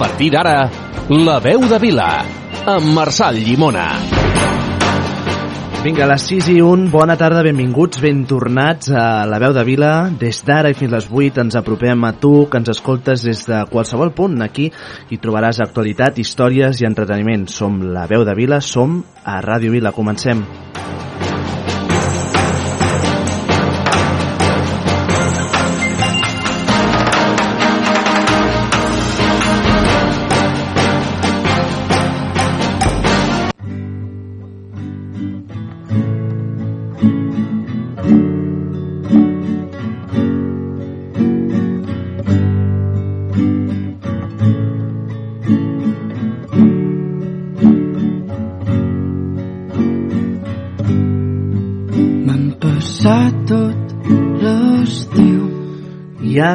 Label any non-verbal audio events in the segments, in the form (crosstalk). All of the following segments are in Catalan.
Partir d'ara, La veu de Vila, amb Marçal Llimona. Vinga, a les 6 i 1, bona tarda, benvinguts, ben tornats a la veu de Vila. Des d'ara i fins les 8 ens apropem a tu, que ens escoltes des de qualsevol punt. Aquí hi trobaràs actualitat, històries i entreteniment. Som la veu de Vila, som a Ràdio Vila. Comencem. M'han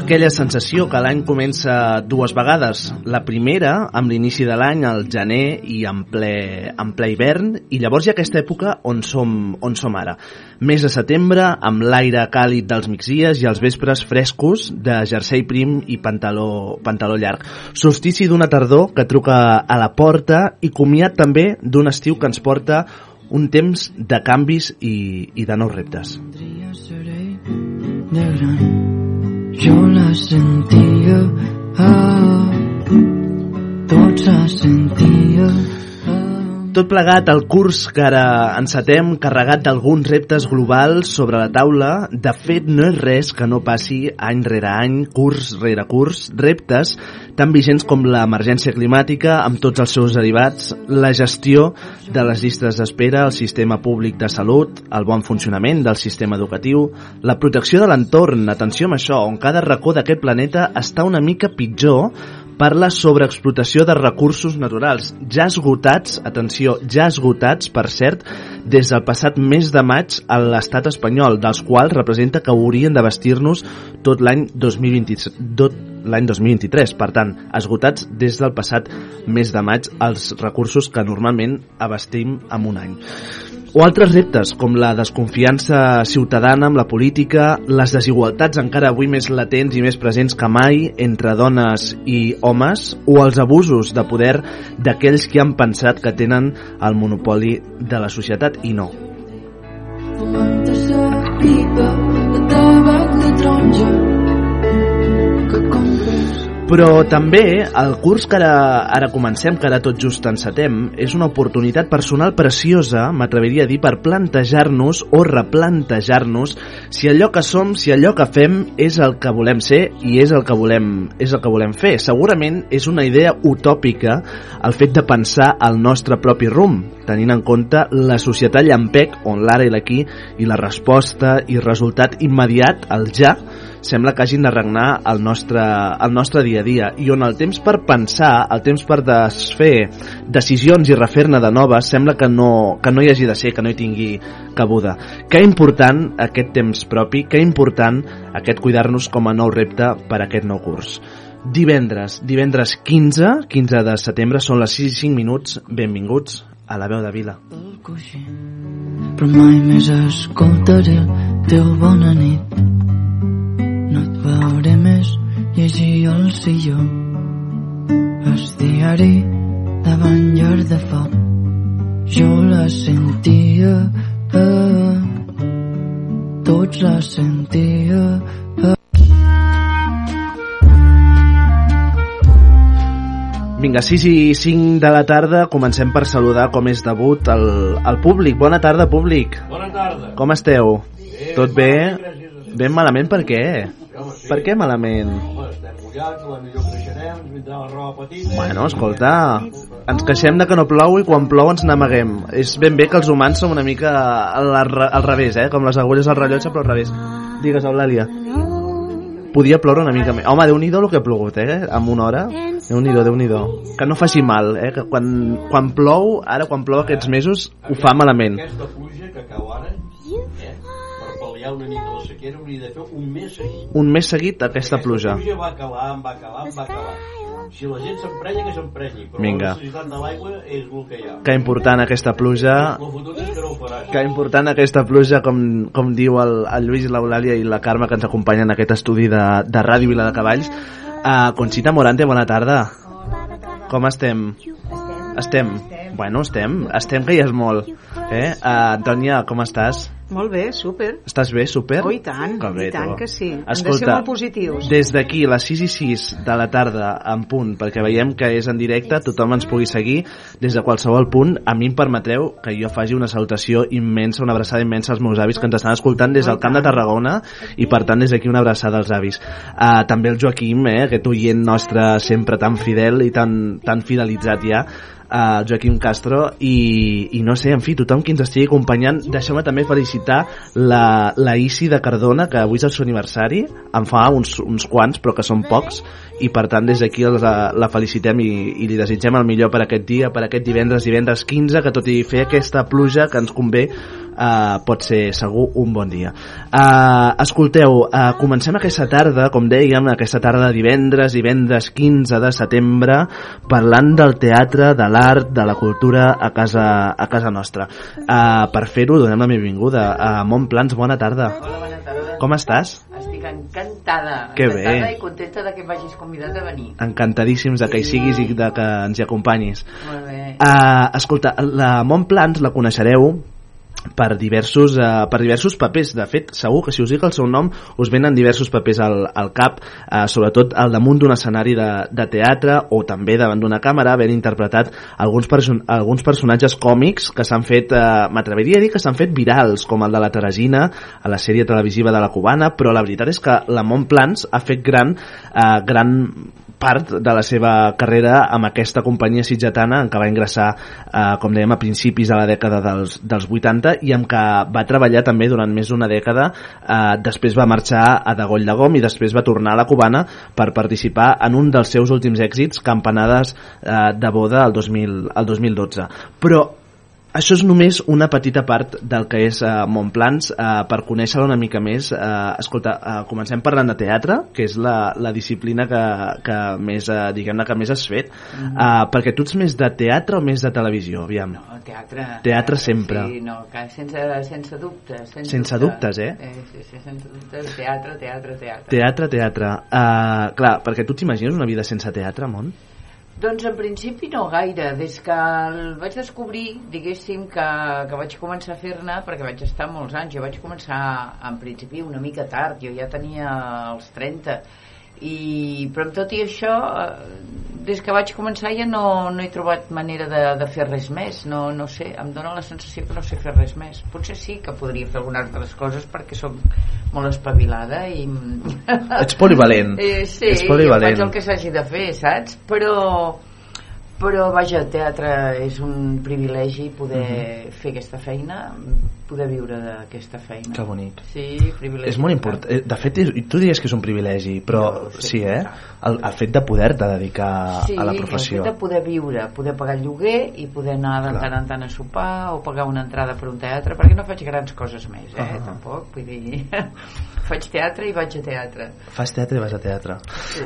aquella sensació que l'any comença dues vegades. La primera, amb l'inici de l'any, al gener i en ple, en ple hivern, i llavors hi ha aquesta època on som, on som ara. Mes de setembre, amb l'aire càlid dels migdies i els vespres frescos de jersei prim i pantaló, pantaló llarg. Solstici d'una tardor que truca a la porta i comiat també d'un estiu que ens porta un temps de canvis i, i de nous reptes. Tria seré de gran. Jo la sentia, ah, tot se sentia. Tot plegat, el curs que ara encetem, carregat d'alguns reptes globals sobre la taula, de fet no és res que no passi any rere any, curs rere curs, reptes tan vigents com l'emergència climàtica amb tots els seus derivats, la gestió de les llistes d'espera, el sistema públic de salut, el bon funcionament del sistema educatiu, la protecció de l'entorn, atenció amb això, on cada racó d'aquest planeta està una mica pitjor per la sobreexplotació de recursos naturals, ja esgotats, atenció, ja esgotats, per cert, des del passat mes de maig a l'estat espanyol, dels quals representa que haurien de vestir-nos tot l'any 2023, tot l'any 2023. Per tant, esgotats des del passat mes de maig els recursos que normalment abastim en un any. O altres reptes, com la desconfiança ciutadana amb la política, les desigualtats encara avui més latents i més presents que mai entre dones i homes, o els abusos de poder d'aquells que han pensat que tenen el monopoli de la societat i no. Pipa de tabac taronja Però també el curs que ara, ara comencem, que ara tot just encetem, és una oportunitat personal preciosa, m'atreviria a dir, per plantejar-nos o replantejar-nos si allò que som, si allò que fem és el que volem ser i és el que volem, és el que volem fer. Segurament és una idea utòpica el fet de pensar el nostre propi rumb, tenint en compte la societat llampec on l'ara i l'aquí i la resposta i resultat immediat, el ja, sembla que hagin de regnar el nostre, el nostre dia a dia i on el temps per pensar, el temps per desfer decisions i refer-ne de noves sembla que no, que no hi hagi de ser, que no hi tingui cabuda. Que important aquest temps propi, que important aquest cuidar-nos com a nou repte per a aquest nou curs. Divendres, divendres 15, 15 de setembre, són les 6 i 5 minuts, benvinguts a la veu de Vila. coixí però mai més escoltaré teu bona nit veuré més llegir el silló el diari davant llar de foc jo la sentia eh, tots la sentia eh. Vinga, 6 i 5 de la tarda, comencem per saludar com és debut el, el públic. Bona tarda, públic. Bona tarda. Com esteu? Bé, Tot bé? Ben malament per què? Sí. Per què malament? Home, estem mullats, a la millor creixerem, ens vindrà la roba petita... Bueno, escolta, ens queixem de que no plou i quan plou ens n'amaguem. És ben bé que els humans som una mica al, al revés, eh? Com les agulles al rellotge, però al revés. Digues, Eulàlia. podia ploure una mica més. Home, déu-n'hi-do el que ha plogut, eh? En una hora. Déu nhi déu Que no faci mal, eh? Que quan, quan plou, ara quan plou aquests mesos, ho fa malament. Aquesta pluja que cau ara, pal·liar una mica la sequera, hauria de fer un mes seguit. Un mes seguit, aquesta pluja. Aquesta pluja va acabar, va acabar, va acabar. Si la gent s'emprenya, que s'emprenyi, però Vinga. la necessitat de l'aigua és el que hi ha. Que important aquesta pluja. El fotut és que no ho faràs. Que important aquesta pluja, com, com diu el, el Lluís, l'Eulàlia i la Carme, que ens acompanyen en aquest estudi de, de Ràdio Vila de Cavalls. Uh, Conxita Morante, bona tarda. Com estem? Estem. Bueno, estem. Estem que ja és molt. Eh? Uh, Antònia, com estàs? Molt bé, súper. Estàs bé, súper? Oh, i tant, Que bé, i tant tu. que sí. Hem de Escolta, ser molt positius. Des d'aquí, a les 6 i 6 de la tarda, en punt, perquè veiem que és en directe, tothom ens pugui seguir des de qualsevol punt. A mi em permetreu que jo faci una salutació immensa, una abraçada immensa als meus avis que ens estan escoltant des del Camp de Tarragona i, per tant, des d'aquí una abraçada als avis. Uh, també el Joaquim, eh, aquest oient nostre sempre tan fidel i tan, tan fidelitzat ja, uh, Joaquim Castro i, i no sé, en fi, tothom qui ens estigui acompanyant deixeu-me també felicitar la, la Isi de Cardona que avui és el seu aniversari en fa uns, uns quants però que són pocs i per tant des d'aquí la, la felicitem i, i li desitgem el millor per aquest dia per aquest divendres, divendres 15 que tot i fer aquesta pluja que ens convé uh, pot ser segur un bon dia uh, escolteu, uh, comencem aquesta tarda com dèiem, aquesta tarda divendres divendres 15 de setembre parlant del teatre, de l'art de la cultura a casa, a casa nostra uh, per fer-ho donem la benvinguda a Montplans, bona tarda Hola, bona tarda. com estàs? Estic encantada. Que encantada bé. i contenta de que m'hagis convidat a venir. encantadíssims de que hi siguis i de que ens hi acompanyis Molt bé. Uh, escolta, la Montplans la coneixereu per diversos, uh, per diversos papers. De fet segur que si us dic el seu nom us venen diversos papers al, al cap uh, sobretot al damunt d'un escenari de, de teatre o també davant d'una càmera havent interpretat alguns, perso alguns personatges còmics que s'han fet uh, m'atreviria a dir que s'han fet virals com el de la Teresina a la sèrie televisiva de la Cubana però la veritat és que la Montplans ha fet gran, uh, gran part de la seva carrera amb aquesta companyia sitgetana en què va ingressar, eh, com dèiem, a principis de la dècada dels, dels 80 i amb què va treballar també durant més d'una dècada. Eh, després va marxar a Dagoll de Gom i després va tornar a la Cubana per participar en un dels seus últims èxits, Campanades eh, de boda el, 2000, el 2012. Però això és només una petita part del que és uh, Montplans. Uh, per conèixer-la una mica més, uh, escolta, uh, comencem parlant de teatre, que és la, la disciplina que, que més, uh, diguem-ne, que més has fet. Uh, perquè tu ets més de teatre o més de televisió? Aviam. No, teatre. Teatre sempre. Sí, no, que sense, sense dubtes. Sense, Sense dubtes, eh? eh? Sí, sí, sense dubtes. Teatre, teatre, teatre. Teatre, teatre. Uh, clar, perquè tu t'imagines una vida sense teatre, Mont? Doncs en principi no gaire, des que el vaig descobrir, diguéssim, que, que vaig començar a fer-ne, perquè vaig estar molts anys, jo vaig començar en principi una mica tard, jo ja tenia els 30, i, però amb tot i això, eh, des que vaig començar ja no, no he trobat manera de, de fer res més, no, no sé, em dóna la sensació que no sé fer res més. Potser sí que podria fer algunes altres coses perquè som molt espavilada i... (laughs) Ets polivalent. Eh, sí, Ets polivalent. faig el que s'hagi de fer, saps? Però, però vaja, el teatre és un privilegi poder Mhm. fer aquesta feina, poder viure d'aquesta feina. Que bonic. Sí, privilegi. És molt important. Eh, De fet, tu diries que és un privilegi, però sí, eh? El, el fet de poder-te dedicar Sí, a la el professió. fet de poder viure, poder pagar el lloguer i poder anar de Clar. tant en tant a sopar o pagar una entrada per un teatre, perquè no faig grans coses més, eh? Ah. Tampoc, vull dir... faig teatre i vaig a teatre. Fas teatre i vas a teatre.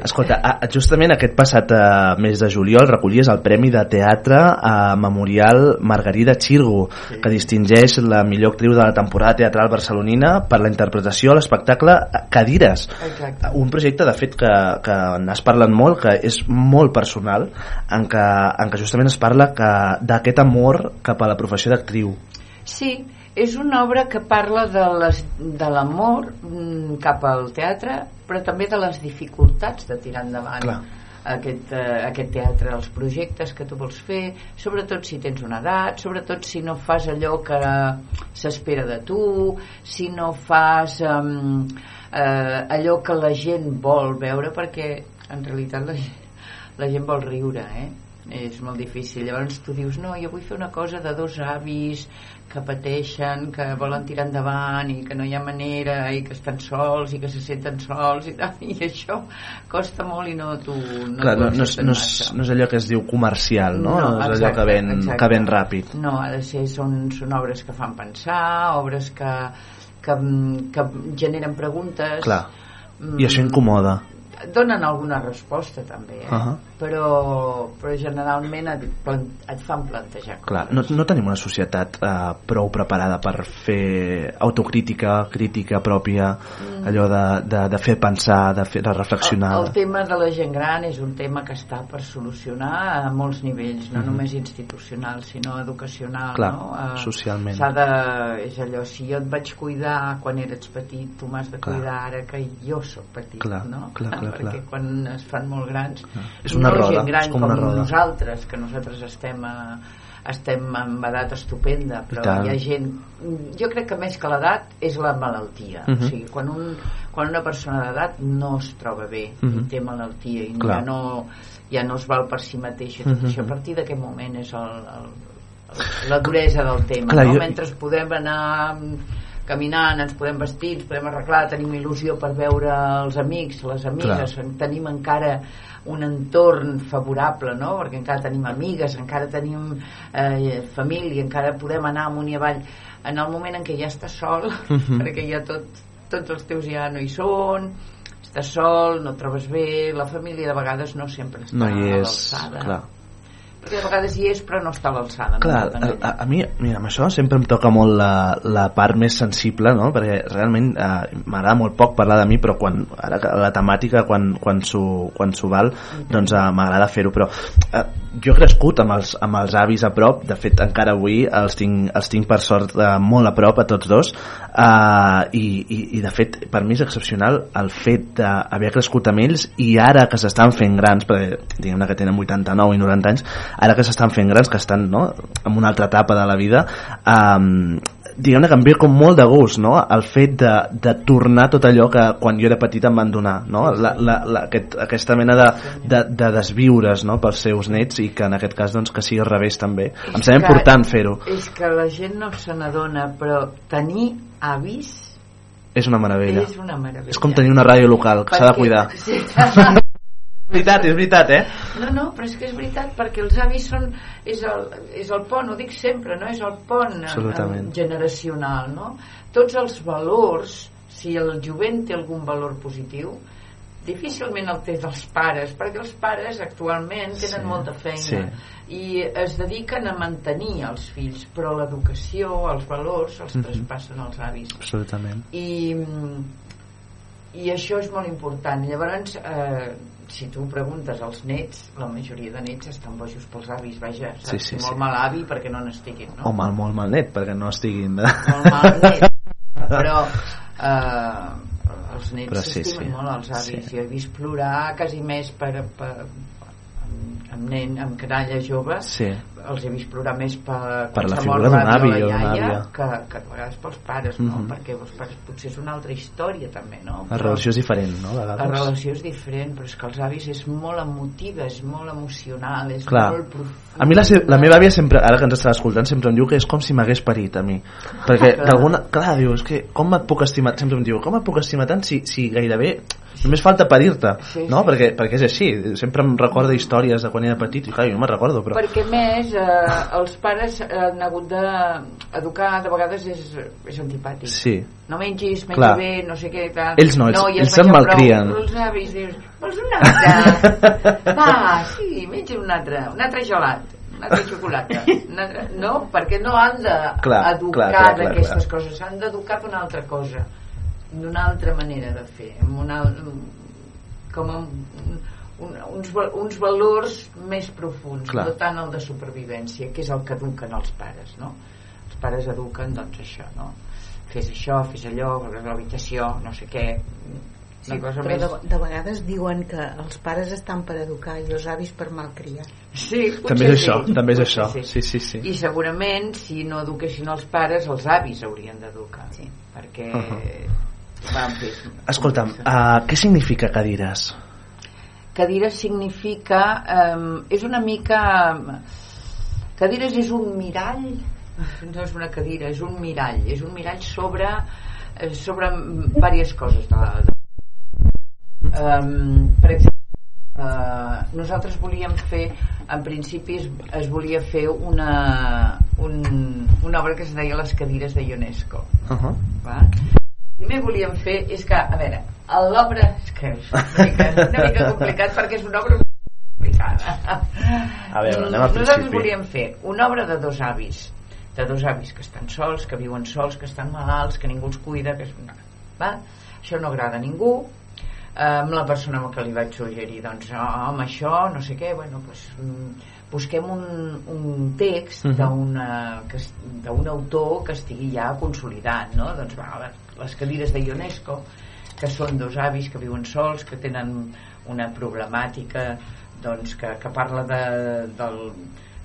Escolta, a- justament aquest passat eh, mes de juliol recollies el Premi de Teatre a Memorial Margarida Xirgo, que distingeix la millor actriu de la temporada teatral barcelonina per la interpretació a l'espectacle Cadires. Exacte. Un projecte, de fet, que, que n'has parlat molt, que és molt personal, en què, en què justament es parla que d'aquest amor cap a la professió d'actriu. Sí, és una obra que parla de les- de l'amor mm, cap al teatre, però també de les dificultats de tirar endavant Clar. aquest, eh, aquest teatre, els projectes que tu vols fer, sobretot si tens una edat, sobretot si no fas allò que s'espera de tu, si no fas um, eh, allò que la gent vol veure, perquè en realitat la, gent- la gent vol riure, eh? és molt difícil llavors tu dius, no, jo vull fer una cosa de dos avis que pateixen que volen tirar endavant i que no hi ha manera i que estan sols i que se senten sols i tal, (laughs) i això costa molt i no tu no, Clar, no, no, és, no, és, no és allò que es diu comercial, no? No, és allò exacte, que ven, exacte. que ven ràpid. No, ha de ser, són, són obres que fan pensar, obres que, que, que generen preguntes. Clar. Mm, I això incomoda. Donen alguna resposta també, eh? Ahà. però, però generalment et, et fan plantejar coses. Clar, no, no tenim una societat eh, prou preparada per fer autocrítica, crítica pròpia, Mm. allò de, de, de fer pensar, de, fer, de reflexionar. El, el tema de la gent gran és un tema que està per solucionar a molts nivells, no Mhm. només institucional, sinó educacional. Clar, no? Eh, socialment. De... És allò, si jo et vaig cuidar quan eres petit, tu m'has de Clar. cuidar ara que jo sóc petit, Clar, no? clar, clar, Perquè clar. quan es fan molt grans... És una no roda, gent gran és com una roda. nosaltres, que nosaltres estem a, estem en edat estupenda, però hi ha gent... Jo crec que més que l'edat és la malaltia. Mhm. O sigui, quan, un, quan una persona d'edat no es troba bé Mhm. i té malaltia i Clar. ja no, ja no es val per si mateix i tot Mhm. això, a partir d'aquest moment és el, el, la duresa del tema Clar, no? jo- mentre podem anar caminant, ens podem vestir, ens podem arreglar, tenim il·lusió per veure els amics, les amigues, tenim encara un entorn favorable, no? perquè encara tenim amigues, encara tenim eh, família, encara podem anar amunt i avall. En el moment en què ja estàs sol, (laughs) Mhm. perquè ja tot, tots els teus ja no hi són, estàs sol, no et trobes bé, la família de vegades no sempre està No hi a és, l'alçada. clar. Perquè de vegades hi és però no està a l'alçada. no? Clar, a, a, a mi, mira, amb això sempre em toca molt la, la part més sensible, no? perquè realment eh, m'agrada molt poc parlar de mi, però quan, ara que la temàtica, quan, quan s'ho quan val, doncs eh, m'agrada fer-ho, però eh, jo he crescut amb els, amb els avis a prop, de fet encara avui els tinc, els tinc per sort eh, molt a prop a tots dos, eh, i, i, i de fet per mi és excepcional el fet d'haver crescut amb ells i ara que s'estan fent grans, perquè diguem-ne que tenen 89 i 90 anys, ara que s'estan fent grans, que estan no, en una altra etapa de la vida, um, diguem-ne que em ve com molt de gust no? el fet de, de tornar tot allò que quan jo era petit em van donar no? la, la, la, aquest, aquesta mena de, de, de desviures no? pels seus nets i que en aquest cas doncs, que sigui al revés també em sembla important fer-ho És que la gent no se n'adona, però tenir avis és una meravella és una meravella. és com tenir una ràdio local que s'ha de cuidar Sí. És veritat, és veritat, eh? No, no, però és que és veritat, perquè els avis són... És el, és el pont, ho dic sempre, no? És el pont eh, Absolutament. generacional, no? Tots els valors, si el jovent té algun valor positiu, difícilment el té dels pares, perquè els pares actualment tenen Sí, molta feina sí. i es dediquen a mantenir els fills, però l'educació, els valors, els Mhm. traspassen als avis absolutament i, i això és molt important llavors eh, si tu preguntes als nets la majoria de nets estan bojos pels avis vaja, saps? Sí, sí, molt sí. mal avi perquè no n'estiguin no? o mal, molt mal net perquè no estiguin de... molt mal net (laughs) però eh, els nets Però sí, s'estimen sí. molt els avis Sí. jo he vist plorar quasi més per, per, amb, nen, amb canalla jove sí, els he vist plorar més per, Per la figura d'un avi o d'una àvia. que, que a vegades pels pares no? Mhm. perquè els pares potser és una altra història també no? la relació és diferent no? La relació és diferent però és que els avis és molt emotiva és molt emocional és Clar. molt profund A mi la, la meva àvia sempre, ara que ens estava escoltant, sempre em diu que és com si m'hagués parit a mi. Perquè (laughs) d'alguna... Clar, diu, és que com et puc estimar... Sempre em diu, com et puc estimar tant si, si gairebé només falta parir-te, Sí, no? sí. Perquè, perquè és així. Sempre em recorda històries de quan era petit i clar, jo no me'n recordo, però... perquè més eh, els pares han hagut d'educar de vegades és, és antipàtic Sí, no mengis, menja Clar. bé, no sé què tal. Ells no, ells- ja es ells se'n malcrien. prou. Els avis dius, vols un altre? (laughs) Va, sí, menja un altre, un altre gelat, un altre xocolata. No, perquè no han d'educar Clar, clar, clar, clar, d'aquestes coses, s'han d'educar d'una altra cosa, d'una altra manera de fer, amb una, com un, un, uns, uns valors més profuns, Clar. no tant el de supervivència, que és el que eduquen els pares, no? Els pares eduquen, doncs, això, no? Fes això, fes allò, l'habitació, no sé què, Sí, una cosa però més... de, de vegades diuen que els pares estan per educar i els avis per malcriar. Sí, també és sí, això, també és potser això. Sí, sí, sí. I segurament, si no eduquessin els pares, els avis haurien d'educar. Sí. Perquè... Van fer... Escolta'm, uh, què significa cadires? cadires significa eh, és una mica cadires és un mirall no és una cadira, és un mirall és un mirall sobre sobre diverses coses de, de, um, per exemple Uh, nosaltres volíem fer en principi es, es volia fer una, un, una obra que es deia les cadires de UNESCO Uh -huh. va? Primer volíem fer és que, a veure l'obra és que és una mica, una mica complicat perquè és una obra complicada A veure, anem al nosaltres principi. volíem fer una obra de dos avis de dos avis que estan sols, que viuen sols que estan malalts, que ningú els cuida que és... va? això no agrada a ningú Eh, amb la persona amb que li vaig suggerir doncs oh, amb això, no sé què bueno, doncs, mm, busquem un, un text Mhm. d'un autor que estigui ja consolidat no? doncs va, les, les cadires de UNESCO que són dos avis que viuen sols que tenen una problemàtica doncs, que, que parla de, del,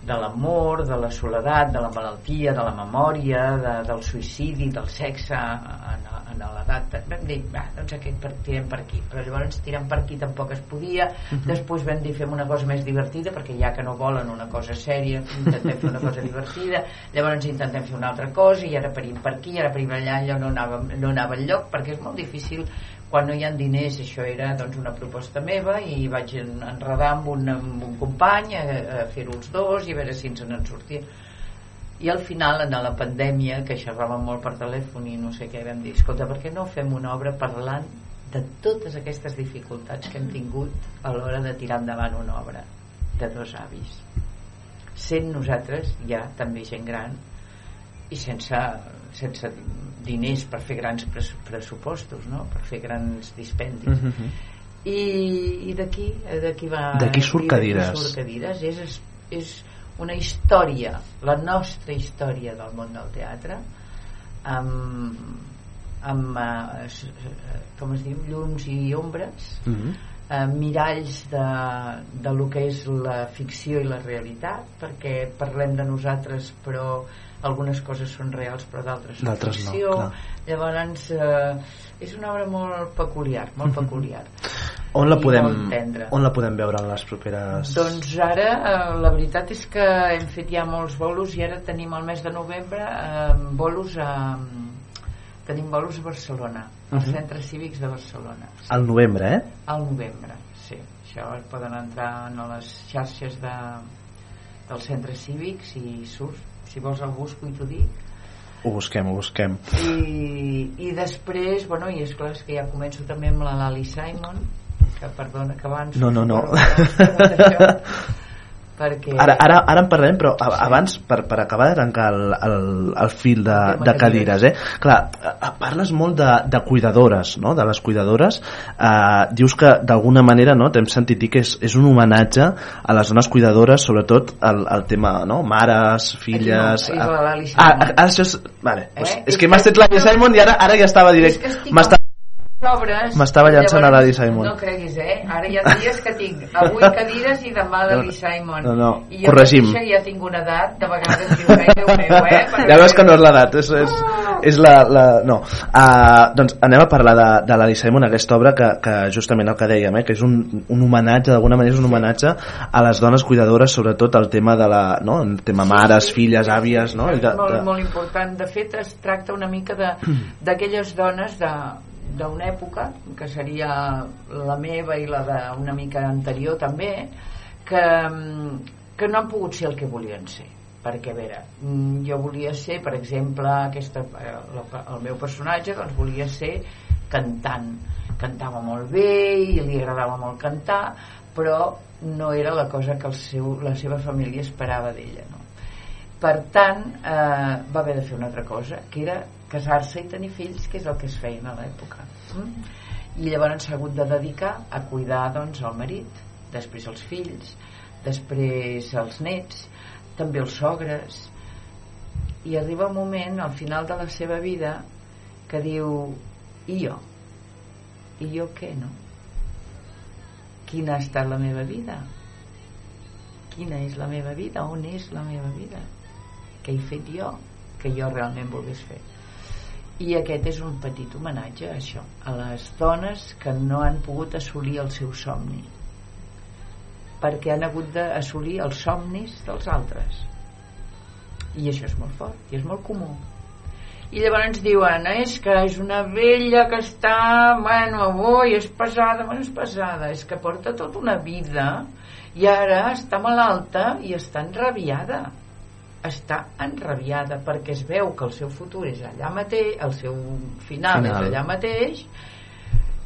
de l'amor, de la soledat, de la malaltia, de la memòria, de, del suïcidi, del sexe en, en l'edat. Vam dir, va, doncs aquest per, tirem per aquí. Però llavors tirem per aquí tampoc es podia. Mhm. Després vam dir fem una cosa més divertida, perquè ja que no volen una cosa sèria, intentem fer una cosa divertida. Llavors intentem fer una altra cosa i ara parim per aquí, ara parim allà, allò no anava, no anava enlloc, perquè és molt difícil quan no hi ha diners, això era doncs, una proposta meva i vaig en- enredar amb un, amb un company a, a fer-ho els dos i a veure si ens en sortia. I al final en la pandèmia que xerràvem molt per telèfon i no sé què vam dir, escolta, per què no fem una obra parlant de totes aquestes dificultats que hem tingut a l'hora de tirar endavant una obra de dos avis? Sent nosaltres ja també gent gran i sense, sense diners per fer grans pres pressupostos no? per fer grans dispendis Mhm. i, i d'aquí d'aquí va D'aquí surt Cadires. surt cadires és, és, és una història la nostra història del món del teatre amb, amb eh, eh, com es diu, llums i ombres Mhm. eh, miralls de, de lo que és la ficció i la realitat perquè parlem de nosaltres però algunes coses són reals però d'altres són no, ficció clar. llavors eh, és una obra molt peculiar molt peculiar On la podem, on la podem veure en les properes... doncs ara eh, la veritat és que hem fet ja molts bolos i ara tenim el mes de novembre eh, bolos a tenim bolos a Barcelona als Mhm. centres cívics de Barcelona Al novembre, eh? al novembre, sí. Això poden entrar a les xarxes de, dels centres cívics i surt. Si vols el busco i t'ho dic. Ho busquem, ho busquem. I, I després, bueno, i és clar és que ja començo també amb la Lali Simon, que perdona que abans... No, no, no. Perquè... Ara, ara, ara en parlarem, però a- abans, per, per acabar de tancar el, el, el fil de, de cadires, eh? Clar, parles molt de, de cuidadores, no?, de les cuidadores. Eh, dius que d'alguna manera, no?, t'hem sentit dir que és, és un homenatge a les dones cuidadores, sobretot el, el tema, no?, mares, filles... Aquí no, Lali ah, Simon. ah, això és... Vale, Eh? pues, és que m'has dit la Simon i ara, ara ja estava directe. estic M'estava obres M'estava llançant a llavors, l'Ali Simon. no creguis, eh? ara hi ha dies que tinc avui cadires i demà l'Ali Simon No, no, i jo corregim. mateixa ja tinc una edat de vegades dius, ai Déu meu, eh? (laughs) Ja veus que no és l'edat és, és, és la, la... no uh, doncs anem a parlar de, de l'Ali Simon aquesta obra que, que justament el que dèiem eh, que és un, un homenatge, d'alguna manera és un homenatge a les dones cuidadores sobretot el tema de la, no? el tema mares, filles, àvies no? I de, és molt, de... molt important de fet es tracta una mica de- (clears throat) d'aquelles dones de d'una època que seria la meva i la d'una mica anterior també que, que no han pogut ser el que volien ser perquè a veure, mm, jo volia ser per exemple aquesta, eh, el meu personatge doncs volia ser cantant cantava molt bé i li agradava molt cantar però no era la cosa que el seu, la seva família esperava d'ella no? per tant eh, va haver de fer una altra cosa que era casar-se i tenir fills que és el que es feien a l'època mm? i llavors s'ha hagut de dedicar a cuidar doncs el marit després els fills després els nets també els sogres i arriba un moment al final de la seva vida que diu i jo? i jo què no? quina ha estat la meva vida? quina és la meva vida? on és la meva vida? què he fet jo? que jo realment volgués fer i aquest és un petit homenatge a això a les dones que no han pogut assolir el seu somni. Perquè han hagut d'assolir els somnis dels altres. I això és molt fort i és molt comú. I llavors diuen és que és una vella que està bueno, avui és pesada bueno, és pesada, és que porta tota una vida i ara està malalta i està enrabiada està enrabiada perquè es veu que el seu futur és allà mateix el seu final, final. és allà mateix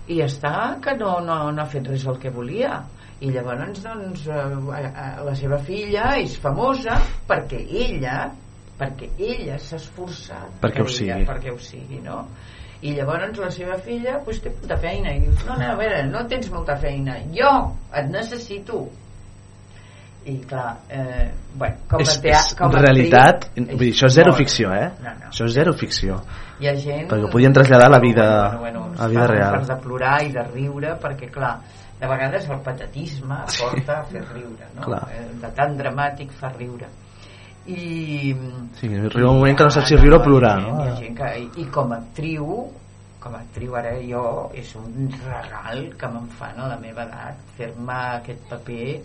i està que no, no, no ha fet res el que volia i llavors doncs, eh, la seva filla és famosa perquè ella perquè ella s'ha esforçat perquè ho ella, sigui. perquè ho sigui no? i llavors la seva filla pues, té molta feina i dius, no, no, a veure, no tens molta feina jo et necessito i clar eh, bueno, com és, tea, és com realitat actriu, vull dir, això és zero molt- ficció eh? no, no. això és zero ficció hi ha gent perquè ho podien traslladar a la vida, bueno, bueno, a la vida real de plorar i de riure perquè clar, de vegades el patatisme porta a fer riure no? Clar. Eh, de tan dramàtic fa riure i sí, arriba un moment que no saps si riure o plorar no? hi ha gent que, i, i com a actriu com a actriu ara jo és un regal que me'n fan a la meva edat fer-me aquest paper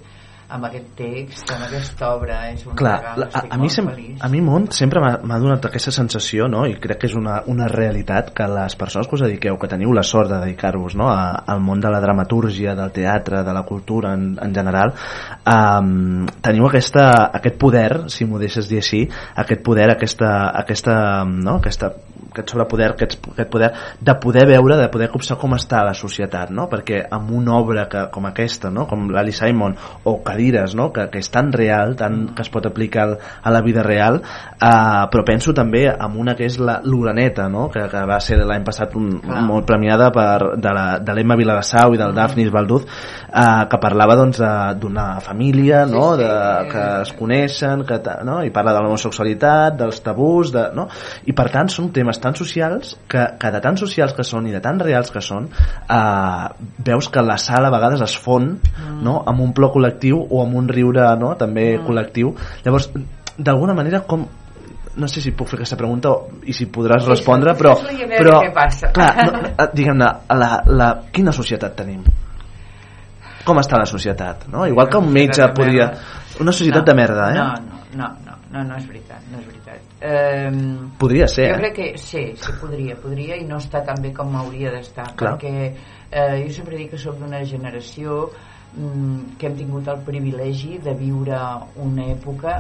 amb aquest text, amb aquesta obra és un Clar, regal, a, a, mi sem, feliç a mi món sempre m'ha donat aquesta sensació no? i crec que és una, una realitat que les persones que us dediqueu, que teniu la sort de dedicar-vos no? a, al món de la dramatúrgia del teatre, de la cultura en, en general um, teniu aquesta, aquest poder si m'ho deixes dir així aquest poder, aquesta, aquesta, no? aquesta aquest sobrepoder, aquest, aquest poder de poder veure, de poder copsar com està la societat, no? perquè amb una obra que, com aquesta, no? com l'Ali Simon o Cadires, no? que, que és tan real tan, que es pot aplicar al- a la vida real eh, però penso també en una que és la l'Uraneta, no? que, que va ser l'any passat un, Clar. molt premiada per, de la- de l'Emma Viladasau i del Daphnis Balduz eh, que parlava doncs, d'una família no? Sí, sí. de, que es coneixen que, no? i parla de l'homosexualitat dels tabús de, no? i per tant són temes tan socials que, que de tan socials que són i de tan reals que són eh, veus que la sala a vegades es fon no? amb un plor col·lectiu o amb un riure no? també col·lectiu llavors d'alguna manera com no sé si puc fer aquesta pregunta o, i si podràs respondre però, però clar, no, eh, diguem-ne la, la, quina societat tenim com està la societat no? igual que un metge merda. una societat no, de merda eh? no, no, no, no, no, és veritat no és veritat um, podria ser jo eh? crec que sí, sí podria, podria i no està tan bé com hauria d'estar perquè eh, jo sempre dic que sóc d'una generació mm, que hem tingut el privilegi de viure una època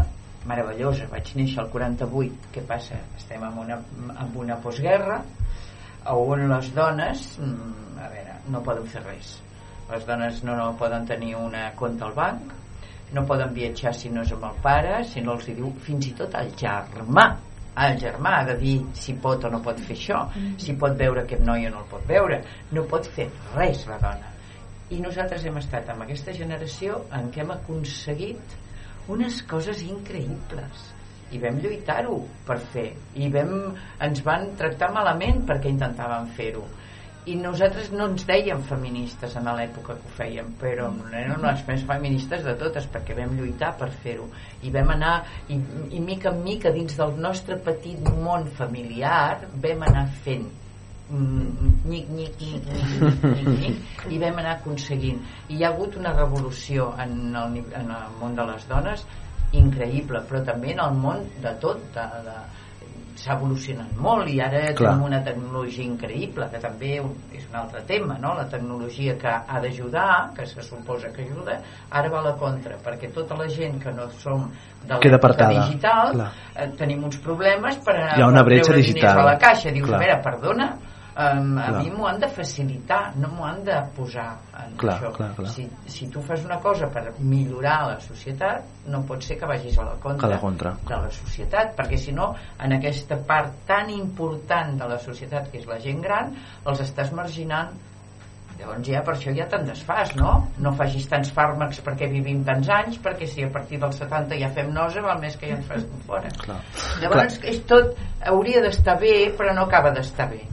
meravellosa. Vaig néixer al 48 què passa? estem en una, en una postguerra on les dones mm, a veure, no poden fer res. Les dones no, no poden tenir una compte al banc no poden viatjar si no és amb el pare si no els hi diu fins i tot el germà. El germà ha de dir si pot o no pot fer això si pot veure aquest noi o no el pot veure. No pot fer res la dona i nosaltres hem estat amb aquesta generació en què hem aconseguit unes coses increïbles. I vam lluitar-ho per fer. I vam, ens van tractar malament perquè intentàvem fer-ho. I nosaltres no ens dèiem feministes en l'època que ho fèiem però érem les més feministes de totes perquè vam lluitar per fer-ho. I vam anar i, i mica en mica dins del nostre petit món familiar vam anar fent nyic, nyic, nyic, nyic, nyic, nyic, nyic, (laughs) i vam anar aconseguint i hi ha hagut una revolució en el, en el món de les dones increïble, però també en el món de tot de, de, s'ha evolucionat molt i ara Clar. tenim una tecnologia increïble que també és un altre tema no? la tecnologia que ha d'ajudar que se suposa que ajuda ara va a la contra perquè tota la gent que no som de Queda apartada. digital Clar. eh, tenim uns problemes per, Hi ha una per bretxa digital. a la caixa dius, Clar. a veure, perdona um, a Clar. mi m'ho han de facilitar no m'ho han de posar en Clar, això clar, clar. Si, si tu fas una cosa per millorar la societat no pot ser que vagis a la contra, A la contra. de la societat perquè si no en aquesta part tan important de la societat que és la gent gran els estàs marginant llavors ja per això ja te'n desfàs no? no facis tants fàrmacs perquè vivim tants anys perquè si a partir dels 70 ja fem nosa val més que ja ens fas fora Clar. llavors és tot hauria d'estar bé però no acaba d'estar bé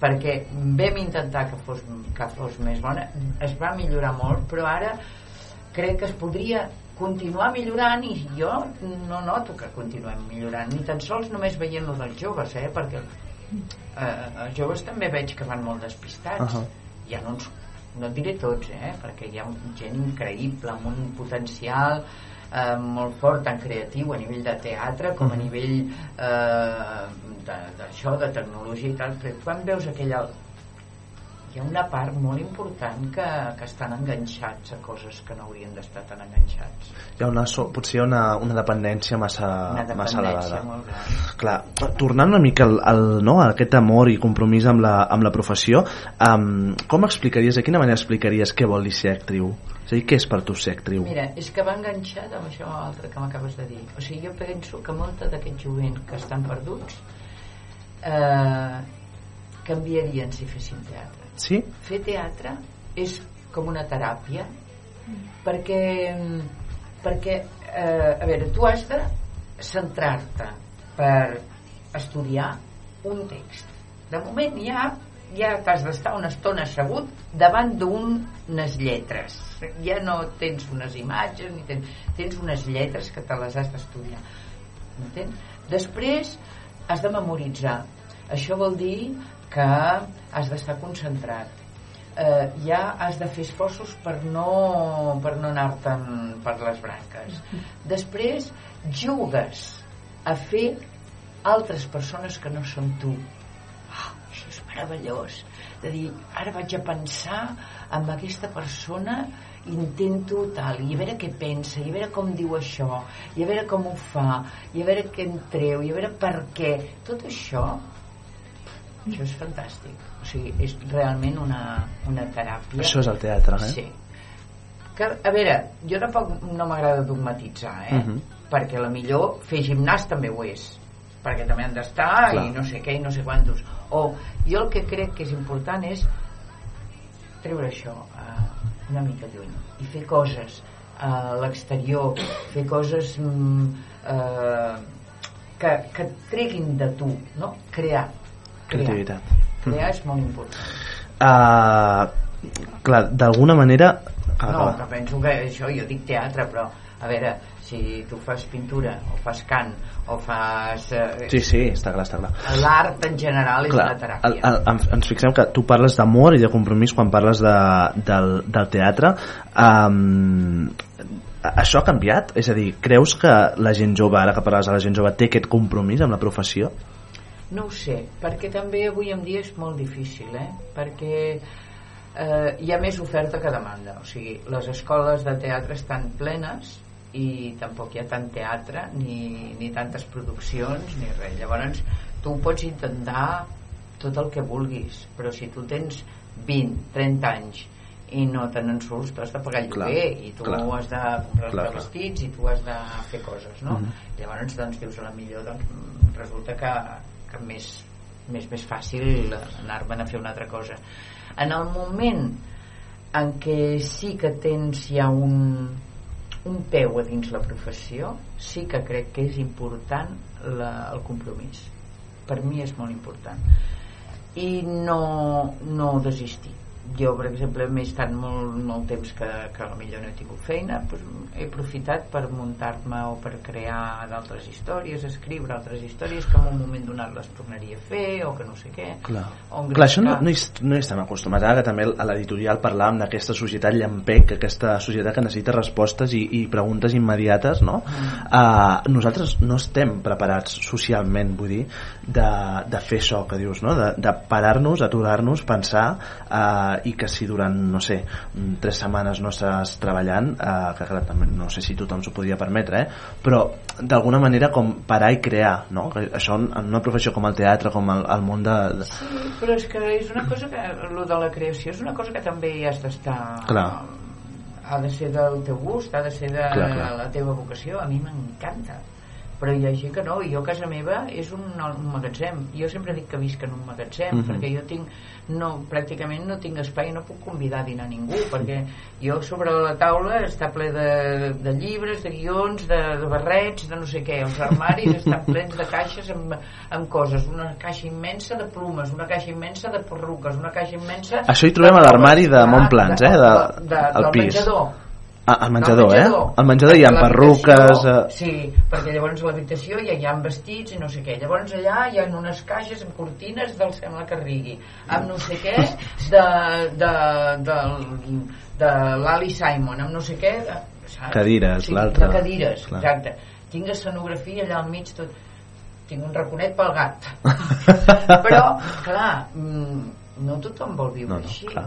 perquè vam intentar que fos, que fos més bona es va millorar molt però ara crec que es podria continuar millorant i jo no noto que continuem millorant ni tan sols només veient lo dels joves eh? perquè eh, els joves també veig que van molt despistats Ahà. hi ha uns no et diré tots eh, perquè hi ha gent increïble amb un potencial eh, molt fort, tant creatiu a nivell de teatre com a nivell eh, de- d'això, de, de tecnologia i tal, però quan veus aquella hi ha una part molt important que, que estan enganxats a coses que no haurien d'estar tan enganxats Hi ha una, potser hi ha una, una dependència massa, una massa dependència elevada. molt gran Clar, tornant una mica al, al, no, a aquest amor i compromís amb la, amb la professió, um, com explicaries, de quina manera explicaries què vol dir ser actriu? És a dir, què és per tu ser actriu? Mira, és que va enganxat amb això altre que m'acabes de dir. O sigui, jo penso que molta d'aquests jovents que estan perduts eh, canviarien si fessin teatre. Sí? Fer teatre és com una teràpia perquè perquè eh, a veure, tu has de centrar-te per estudiar un text de moment ja ja t'has d'estar una estona assegut davant d'unes lletres. Ja no tens unes imatges ni tens, tens unes lletres que te les has d'estudiar. Després has de memoritzar. Això vol dir que has d'estar concentrat. Eh, ja has de fer esforços per no, per no anar-te'n per les branques. Després jugues a fer altres persones que no són tu meravellós de dir, ara vaig a pensar en aquesta persona intento tal, i a veure què pensa i a veure com diu això i a veure com ho fa, i a veure què en treu i a veure per què, tot això això és fantàstic o sigui, és realment una, una teràpia Això és el teatre, eh? sí que, a veure, jo tampoc no m'agrada dogmatitzar eh? Mhm. perquè la millor fer gimnàs també ho és perquè també han d'estar i no sé què i no sé quantos. O jo el que crec que és important és treure això eh, una mica lluny i fer coses a l'exterior fer coses mm, eh, que, que treguin de tu no? crear. Crear, Creativitat. crear és molt important. Uh, clar, d'alguna manera... Ah, no, que penso que això, jo dic teatre però a veure, si tu fas pintura o fas cant o fas eh, Sí, sí, està clar, està clar. l'art en general és Clar, una teràpia el, el, en- ens fixem que tu parles d'amor i de compromís quan parles de, del, del teatre um, això ha canviat? És a dir, creus que la gent jove, ara que parles de la gent jove, té aquest compromís amb la professió? No ho sé, perquè també avui en dia és molt difícil, eh? Perquè eh, hi ha més oferta que demanda. O sigui, les escoles de teatre estan plenes i tampoc hi ha tant teatre ni, ni tantes produccions ni res. Llavors, tu pots intentar tot el que vulguis, però si tu tens 20, 30 anys i no te n'en surts, tu has de pagar el Clar, lloguer i tu clar. has de comprar Clar, els vestits i tu has de fer coses, no? Mhm. Llavors, doncs, dius, a la millor doncs, mm, resulta que, que més, més, més fàcil anar-me'n a fer una altra cosa. En el moment en què sí que tens ja un, un peu a dins la professió, sí que crec que és important la, el compromís. Per mi és molt important. I no, no desistir. Jo, per exemple, m'he estat molt, molt temps que, que potser no he tingut feina, doncs he aprofitat per muntar-me o per crear d'altres històries, escriure altres històries que en un moment donat les tornaria a fer o que no sé què. Clar, Clar això no, no, hi, no hi estem acostumats. Ara que també a l'editorial parlàvem d'aquesta societat llampec, aquesta societat que necessita respostes i, i preguntes immediates, no? Uh, nosaltres no estem preparats socialment, vull dir, de, de fer això que dius, no? De, de parar-nos, aturar-nos, pensar uh, i que si durant, no sé, mm, tres setmanes no estàs treballant, uh, que clar, també no sé si tothom s'ho podria permetre, eh? però d'alguna manera com parar i crear, no? Això en en una professió com el teatre, com el, el món de, de, Sí, però és que és una cosa que lo de la creació és una cosa que també hi has d'estar Clar. ha de ser del teu gust ha de ser de Clar, clar. la teva vocació a mi m'encanta però hi ha gent que no, i jo a casa meva és un, un magatzem, jo sempre dic que visc en un magatzem, Mhm. perquè jo tinc no, pràcticament no tinc espai no puc convidar a dinar ningú, perquè jo sobre la taula està ple de, de llibres, de guions, de, de barrets de no sé què, els armaris estan plens de caixes amb, amb coses. Una caixa immensa de plumes, una caixa immensa de perruques, una caixa immensa Això hi trobem a l'armari de Montplans, eh, de- de, al del pis. menjador. Ah, al menjador, No, al menjador. eh? Al menjador hi ha perruques... Eh... Sí, perquè llavors a l'habitació ja hi ha vestits i no sé què. Llavors allà hi ha unes caixes amb cortines del sembla que rigui, amb no sé què de, de, de, de l'Ali Simon, amb no sé què... De, saps? Cadires, sí, l'altre. De cadires, Clar. exacte. Tinc escenografia allà al mig tot... Tinc un raconet pel gat. (laughs) Però, clar, mm, no tothom vol viure No, no, així. clar.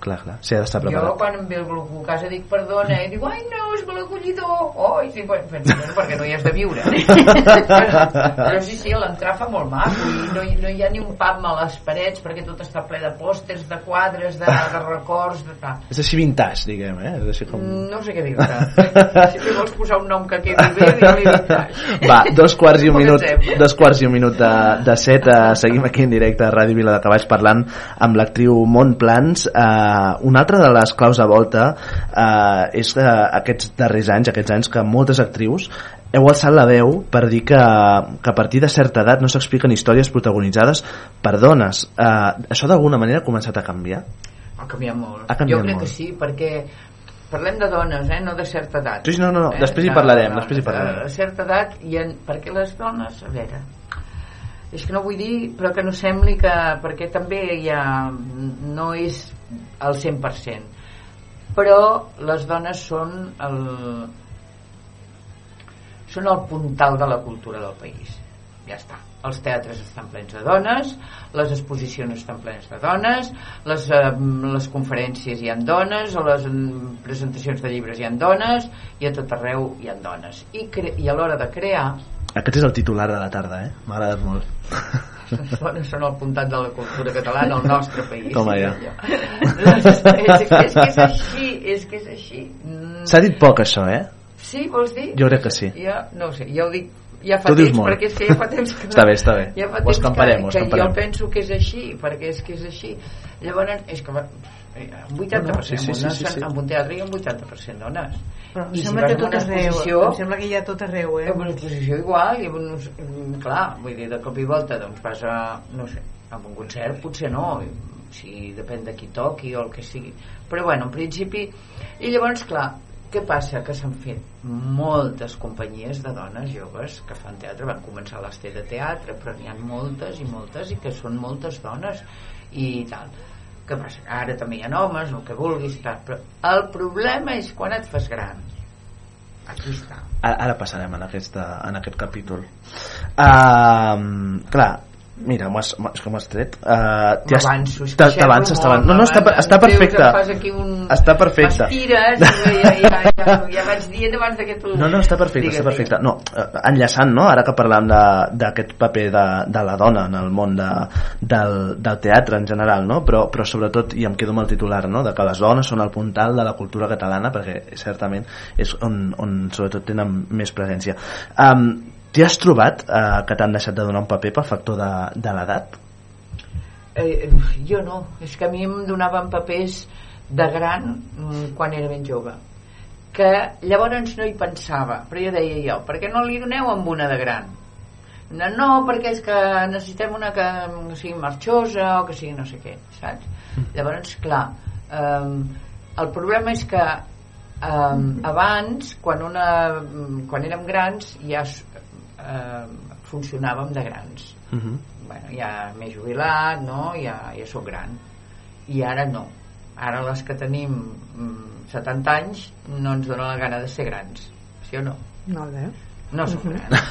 Clar, clar. S'hi ha d'estar Jo preparat. quan em ve algú a casa dic perdona i diu ai no, és mal acollidor oh, i dic, bueno, penso, bueno, perquè no hi has de viure (laughs) però sí, sí, l'entrar fa molt maco i no, no hi ha ni un pam a les parets perquè tot està ple de pòsters, de quadres de, de records de tal. És així vintage, diguem, eh? És així com... no sé què dir-te si li vols posar un nom que quedi bé digue-li vintage Va, dos quarts i un minut, dos quarts i un minut de, de set, eh, seguim aquí en directe a Ràdio Vila de Cavalls parlant amb l'actriu Montplans. Eh, una altra de les claus de volta eh, és eh, aquests darrers anys, aquests anys que moltes actrius heu alçat la veu per dir que, que a partir de certa edat no s'expliquen històries protagonitzades per dones. Eh, això d'alguna manera ha començat a canviar? ha canviat molt Ha canviat jo crec molt. que sí, perquè parlem de dones, eh? no de certa edat Sí, no, no, no, després hi parlarem, de- després hi parlarem. a certa edat i en, perquè les dones a veure és que no vull dir però que no sembli que perquè també hi ha, no és al 100% però les dones són el són el puntal de la cultura del país ja està els teatres estan plens de dones les exposicions estan plenes de dones les, eh, les conferències hi han dones a les presentacions de llibres hi han dones i a tot arreu hi han dones i, i a l'hora de crear Aquest és el titular de la tarda, eh? M'ha agradat molt. (laughs) les dones són el puntat de la cultura catalana al nostre país Toma ja. Les- és, és, que és així és que és així Mm, S'ha dit poc, això, eh? sí, vols dir? Jo crec que sí. Ja, no sé, ja ho dic ja fa temps, molt. perquè és que ja fa temps que... (laughs) Està bé, està bé. Ja fa Ho escamparem, ho que, que jo penso que és així, perquè és que és així. Llavors, és que un 80% No, no, sí, sí, sí, dones, sí, sí. en un teatre hi ha un 80% dones. Però em I si sembla vas que a tot una arreu, exposició, em sembla que hi ha tot arreu, eh? en una exposició igual, i uns, mm, clar, vull dir, de cop i volta, doncs vas a, no sé, a un concert, potser no, si depèn de qui toqui o el que sigui. Però bueno, en principi, i llavors, clar, què passa? Que s'han fet moltes companyies de dones joves que fan teatre, van començar a l'Ester de teatre, però n'hi ha moltes i moltes i que són moltes dones i tal. Què passa? Ara també hi ha homes, el que vulguis, tal, però el problema és quan et fas gran. Aquí està. Ara, ara passarem en, aquesta, en aquest capítol. Uh, clar, mira, és que m'ho has tret. Uh, M'avanço, és que T'avances, t'avances. No, no, està, m'avances. està treus, perfecte. em fas aquí un- Està perfecte. M'estires, ja, ja, ja, ja, vaig dient abans de que tu... No, no, està perfecte, està perfecte. No, eh, enllaçant, no?, ara que parlem de- d'aquest paper de, de la dona en el món de, del, del teatre en general, no?, però, però sobretot, i em quedo amb el titular, no?, de que les dones són el puntal de la cultura catalana, perquè certament és on, on sobretot tenen més presència. Um, T'hi has trobat eh, que t'han deixat de donar un paper pel factor de, de l'edat? Eh, jo no, és que a mi em donaven papers de gran mm, quan era ben jove que llavors no hi pensava però jo deia jo, per què no li doneu amb una de gran? No, no, perquè és que necessitem una que sigui marxosa o que sigui no sé què, saps? Llavors, clar, um, el problema és que um, abans, quan, una, quan érem grans, ja um, funcionàvem de grans. Uh -huh. Bueno, ja m'he jubilat, no? Ja, ja sóc gran. I ara no. Ara les que tenim mm, 70 anys no ens dona la gana de ser grans. Sí o no? No, eh? No som Mhm. grans.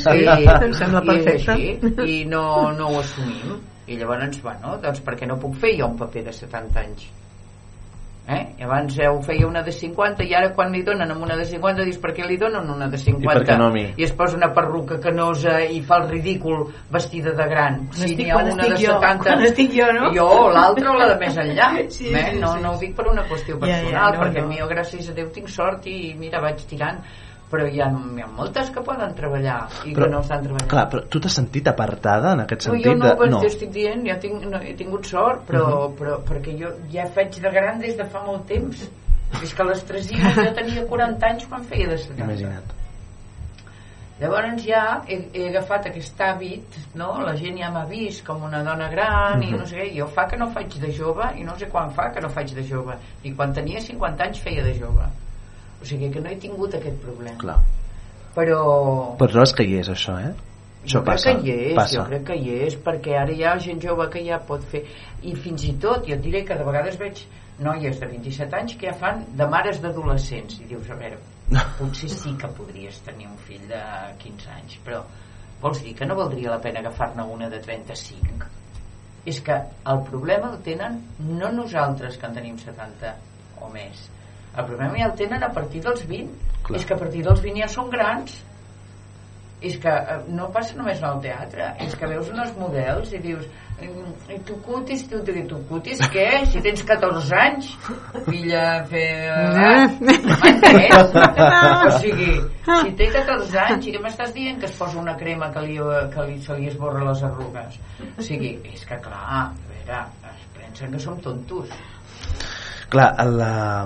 (laughs) Sí, em sembla i perfecte. així, I no, no ho assumim. I llavors, bueno, doncs per què no puc fer jo un paper de 70 anys? Eh? I abans eh, ho feia una de 50 i ara quan li donen amb una de 50 dius per què li donen una de 50 I no i es posa una perruca canosa i fa el ridícul vestida de gran si estic- n'hi ha quan una estic de jo, 70 quan estic jo, no? jo o l'altra o la de més enllà (laughs) Sí, eh? sí, no, sí, no ho dic per una qüestió Ja, ja, personal no, perquè no. mi, gràcies a Déu tinc sort i mira, vaig tirant però hi ha, hi ha moltes que poden treballar i que no estan treballant Clar, però tu t'has sentit apartada en aquest no, sentit? jo no, de... no. estic dient, ja tinc, no, he tingut sort, però, Mhm. però perquè jo ja faig de gran des de fa molt temps. És que les Tresines jo tenia 40 anys quan feia de 70. Imagina't. Llavors ja he, he agafat aquest hàbit, no? la gent ja m'ha vist com una dona gran i Mhm. no sé què, jo fa que no faig de jove i no sé quan fa que no faig de jove. I quan tenia 50 anys feia de jove. O sigui que no he tingut aquest problema Clar. però Però no és que hi és, això, eh? Això jo crec passa. que hi és, passa. jo crec que hi és perquè ara hi ha gent jove que ja pot fer i fins i tot, jo et diré que de vegades veig noies de 27 anys que ja fan de mares d'adolescents i dius, a veure (laughs) potser sí que podries tenir un fill de 15 anys però vols dir que no valdria la pena agafar-ne una de 35 és que el problema el tenen no nosaltres que en tenim 70 o més el problema ja el tenen a partir dels 20 Clar. és que a partir dels 20 ja són grans és que eh, no passa només al teatre és que veus uns models i dius "Mm, i tu cutis, tu, tu, tu cutis què? Si tens 14 anys filla fer... M'entens? o sigui si té 14 anys i què m'estàs dient que es posa una crema que li, que li, se li esborra les arrugues o sigui, és que clar a veure, es pensen que som tontos Clar, la...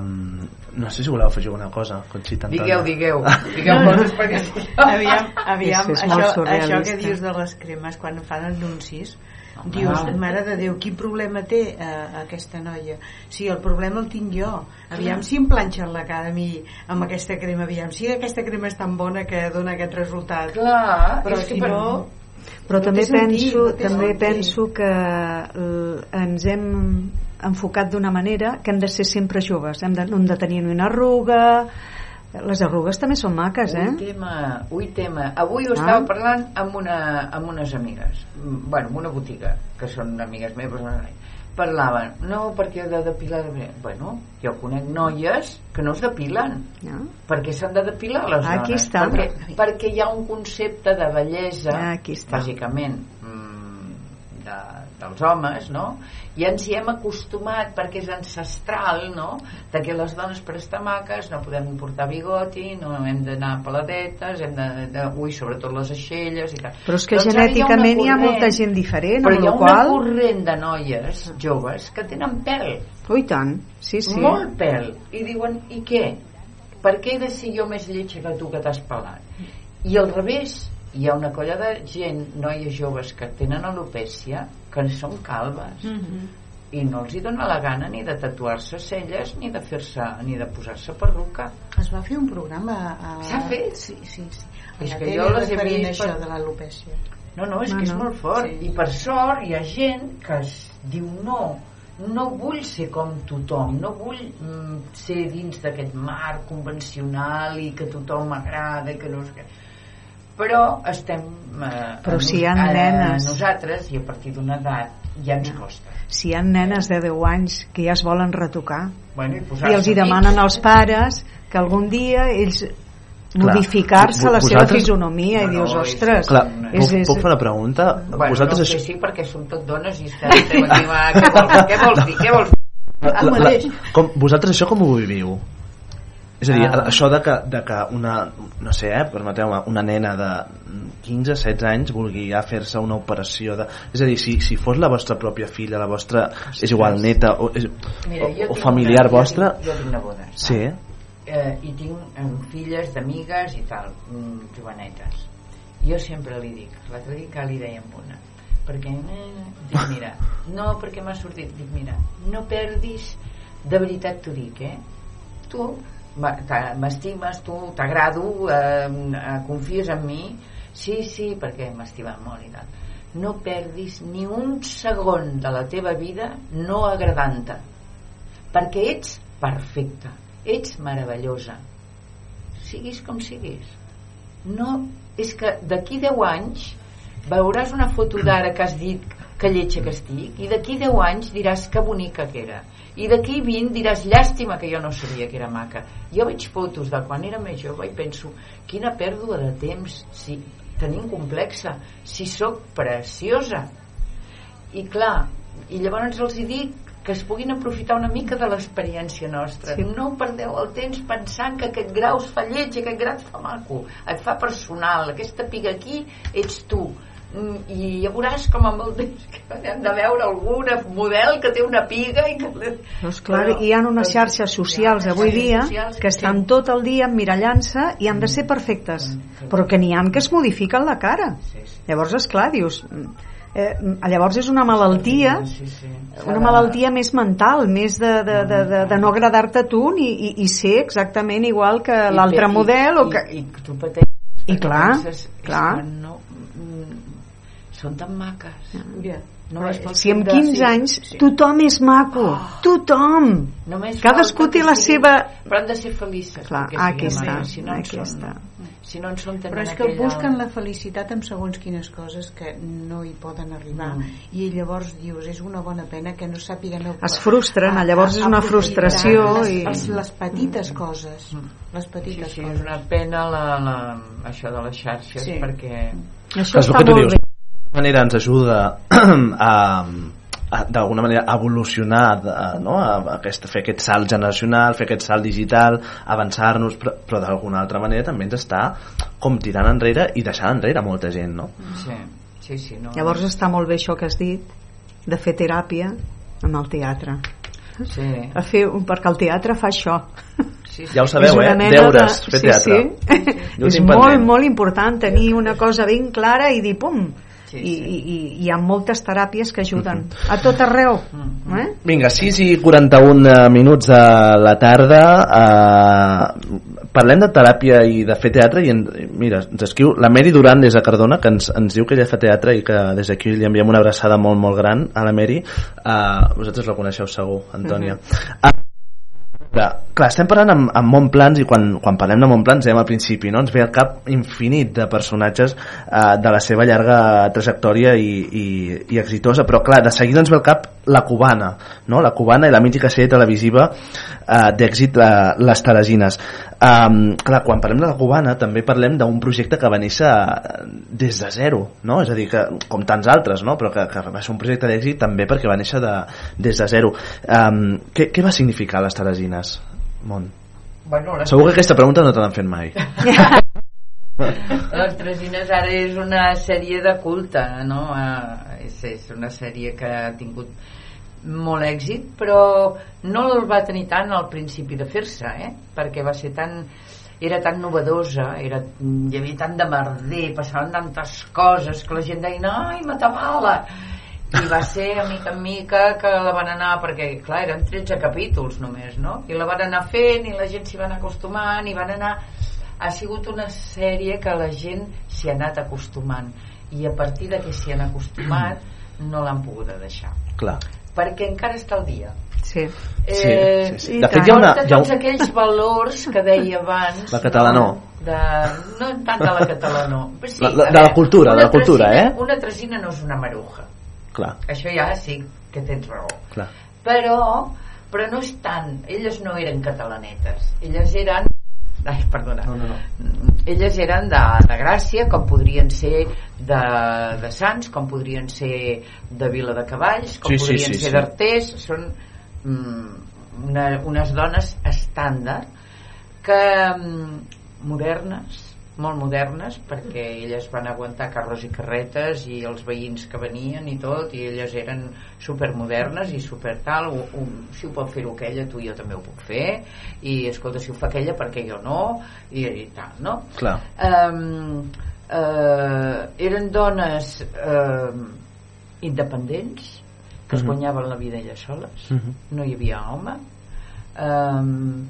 no sé si voleu afegir alguna cosa, Conxita Antònia. digueu, digueu (laughs) digueu coses perquè no aviam, aviam És- és això, això que dius de les cremes quan fan anuncis Home. dius, mare de Déu, quin problema té eh, aquesta noia? Sí, el problema el tinc jo. Aviam si em planxen la cara a mi amb aquesta crema, aviam si aquesta crema és tan bona que dona aquest resultat. clar, Però és que si per- no... Però no també sentit, penso, no també sentit. penso que ens hem enfocat d'una manera que hem de ser sempre joves, hem de, no hem de tenir ni una arruga, les arrugues també són maques, Ui, eh? tema, ui, tema. Avui ho Ah. estava parlant amb, una, amb unes amigues. Mm, Bueno, amb una botiga, que són amigues meves. Parlaven, no, perquè de depilar... Bueno, jo conec noies que no es depilen. No? Per què s'han de depilar les dones? Aquí està. Perquè, perquè hi ha un concepte de bellesa, aquí està. bàsicament, mm, de, dels homes, no? I ens hi hem acostumat perquè és ancestral, no? De que les dones per estar maques no podem portar bigoti, no hem d'anar peladetes, hem de, de, ui, sobretot les aixelles i tal. Però és que Doncs genèticament hi ha, una molta corrent- gent diferent, però hi ha una qual... corrent de noies joves que tenen pèl Ui, tant, sí, sí. molt pèl i diuen, i què? per què he de ser jo més lletja que tu que t'has pelat? i al revés hi ha una colla de gent, noies joves que tenen alopècia que són calbes i no els hi dona la gana ni de tatuar-se celles ni de fer-se ni de posar-se perruca Es va fer un programa... A... S'ha fet? Sí, sí, sí. A És que jo les he vist això per- de l'alopècia. No, no, és No, que és no. molt fort. Sí. I per sort hi ha gent que es diu no, no vull ser com tothom, no vull mm, ser dins d'aquest marc convencional i que tothom m'agrada i que no sé què. Però estem... Eh, Però si hi ha nos- nenes- nosaltres, i a partir d'una edat, ja ens costa. Si hi ha nenes de 10 anys que ja es volen retocar Bueno, i i els hi demanen als pares que algun dia ells modificar-se la seva fisonomia i No, no, dius, és- ostres Clar, és, puc, és, puc fer una pregunta? Bueno, vosaltres no això- sé si perquè som tot dones i estem, (laughs) què, vols, què vols dir? Què vols dir? la, la, mateix. com, vosaltres això com ho viviu? És a dir, Ah. això de que, de que una, no sé, eh, permeteu-me, una nena de 15-16 anys vulgui ja fer-se una operació de... És a dir, si, si fos la vostra pròpia filla, la vostra, és igual, neta o, és, Mira, jo o, o familiar una, jo vostra... tinc- Jo tinc nebodes. Sí, eh, i tinc eh, filles d'amigues i tal, mm, jovenetes jo sempre li dic l'altre dia que li deia amb una perquè eh, dic mira (laughs) no perquè m'ha sortit, dic mira no perdis, de veritat t'ho dic eh tu m'estimes, tu t'agrado eh, confies en mi. Sí, sí, perquè m'estimes molt i tal. No perdis ni un segon de la teva vida no agradant-te perquè ets perfecta ets meravellosa. Siguis com siguis. No, és que d'aquí 10 anys veuràs una foto d'ara que has dit que lletja que estic i d'aquí 10 anys diràs que bonica que era i d'aquí 20 diràs llàstima que jo no sabia que era maca. Jo veig fotos de quan era més jove i penso quina pèrdua de temps. Si tenim complexa si sóc preciosa. I clar i llavors els hi dic que es puguin aprofitar una mica de l'experiència nostra. Sí. no perdeu el temps pensant que aquest grau es fa lleig aquest grau et fa maco. Et fa personal, aquesta piga aquí ets tu i ja veuràs com amb el temps que hem de veure algun model que té una piga i que... Doncs clar, hi ha unes xarxes socials avui xarxes dia socials que estan tot el dia emmirallant-se i han de ser perfectes, però que n'hi ha que es modifiquen la cara. Llavors, és clar, dius, mm, eh, llavors és una malaltia sí, sí. una malaltia més mental més de, de, de, de, de no agradar-te a tu i, i, i ser exactament igual que l'altre model o que... i, i tu pateixes I clar, penses, és clar. que no, mm, són tan maques Ja. només pel si amb fet de- 15 sí, anys sí. tothom és maco tothom Només cadascú té la siguin- seva però han de ser felices Clar, perquè aquí està, si no aquí són, està. si no en són tenen però és que aquella- busquen la felicitat amb segons quines coses que no hi poden arribar Mm. i llavors dius, és una bona pena que no sàpiguen el- Es frustren, a- llavors a- és una frustració les, i- les, les petites coses les sí, petites sí, coses és una pena la, la, això de les xarxes Sí. perquè això És el està que tu molt dius. Manera ens ajuda (clears throat) a, a d'alguna manera a evolucionar de, no? a, a aquest, fer aquest salt generacional fer aquest salt digital, avançar-nos però, però d'alguna altra manera també ens està com tirant enrere i deixant enrere molta gent no? sí, sí, sí no, llavors està molt bé això que has dit de fer teràpia amb el teatre sí, a fer, perquè el teatre fa això sí, sí. ja ho sabeu, eh? mena deures, de- fer sí, teatre sí. Ho és molt, molt important tenir una cosa ben clara i dir pum Sí, I, sí. i, i hi ha moltes teràpies que ajuden a tot arreu Mhm. eh? Vinga, 6 i 41 minuts de la tarda eh, parlem de teràpia i de fer teatre i en, mira, ens escriu la Meri Duran des de Cardona que ens, ens diu que ella fa teatre i que des d'aquí li enviem una abraçada molt molt gran a la Meri uh, vosaltres la coneixeu segur, Antònia uh Clar, clar, estem parlant amb, amb Montplans i quan, quan parlem de Montplans dèiem al principi, no? ens ve al cap infinit de personatges eh, de la seva llarga trajectòria i, i, i exitosa, però clar, de seguida ens ve al cap la cubana, no? la cubana i la mítica sèrie televisiva eh, d'èxit eh, Les Teresines. Um, clar, quan parlem de la cubana també parlem d'un projecte que va néixer eh, des de zero, no? és a dir, que, com tants altres, no? però que, que va ser un projecte d'èxit també perquè va néixer de, des de zero. Um, què, què va significar Les Teresines? Mont. bueno, les Segur que aquesta pregunta no te l'han fet mai. (laughs) Les Tresines ara és una sèrie de culte, no? Eh, és, és una sèrie que ha tingut molt èxit, però no el va tenir tant al principi de fer-se, eh? perquè va ser tan era tan novedosa, era, hi havia tant de merder, passaven tantes coses que la gent deia, ai, m'atabala i va ser a mica en mica que la van anar, perquè clar, eren 13 capítols només, no? I la van anar fent i la gent s'hi va anar acostumant i van anar ha sigut una sèrie que la gent s'hi ha anat acostumant i a partir de que s'hi han acostumat no l'han pogut deixar Clar. perquè encara està al dia sí. eh, sí, sí. i De fet, tant. hi ha una... Hi ha tots aquells valors que deia abans La catalanó. no, de, no tant de la catalanó però sí, La- la- de la cultura, de la cultura, tresina- eh? una tresina no és una maruja Clar, això ja sí que tens raó clar. però, però no és tant elles no eren catalanetes elles eren ai, perdona No, no, no. elles eren de, de Gràcia com podrien ser de, de Sants com podrien ser de Vila de Cavalls com Sí, sí, podrien sí, ser sí. d'Artés són mm, una, unes dones estàndard que mm, modernes molt modernes perquè elles van aguantar carros i carretes i els veïns que venien i tot i elles eren supermodernes i super tal o, o, si ho pot fer-ho aquella tu i jo també ho puc fer i escolta si ho fa aquella perquè jo no i, i tal no? Clar. um, uh, eren dones uh, independents que es Mhm. guanyaven la vida elles soles Mhm. no hi havia home um,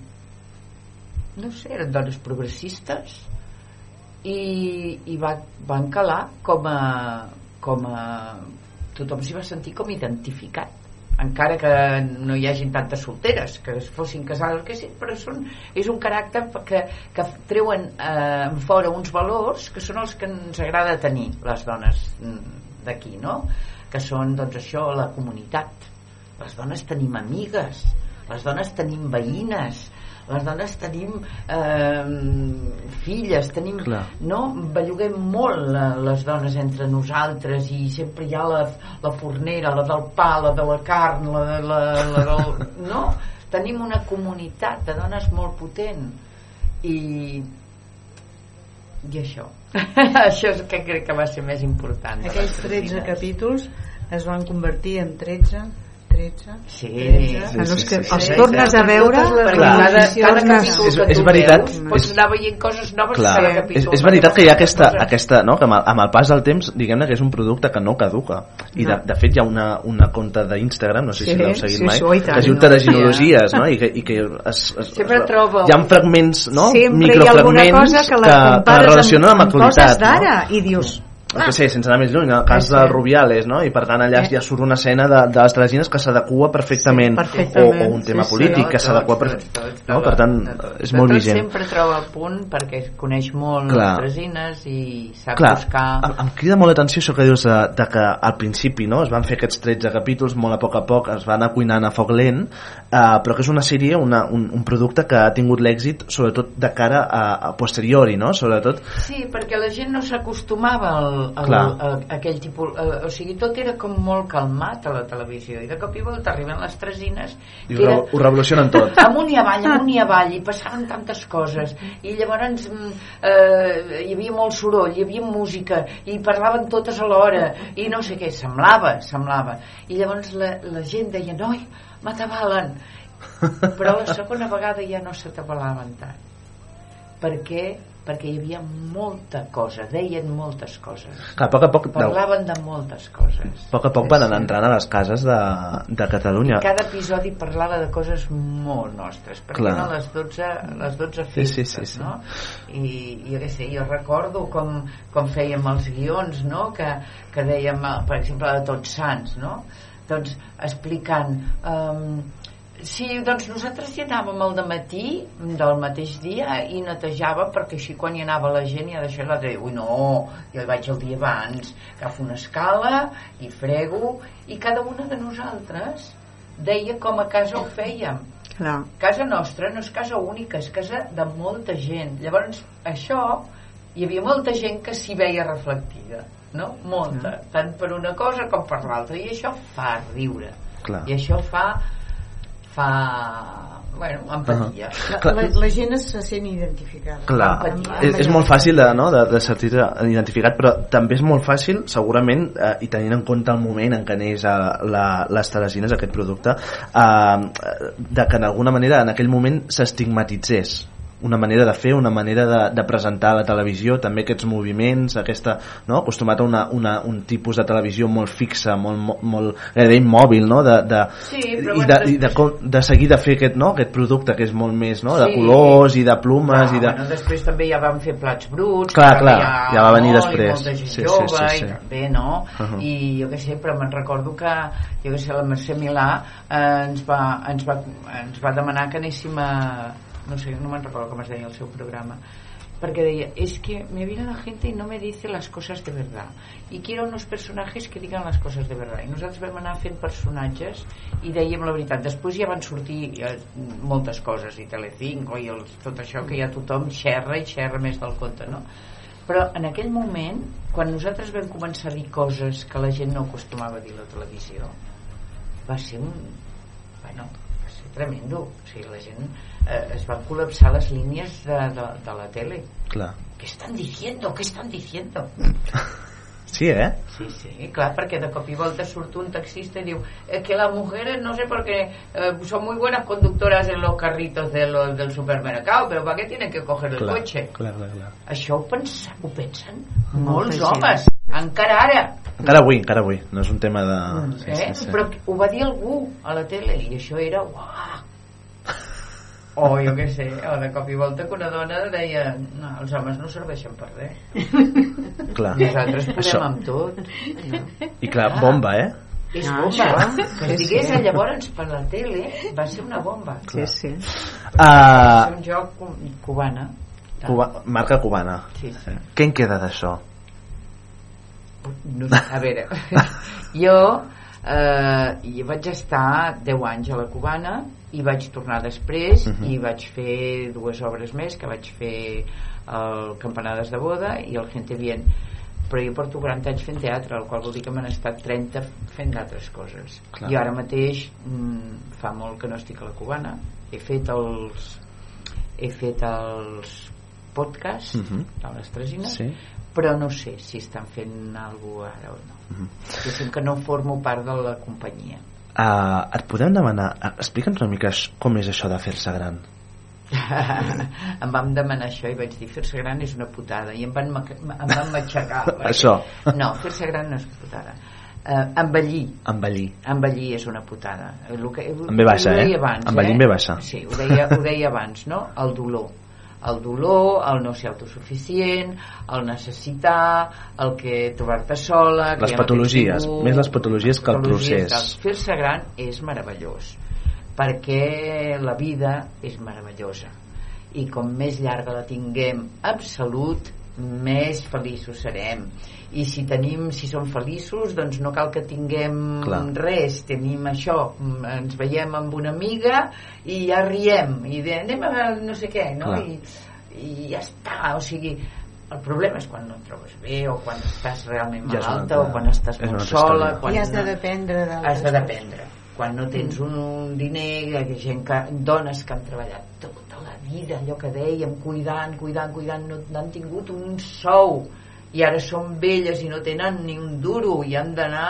no sé, eren dones progressistes i, i va, van calar com a, com a tothom s'hi va sentir com identificat encara que no hi hagin tantes solteres que es fossin casades que sí, però són, és un caràcter que, que treuen eh, fora uns valors que són els que ens agrada tenir les dones d'aquí no? que són doncs això la comunitat les dones tenim amigues les dones tenim veïnes les dones tenim eh, filles tenim, Clar. no? belluguem molt la, les dones entre nosaltres i sempre hi ha la, la fornera la del pa, la de la carn la, de, la, la del, (laughs) no? tenim una comunitat de dones molt potent i i això (laughs) això és que crec que va ser més important aquells les 13 Tresines. capítols es van convertir en 13 13 13 Sí, 13, Sí, sí, sí, sí, els sí. tornes a veure perquè cada, cada capítol És- que és veritat. veus, pots anar veient coses noves Clar, cada és, capítol és veritat que hi ha aquesta, aquesta no? que amb el, amb el pas del temps diguem-ne que és un producte que no caduca i de, No. de fet hi ha una, una conta d'Instagram no sé si l'heu seguit sí, mai sí, que es diu Tereginologies no? i que, i que es, es, Sempre es, troba hi ha un- fragments no? sempre hi ha alguna microfragments cosa que la que, que relacionen amb, amb, amb coses d'ara no? i dius el que sé, sense anar més lluny, el cas Sí, de. Rubiales, no? I per tant allà Eh. ja surt una escena de, de les Teresines que s'adequa perfectament, Sí, perfectament. O, o un tema Sí, sí, polític que s'adequa perfectament. No? Per tant, és molt vigent. sempre troba punt perquè es coneix molt Clar. les tresines i sap Clar, buscar em, em crida molt l'atenció això que dius de, de que al principi no, es van fer aquests 13 capítols, molt a poc a poc es van anar cuinant a foc lent, eh, però que és una sèrie, una, un, un producte que ha tingut l'èxit sobretot de cara a, a posteriori, no? Sobretot, Sí, perquè la gent no s'acostumava al, Clar. a, a aquell tipus... A, o sigui, tot era com molt calmat a la televisió i de cop i volta arriben les tresines i que ho, era ho revolucionen tot. (laughs) amunt i avall, amunt i avall i passaven tantes coses i llavors mm, eh, hi havia molt soroll, hi havia música i parlaven totes alhora i no sé què, semblava, semblava i llavors la, la gent deia noi, m'atabalen però la segona vegada ja no s'atabalaven tant perquè perquè hi havia molta cosa, deien moltes coses Clar, a poc a poc, parlaven de moltes coses a poc a poc van anar entrant a les cases de, de Catalunya. cada episodi parlava de coses molt nostres perquè Clar. eren les 12, les 12 Sí, festes sí, sí, sí. no? i jo què sé, jo recordo com, com fèiem els guions no? que, que dèiem, per exemple de Tots Sants no? doncs explicant um, Sí, doncs nosaltres hi anàvem al matí del mateix dia i netejàvem perquè així quan hi anava la gent ja deixava l'altre dia, ui no, jo hi vaig el dia abans, agafo una escala i frego i cada una de nosaltres deia com a casa ho fèiem clar, casa nostra no és casa única, és casa de molta gent. Llavors, això, hi havia molta gent que s'hi veia reflectida, no? Molta, tant per una cosa com per l'altra, i això fa riure. Clar. I això fa fa bueno, empatia. la, Clar. la, la gent es se sent identificada Clar, Empatia. És, és molt fàcil de, no, de, de sentir identificat, però també és molt fàcil, segurament, eh, i tenint en compte el moment en què neix eh, la, les teresines, aquest producte, eh, de que en alguna manera en aquell moment s'estigmatitzés una manera de fer, una manera de, de presentar a la televisió, també aquests moviments, aquesta, no? acostumat a una, una, un tipus de televisió molt fixa, molt, molt, molt gairebé immòbil, no? de, de, Sí, i, de, i de, com- de seguir de fer aquest, no? aquest producte que és molt més no? de Sí. colors i de plumes Ah, i de... bueno, després també ja van fer plats bruts Clar, que clar, hi ja va venir després. i molta gent Sí, sí, jove sí, sí. i també no Uh -huh. i jo què sé, però me'n recordo que jo què sé, la Mercè Milà eh, ens, va, ens, va, ens va demanar que anéssim a no sé, no me'n recordo com es deia el seu programa porque deia, es que me viene la gente y no me dice las cosas de verdad. Y quiero unos personajes que digan las cosas de verdad i nosaltres vam anar fent personatges i dèiem la veritat, després ja van sortir ja, moltes coses i Telecinco i els, tot això que ja tothom xerra i xerra més del compte no? però en aquell moment quan nosaltres vam començar a dir coses que la gent no acostumava a dir a la televisió va ser un bueno, va ser tremendo. O sigui, la gent eh, es van col·lapsar les línies de, de, de la tele Clar. ¿qué están diciendo? ¿qué están diciendo? (laughs) Sí, eh? Sí, sí, clar, perquè de cop i volta surt un taxista i diu es que las mujeres, no sé por qué eh, son muy buenas conductoras en los carritos de los, del supermercado, pero ¿para qué tienen que coger el Clar, coche? clar, clar, clar. Això ho, pensa, ho pensen molts gent. homes, encara ara. Encara avui, encara avui. No és un tema de... Sí, eh? sí, sí. Però ho va dir algú a la tele i això era uah. O jo què sé o de cop i volta que una dona deia no, els homes no serveixen per res Clar. nosaltres podem Això. amb tot I clar, bomba, eh? és No, bomba això, que sí, es digués sí. llavors per la tele va ser una bomba sí, sí. va Uh, ser un joc cu- cubana Cuba, marca cubana. sí, sí. Què en queda d'això? No, a veure, (laughs) jo eh, jo vaig estar 10 anys a la Cubana i vaig tornar després Mhm. i vaig fer dues obres més que vaig fer el Campanades de Boda i el Gente Bien però jo porto 40 anys fent teatre el qual vol dir que m'han estat 30 fent d'altres coses Clar. i ara mateix mm, fa molt que no estic a la Cubana he fet els he fet els podcasts Mhm. de les Tresines Sí. però no sé si estan fent alguna ara o no Mhm. diguéssim que no formo part de la companyia Uh, et podem demanar... Uh, Explica'ns una mica com és això de fer-se gran. (laughs) em vam demanar això i vaig dir fer-se gran és una putada i em van, em van matxacar (laughs) perquè- Això. no, fer-se gran no és putada uh, envellir Envellir. envellir és una putada el que, En ve baixa, ho deia eh? abans, Envellir en ve baixa. sí, ho deia, ho deia abans no? el dolor el dolor, el no ser autosuficient, el necessitar, el que trobar-te sola... que Les patologies, ningú, més les patologies que el procés. Fer-se gran és meravellós, perquè la vida és meravellosa. I com més llarga la tinguem amb salut més feliços serem i si tenim, si som feliços doncs no cal que tinguem Clar. res. Tenim això, mm, ens veiem amb una amiga i ja riem. I de, anem a no sé què no? Clar. I, i ja està, o sigui el problema és quan no et trobes bé o quan estàs realment Ja malalta altra- o quan estàs és molt sola quan I has de dependre d'altres has de dependre. Quan no tens un, un diner hi ha gent que, dones que han treballat tota la vida allò que dèiem cuidant, cuidant, cuidant no, no han tingut un sou i ara són velles i no tenen ni un duro i han d'anar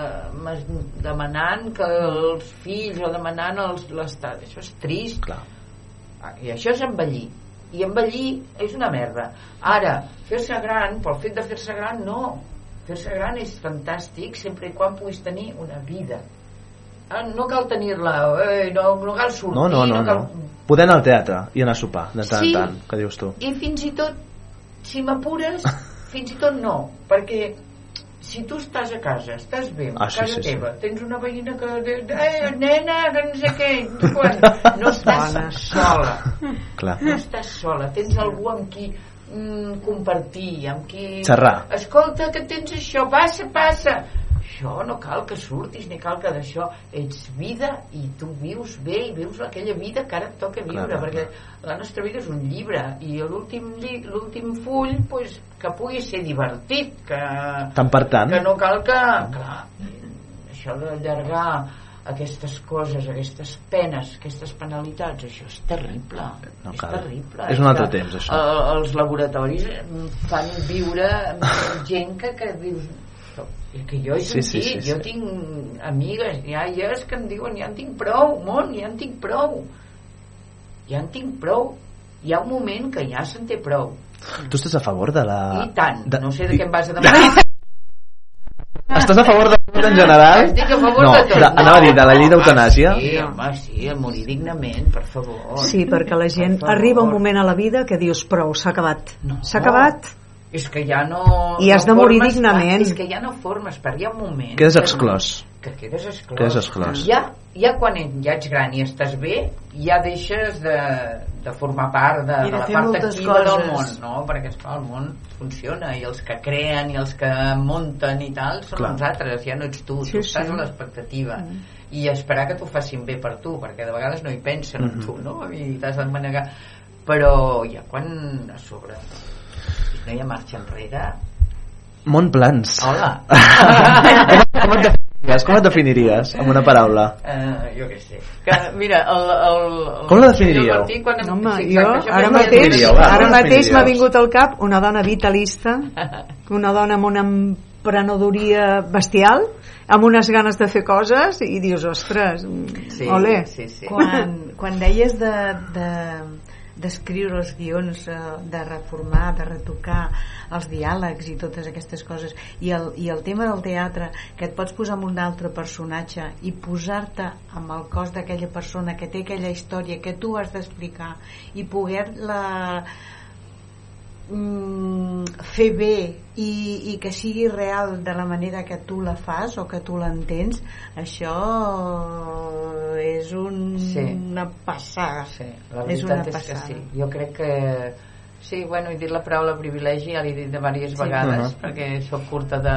eh, demanant que els fills o demanant l'estat això és trist Clar. Ah, i això és envellir i envellir és una merda ara, fer-se gran pel fet de fer-se gran no fer-se gran és fantàstic sempre i quan puguis tenir una vida Ah, no cal tenir-la eh, no, no cal sortir No, no, no, cal... no. Poder anar al teatre i anar a sopar, de tant Sí. en tant, que dius tu. i fins i tot si m'apures (laughs) fins i tot no perquè si tu estàs a casa, estàs bé, a Ah, sí, casa sí, sí. teva, tens una veïna que... Eh, nena, que no sé què... Quan, (laughs) no estàs sola. Clar. No estàs sola, tens algú amb qui mm, compartir, amb qui... Xerrar. Escolta, que tens això, passa, passa. Això no cal que surtis, ni cal que d'això. Ets vida i tu vius bé i vius aquella vida que ara et toca viure, Clar, clar, perquè la nostra vida és un llibre i l'últim full pues, que pugui ser divertit, que, Tant per tant. que no cal que... Clar, això d'allargar aquestes coses, aquestes penes, aquestes penalitats, això és terrible. No és cal. terrible. És un altre que, temps, això. eh, els laboratoris fan viure gent que, que dius és que jo he Sí, sentit, sí, sí, jo sí. tinc amigues, iaies que em diuen ja en tinc prou, món, ja en tinc prou ja en tinc prou hi ha un moment que ja se'n té prou Tu estàs a favor de la... i tant, de... no sé de què em vas a demanar (laughs) Estàs a favor de tot en general? Estic a favor no, de tot. anava a dir, de la llei d'eutanàsia? Sí, home, sí, el morir dignament, per favor. Sí, perquè la gent arriba un moment a la vida que dius prou, s'ha acabat. S'ha acabat. És que ja no... I has no de morir dignament. part, És que ja no formes part, hi ha un moment... Quedes que- exclòs. Que quedes exclòs. Quedes exclòs. Ja, ja quan ja ets gran i estàs bé, ja deixes de, de formar part de, de de la part activa del coses. món, no? Perquè, esclar, el món funciona i els que creen i els que munten i tal són Clar. els altres, ja no ets tu, Sí, tu estàs sí. a l'expectativa. I esperar que t'ho facin bé per tu, perquè de vegades no hi pensen en Mhm. tu, no? I t'has de manegar. Però ja quan a sobre no hi ha marxa enrere, Mont plans. Hola. (laughs) com, et definiries, com et definiries amb una paraula? Uh, jo què sé. Que, mira, el, el, el Com la definiríeu? Martí, quan em- Home, jo ara mateix, ara mateix m'ha vingut al cap una dona vitalista, (laughs) una dona amb una emprenedoria bestial, amb unes ganes de fer coses i dius, ostres, Sí, ole. sí, sí. quan, quan deies de, de d'escriure els guions, eh, de reformar, de retocar els diàlegs i totes aquestes coses. I el, i el tema del teatre que et pots posar amb un altre personatge i posar-te amb el cos d'aquella persona que té aquella història que tu has d'explicar i poder-la mm, fer bé i, i que sigui real de la manera que tu la fas o que tu l'entens això és un, Sí. una passada Sí, la és una veritat és, passada que sí. Jo crec que... Sí, bueno, he dit la paraula privilegi, ja l'he dit de diverses Sí. vegades, Uh-huh. perquè sóc curta de,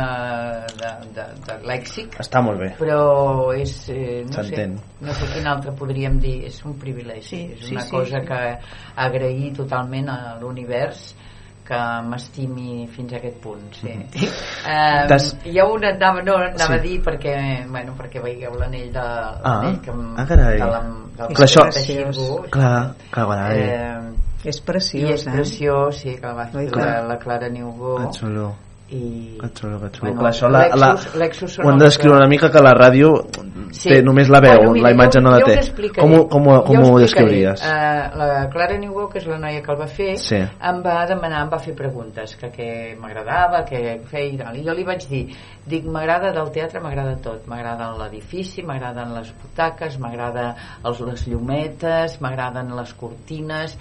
de, de, de lèxic, Està molt bé. però és, eh, no sé, no sé quin altre podríem dir, és un privilegi, Sí, és sí, una sí, cosa sí. que agrair totalment a l'univers que m'estimi fins a aquest punt sí. eh, T'has- hi ha una anava, no, anava Sí. a dir perquè, bueno, perquè veieu l'anell de, l'anell que, em- ah, carai. de la- del És Clar, això-. Clar, clar, carai. eh, És i preciós, és eh? preciós sí, que el va fer la, la Clara Niubó xulo. I Que xulo, que xulo. Bueno, Clar, això la, la, Lexus- Lexus són ho hem els d'escriure una mica que la ràdio té només la veu, Bueno, mira, la imatge jo- no la té. Com, com, ho- com ho descriuries? Eh, la Clara Newell, que és la noia que el va fer, Sí. em va demanar, em va fer preguntes, que què m'agradava, què feia i tal. I jo li vaig dir, dic, m'agrada del teatre, m'agrada tot. M'agrada l'edifici, m'agraden les butaques, m'agrada els- les llumetes, m'agraden les cortines,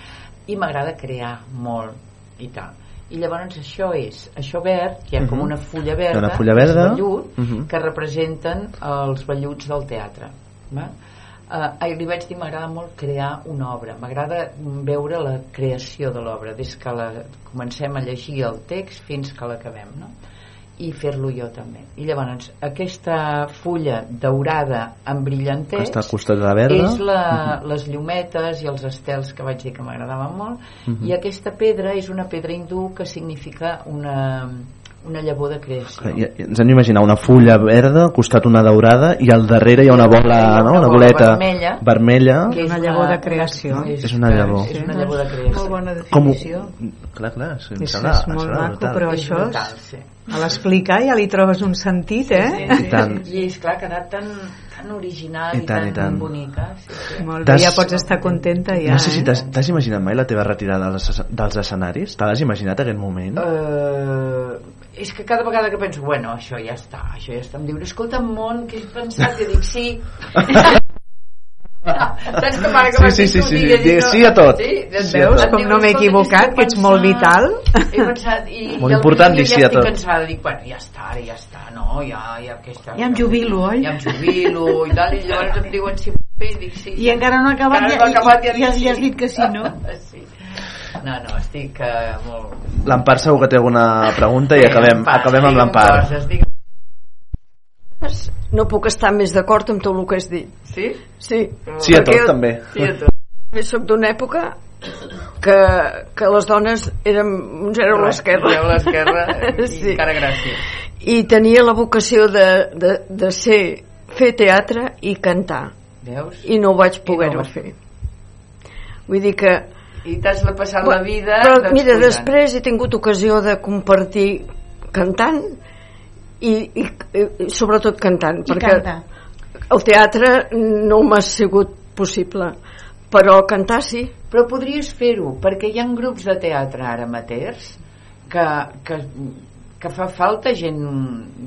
i m'agrada crear molt, i tal. I llavors això és, això verd, que hi ha com Mhm. una fulla verda, Una fulla verda. vellut, Mhm. que representen els velluts del teatre va? Uh, li vaig dir m'agrada molt crear una obra m'agrada veure la creació de l'obra des que la, comencem a llegir el text fins que l'acabem no? I fer-lo jo també i llavors aquesta fulla daurada amb Que brillantets està al costat de la verda. és la, les llumetes i els estels que vaig dir que m'agradaven molt Mhm. i aquesta pedra és una pedra hindú que significa una, una llavor de creació I, i ens hem d'imaginar una fulla verda, al costat una daurada i al darrere hi ha una bola, no? una bola boleta vermella. vermella. que és Una llavor de creació. És una llavor. és una llavor de creació Molt bona Com ho... definició. Clar, clar, sí, És, és em molt maco, però És això brutal, sí. A l'explicar ja li trobes un sentit, eh? Sí, sí, I tant. I és clar que ha anat tan, tan original I i, tant, tan, i tant. bonica. Sí, sí. Molt bé, ja pots estar contenta ja, No sé si eh? t'has t'has imaginat mai la teva retirada dels, dels escenaris? Te l'has imaginat aquest moment? Uh, és que cada vegada que penso, bueno, això ja està, això ja està, em diu, escolta, món, què has pensat? I dic, sí. (laughs) Saps que pare que Sí, sí, sí, sí, digues, sí, sí a tot. Sí, et Sí veus? Com no m'he equivocat, que ets molt vital. He pensat, i, Molt important dir sí ja a tot. estic cansada, dic, bueno, ja està, ara ja està, no? Ja, ja, aquesta, Ja em jubilo, oi? Ja em jubilo i tal, i llavors em diuen si puc fer, i dic sí. I encara no ha acabat, ja, no acabat, ja, ja, has dit que sí, no? (laughs) sí. No, no, estic uh, molt... L'Empar segur que té alguna pregunta i acabem, acabem amb digue'm l'Empar. coses, digue'm- No puc estar més d'acord amb tot el que has dit. Sí? Sí. Sí a tot, també. Sí, a tot. Jo soc d'una època que, que les dones érem un zero a l'esquerra. A l'esquerra i (laughs) sí. encara gràcies. I tenia la vocació de, de, de ser, fer teatre i cantar. Veus? I no ho vaig poder-ho no fer. Vull dir que... I t'has de passar la vida... Però doncs, mira, cuidant. després he tingut ocasió de compartir cantant i, i, i sobretot cantant. I perquè canta. el teatre no m'ha sigut possible, però cantar sí. Però podries fer-ho, perquè hi ha grups de teatre ara amateurs que, que, que fa falta gent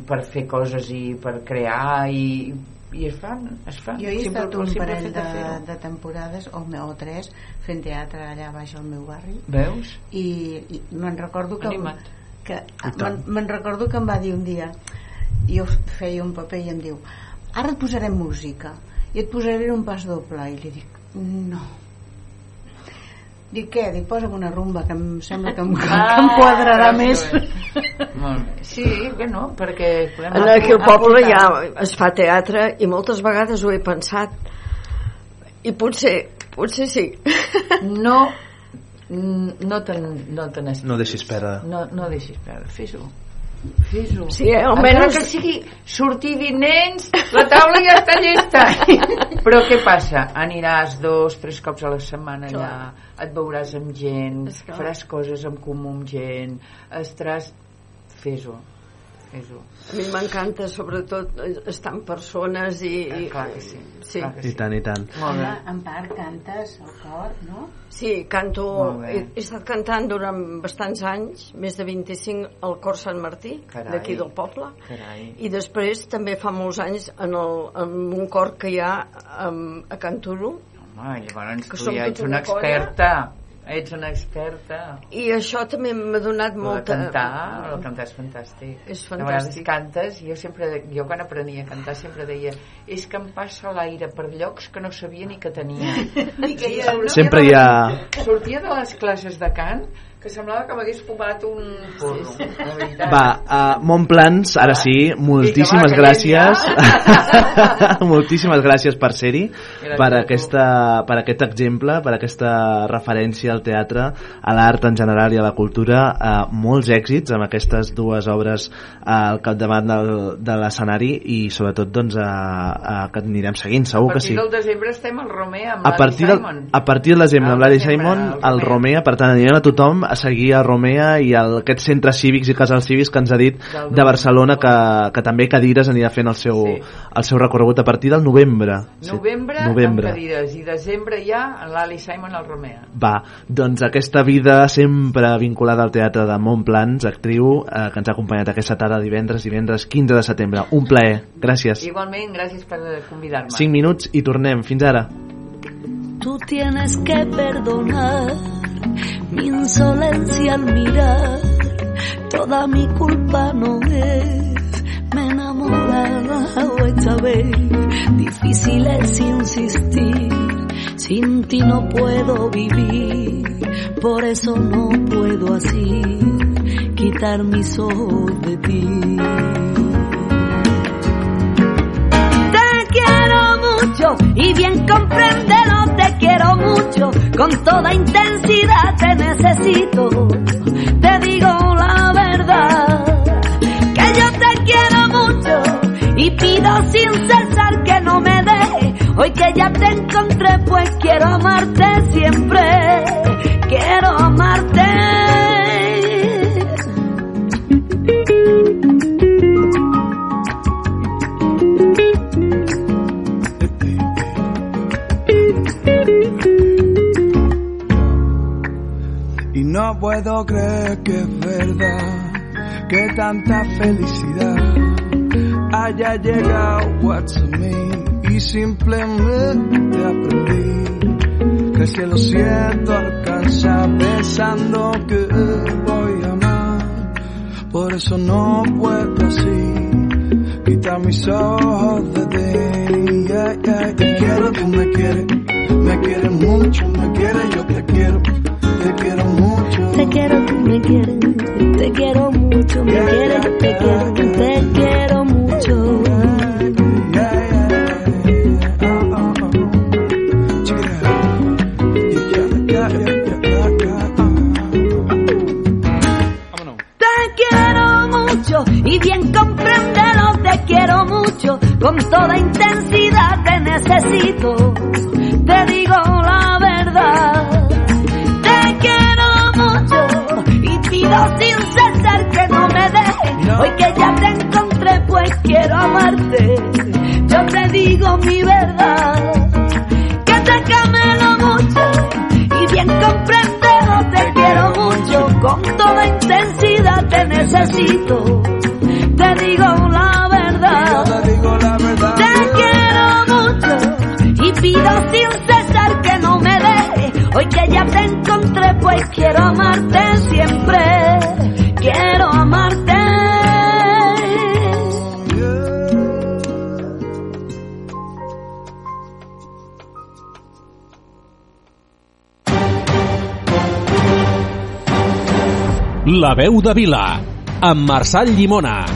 per fer coses i per crear i, i es fan, es fan. Jo he Simple- estat un parell de, de temporades, o, o tres, fent teatre allà baix al meu barri. Veus? I, i me'n recordo que... Animat. Que tant. me'n recordo que em va dir un dia jo feia un paper i em diu ara et posarem música i et posaré un pas doble i li dic no dic què? dic posa'm una rumba que em sembla que em, (laughs) que em quadrarà Ah, més. Sí, (laughs) bé, no, perquè... En aquí al poble ja es fa teatre i moltes vegades ho he pensat i potser, potser sí. No, no te'n no te No deixis perdre. no, no deixis perdre, fes-ho. Fes-ho. Sí, eh, almenys- que sigui sortir dit nens la taula ja està llesta. (laughs) Però què passa? aniràs dos, tres cops a la setmana allà et veuràs amb gent faràs coses en comú amb gent estaràs fes-ho fes-ho A mi m'encanta sobretot estar amb persones i... i clar que sí, sí. clar que I tant, i tant. Molt bé. En part cantes el cor, no? Sí, canto, he, he estat cantant durant bastants anys, més de 25 al Cor Sant Martí, d'aquí del poble, Carai. i després també fa molts anys en, el, en un cor que hi ha um, a Canturo, Home, llavors Que tu ja tota ets una una colla. Ets una experta i això també m'ha donat molta... cantar, el cantar és fantàstic. És A vegades fantàstic. cantes, jo sempre, jo quan aprenia a cantar sempre deia és que em passa l'aire per llocs que no sabia ni que tenia. (laughs) I que ja, no? Sempre hi ha... Sortia de les classes de cant que semblava que m'hagués fumat un porro, la veritat. Va, uh, Montplans, ara sí, moltíssimes Vinga, va, gràcies. (laughs) moltíssimes gràcies per ser-hi, per, a aquesta, per aquest exemple, per aquesta referència al teatre, a l'art en general i a la cultura. Uh, molts èxits amb aquestes dues obres uh, al capdavant del, de l'escenari i sobretot doncs, uh, uh, que anirem seguint, A segur que partir sí. del desembre estem al Romer amb A l'Ali partir, del, Simon. a partir del desembre amb l'Ari Simon, al el Romea. Romea, per tant anirem a tothom, a seguir a Romea i a aquests centres cívics i casals cívics que ens ha dit de Barcelona que, que també Cadires anirà fent el seu, Sí. el seu recorregut a partir del novembre. Sí, Novembre, novembre. amb cadires i desembre ja l'Ali Simon al Romea. Va, doncs aquesta vida sempre vinculada al teatre de Montplans, actriu, eh, que ens ha acompanyat aquesta tarda divendres, divendres 15 de setembre. Un plaer, gràcies. Igualment, gràcies per convidar-me. 5 minuts i tornem. Fins ara. Tú tienes que perdonar mi insolencia al mirar. Toda mi culpa no es. Me he enamorado esta vez. Difícil es insistir. Sin ti no puedo vivir. Por eso no puedo así quitar mis ojos de ti. Y bien compréndelo, te quiero mucho, con toda intensidad te necesito, te digo la verdad, que yo te quiero mucho y pido sin cesar que no me dejes, hoy que ya te encontré pues quiero amarte siempre, quiero amarte. No puedo creer que es verdad que tanta felicidad haya llegado a mí y simplemente aprendí que el cielo siento alcanza pensando que voy a amar. Por eso no puedo así quitar mis ojos de ti. Yeah, yeah, Te quiero, tú me quieres, me quieres mucho, me quieres, yo te quiero, te quiero mucho. Te quiero, tú me quieres, te quiero mucho, me quieres, te quiero, te quiero mucho. Te quiero mucho y bien compréndelo, te quiero mucho, con toda intensidad te necesito, hoy que ya te encontré pues quiero amarte, yo te digo mi verdad. Que te camelo mucho y bien comprendero, te quiero mucho, con toda intensidad te necesito, te digo la verdad. Te quiero mucho y pido sin cesar que no me dejes, hoy que ya te encontré pues quiero amarte La veu de Vila, amb Marçal Llimona.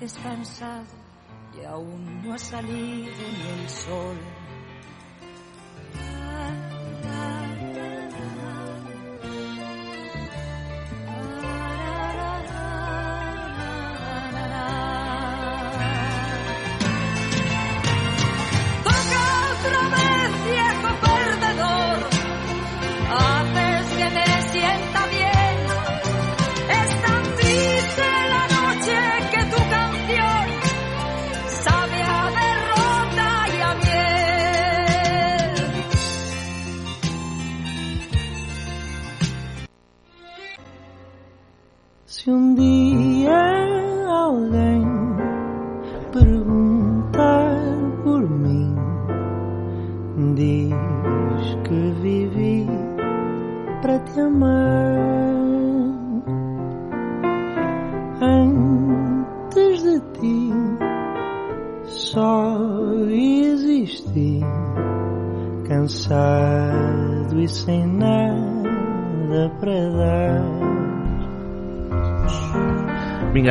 Pareces cansado y aún no ha salido ni el sol.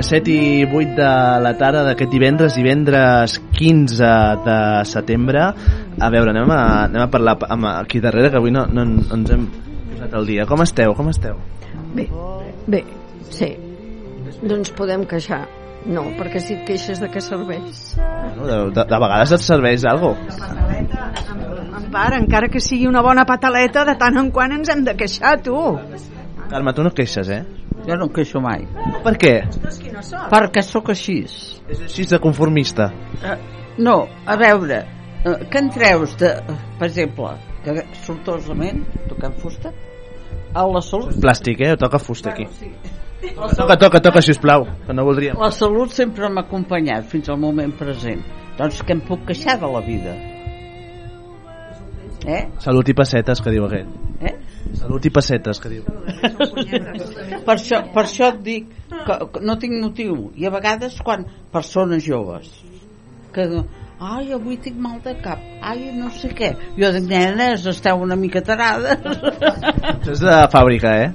7 i 8 de la tarda d'aquest divendres, divendres 15 de setembre. A veure, anem a, anem a parlar amb aquí darrere, que avui no, no, no ens hem posat al dia. Com esteu? Com esteu? Bé, bé, sí. Doncs podem queixar. No, perquè si et queixes de què serveix? No, de, de, de vegades et serveix algo. En part, encara que sigui una bona pataleta, de tant en quant ens hem de queixar, tu. Carme, tu no queixes, eh? Jo no em queixo mai. Per què? Perquè sóc així. És així de conformista. Uh, no, a veure, uh, què en treus de, uh, per exemple, que sortosament, toquem fusta, a la salut... Plàstic, eh? Toca fusta aquí. Toca, toca, toca, sisplau, que no voldríem. La salut sempre m'ha acompanyat fins al moment present. Doncs que em puc queixar de la vida. Eh? Salut i pessetes, que diu aquell. Eh? Salut i pessetes, que diu. (laughs) per, això, per això et dic que, que no tinc motiu. I a vegades quan persones joves que ai, avui tinc mal de cap, ai, no sé què. Jo dic, nenes, esteu una mica tarades. (laughs) Això és de fàbrica, eh?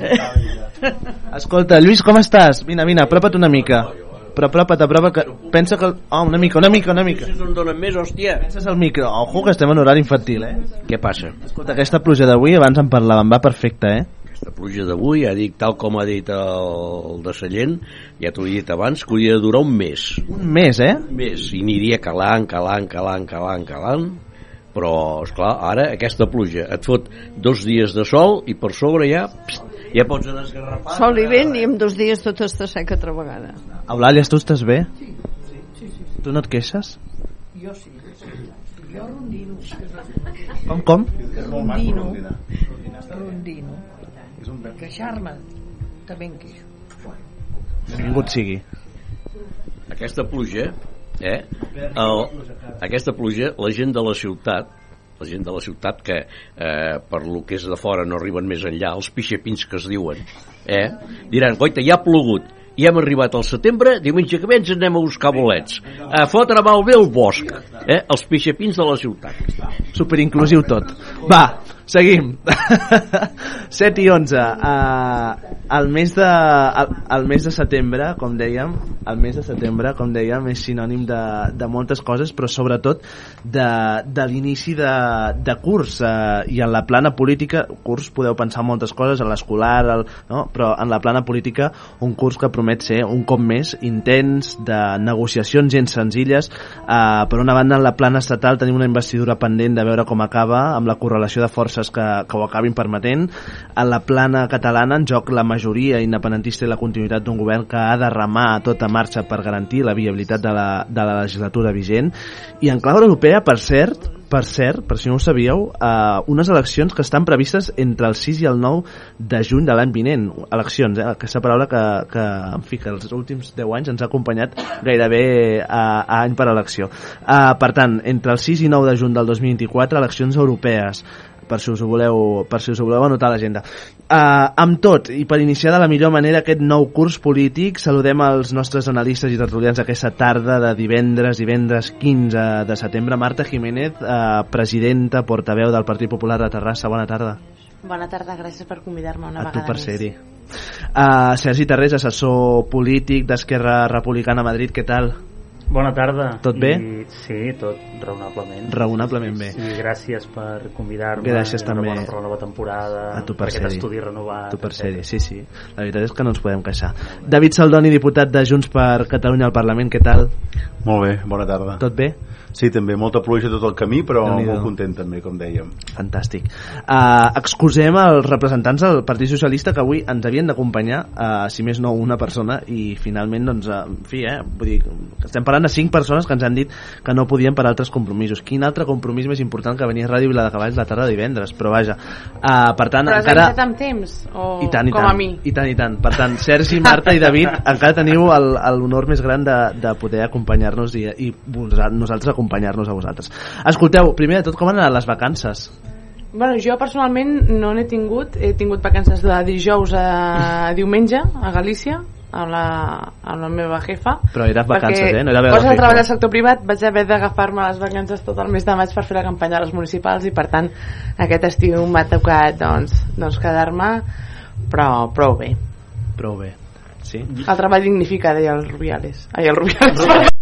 (laughs) Escolta, Lluís, com estàs? Vine, vine, apropa't una mica. Però apropa't, apropa't, que pensa que... Oh, una mica, una mica, una mica. Si on donen més, hòstia. Penses al micro. Ojo, que estem en horari infantil, eh? Què passa? Escolta, aquesta pluja d'avui, abans en parlàvem, va perfecta, eh? Aquesta pluja d'avui, ja dic, tal com ha dit el, el de Sallent, ja t'ho he dit abans, que hauria de durar un mes. Un mes, eh? Un mes, i aniria calant, calant, calant, calant, calant, però, és clar ara aquesta pluja et fot dos dies de sol i per sobre ja pst, ja pots anar esgarrapant Sol i vent i en dos dies tot està sec altra vegada. Eulàlia, tu estàs bé? Tu no et queixes? Jo sí, jo rondino. Com, com? Rondino. Rondino. Queixar-me. També em queixo. Benvingut sigui. aquesta pluja eh, el, aquesta pluja la gent de la ciutat la gent de la ciutat que eh, per lo que és de fora no arriben més enllà els pixapins que es diuen eh, diran, goita, ja ha plogut i hem arribat al setembre, diumenge que ve ens anem a buscar bolets. A fotre malbé el bosc eh, els pixapins de la ciutat. Superinclusiu tot. Va, seguim. (laughs) 7 i 11. Uh, el, mes de, el, el mes de setembre, com dèiem, el mes de setembre, com dèiem, és sinònim de, de moltes coses, però sobretot de, de l'inici de, de curs. Uh, I en la plana política, curs podeu pensar en moltes coses, en l'escolar, no? però en la plana política, un curs que promet ser un cop més intens, de negociacions gens senzilles. Uh, per una banda, en la plana estatal tenim una investidura pendent de veure com acaba, amb la correlació de forces que, que ho acabin permetent. En la plana catalana, en joc la majoria independentista i la continuïtat d'un govern que ha de remar a tota marxa per garantir la viabilitat de la, de la legislatura vigent. I en clau europea, per cert, per cert, per si no ho sabíeu, eh, unes eleccions que estan previstes entre el 6 i el 9 de juny de l'any vinent. Eleccions, eh? aquesta paraula que, que, en fi, que els últims 10 anys ens ha acompanyat gairebé a, a any per elecció. Eh, per tant, entre el 6 i 9 de juny del 2024, eleccions europees per si us ho voleu, per si us ho voleu anotar a l'agenda. Uh, amb tot, i per iniciar de la millor manera aquest nou curs polític, saludem els nostres analistes i tertulians aquesta tarda de divendres, divendres 15 de setembre. Marta Jiménez, uh, presidenta, portaveu del Partit Popular de Terrassa, bona tarda. Bona tarda, gràcies per convidar-me una A tu vegada per més. ser-hi. Uh, Sergi Tarrés, assessor polític d'Esquerra Republicana a Madrid, què tal? Bona tarda. Tot bé? I, sí, tot raonablement. Raonablement bé. Sí, gràcies per convidar-me. Gràcies també. Per la nova temporada. A tu per aquest ser-hi. estudi renovat. A tu per ser sí, sí. La veritat és que no ens podem queixar. David Saldoni, diputat de Junts per Catalunya al Parlament, què tal? Molt bé, bona tarda. Tot bé? Sí, també, molta pluja tot el camí, però Déu-n'hi-do. molt content també, com dèiem. Fantàstic. Uh, excusem els representants del Partit Socialista que avui ens havien d'acompanyar, uh, si més no una persona, i finalment, doncs, uh, en fi, eh, vull dir, que estem parlant de cinc persones que ens han dit que no podien per altres compromisos. Quin altre compromís més important que venir a Ràdio Viladecavalls la tarda de divendres? Però vaja, uh, per tant, Però encara... avisat amb temps? O I tant, i com tant, a mi? I tant, i tant. Per tant, Sergi, Marta i David, (laughs) encara teniu el- l'honor més gran de, de poder acompanyar-nos i, i vosa- nosaltres acompanyar-nos a vosaltres. Escolteu, primer de tot, com han anat les vacances? Bueno, jo personalment no n'he tingut. He tingut vacances de dijous a (laughs) diumenge a Galícia amb la, amb la meva jefa Però eren vacances, eh? No era coses de de fer treball al sector privat vaig haver d'agafar-me les vacances tot el mes de maig per fer la campanya a les municipals i per tant aquest estiu m'ha tocat doncs, doncs quedar-me però prou bé Prou bé, sí? el treball dignifica, deia el Rubiales ai, el Rubiales (laughs)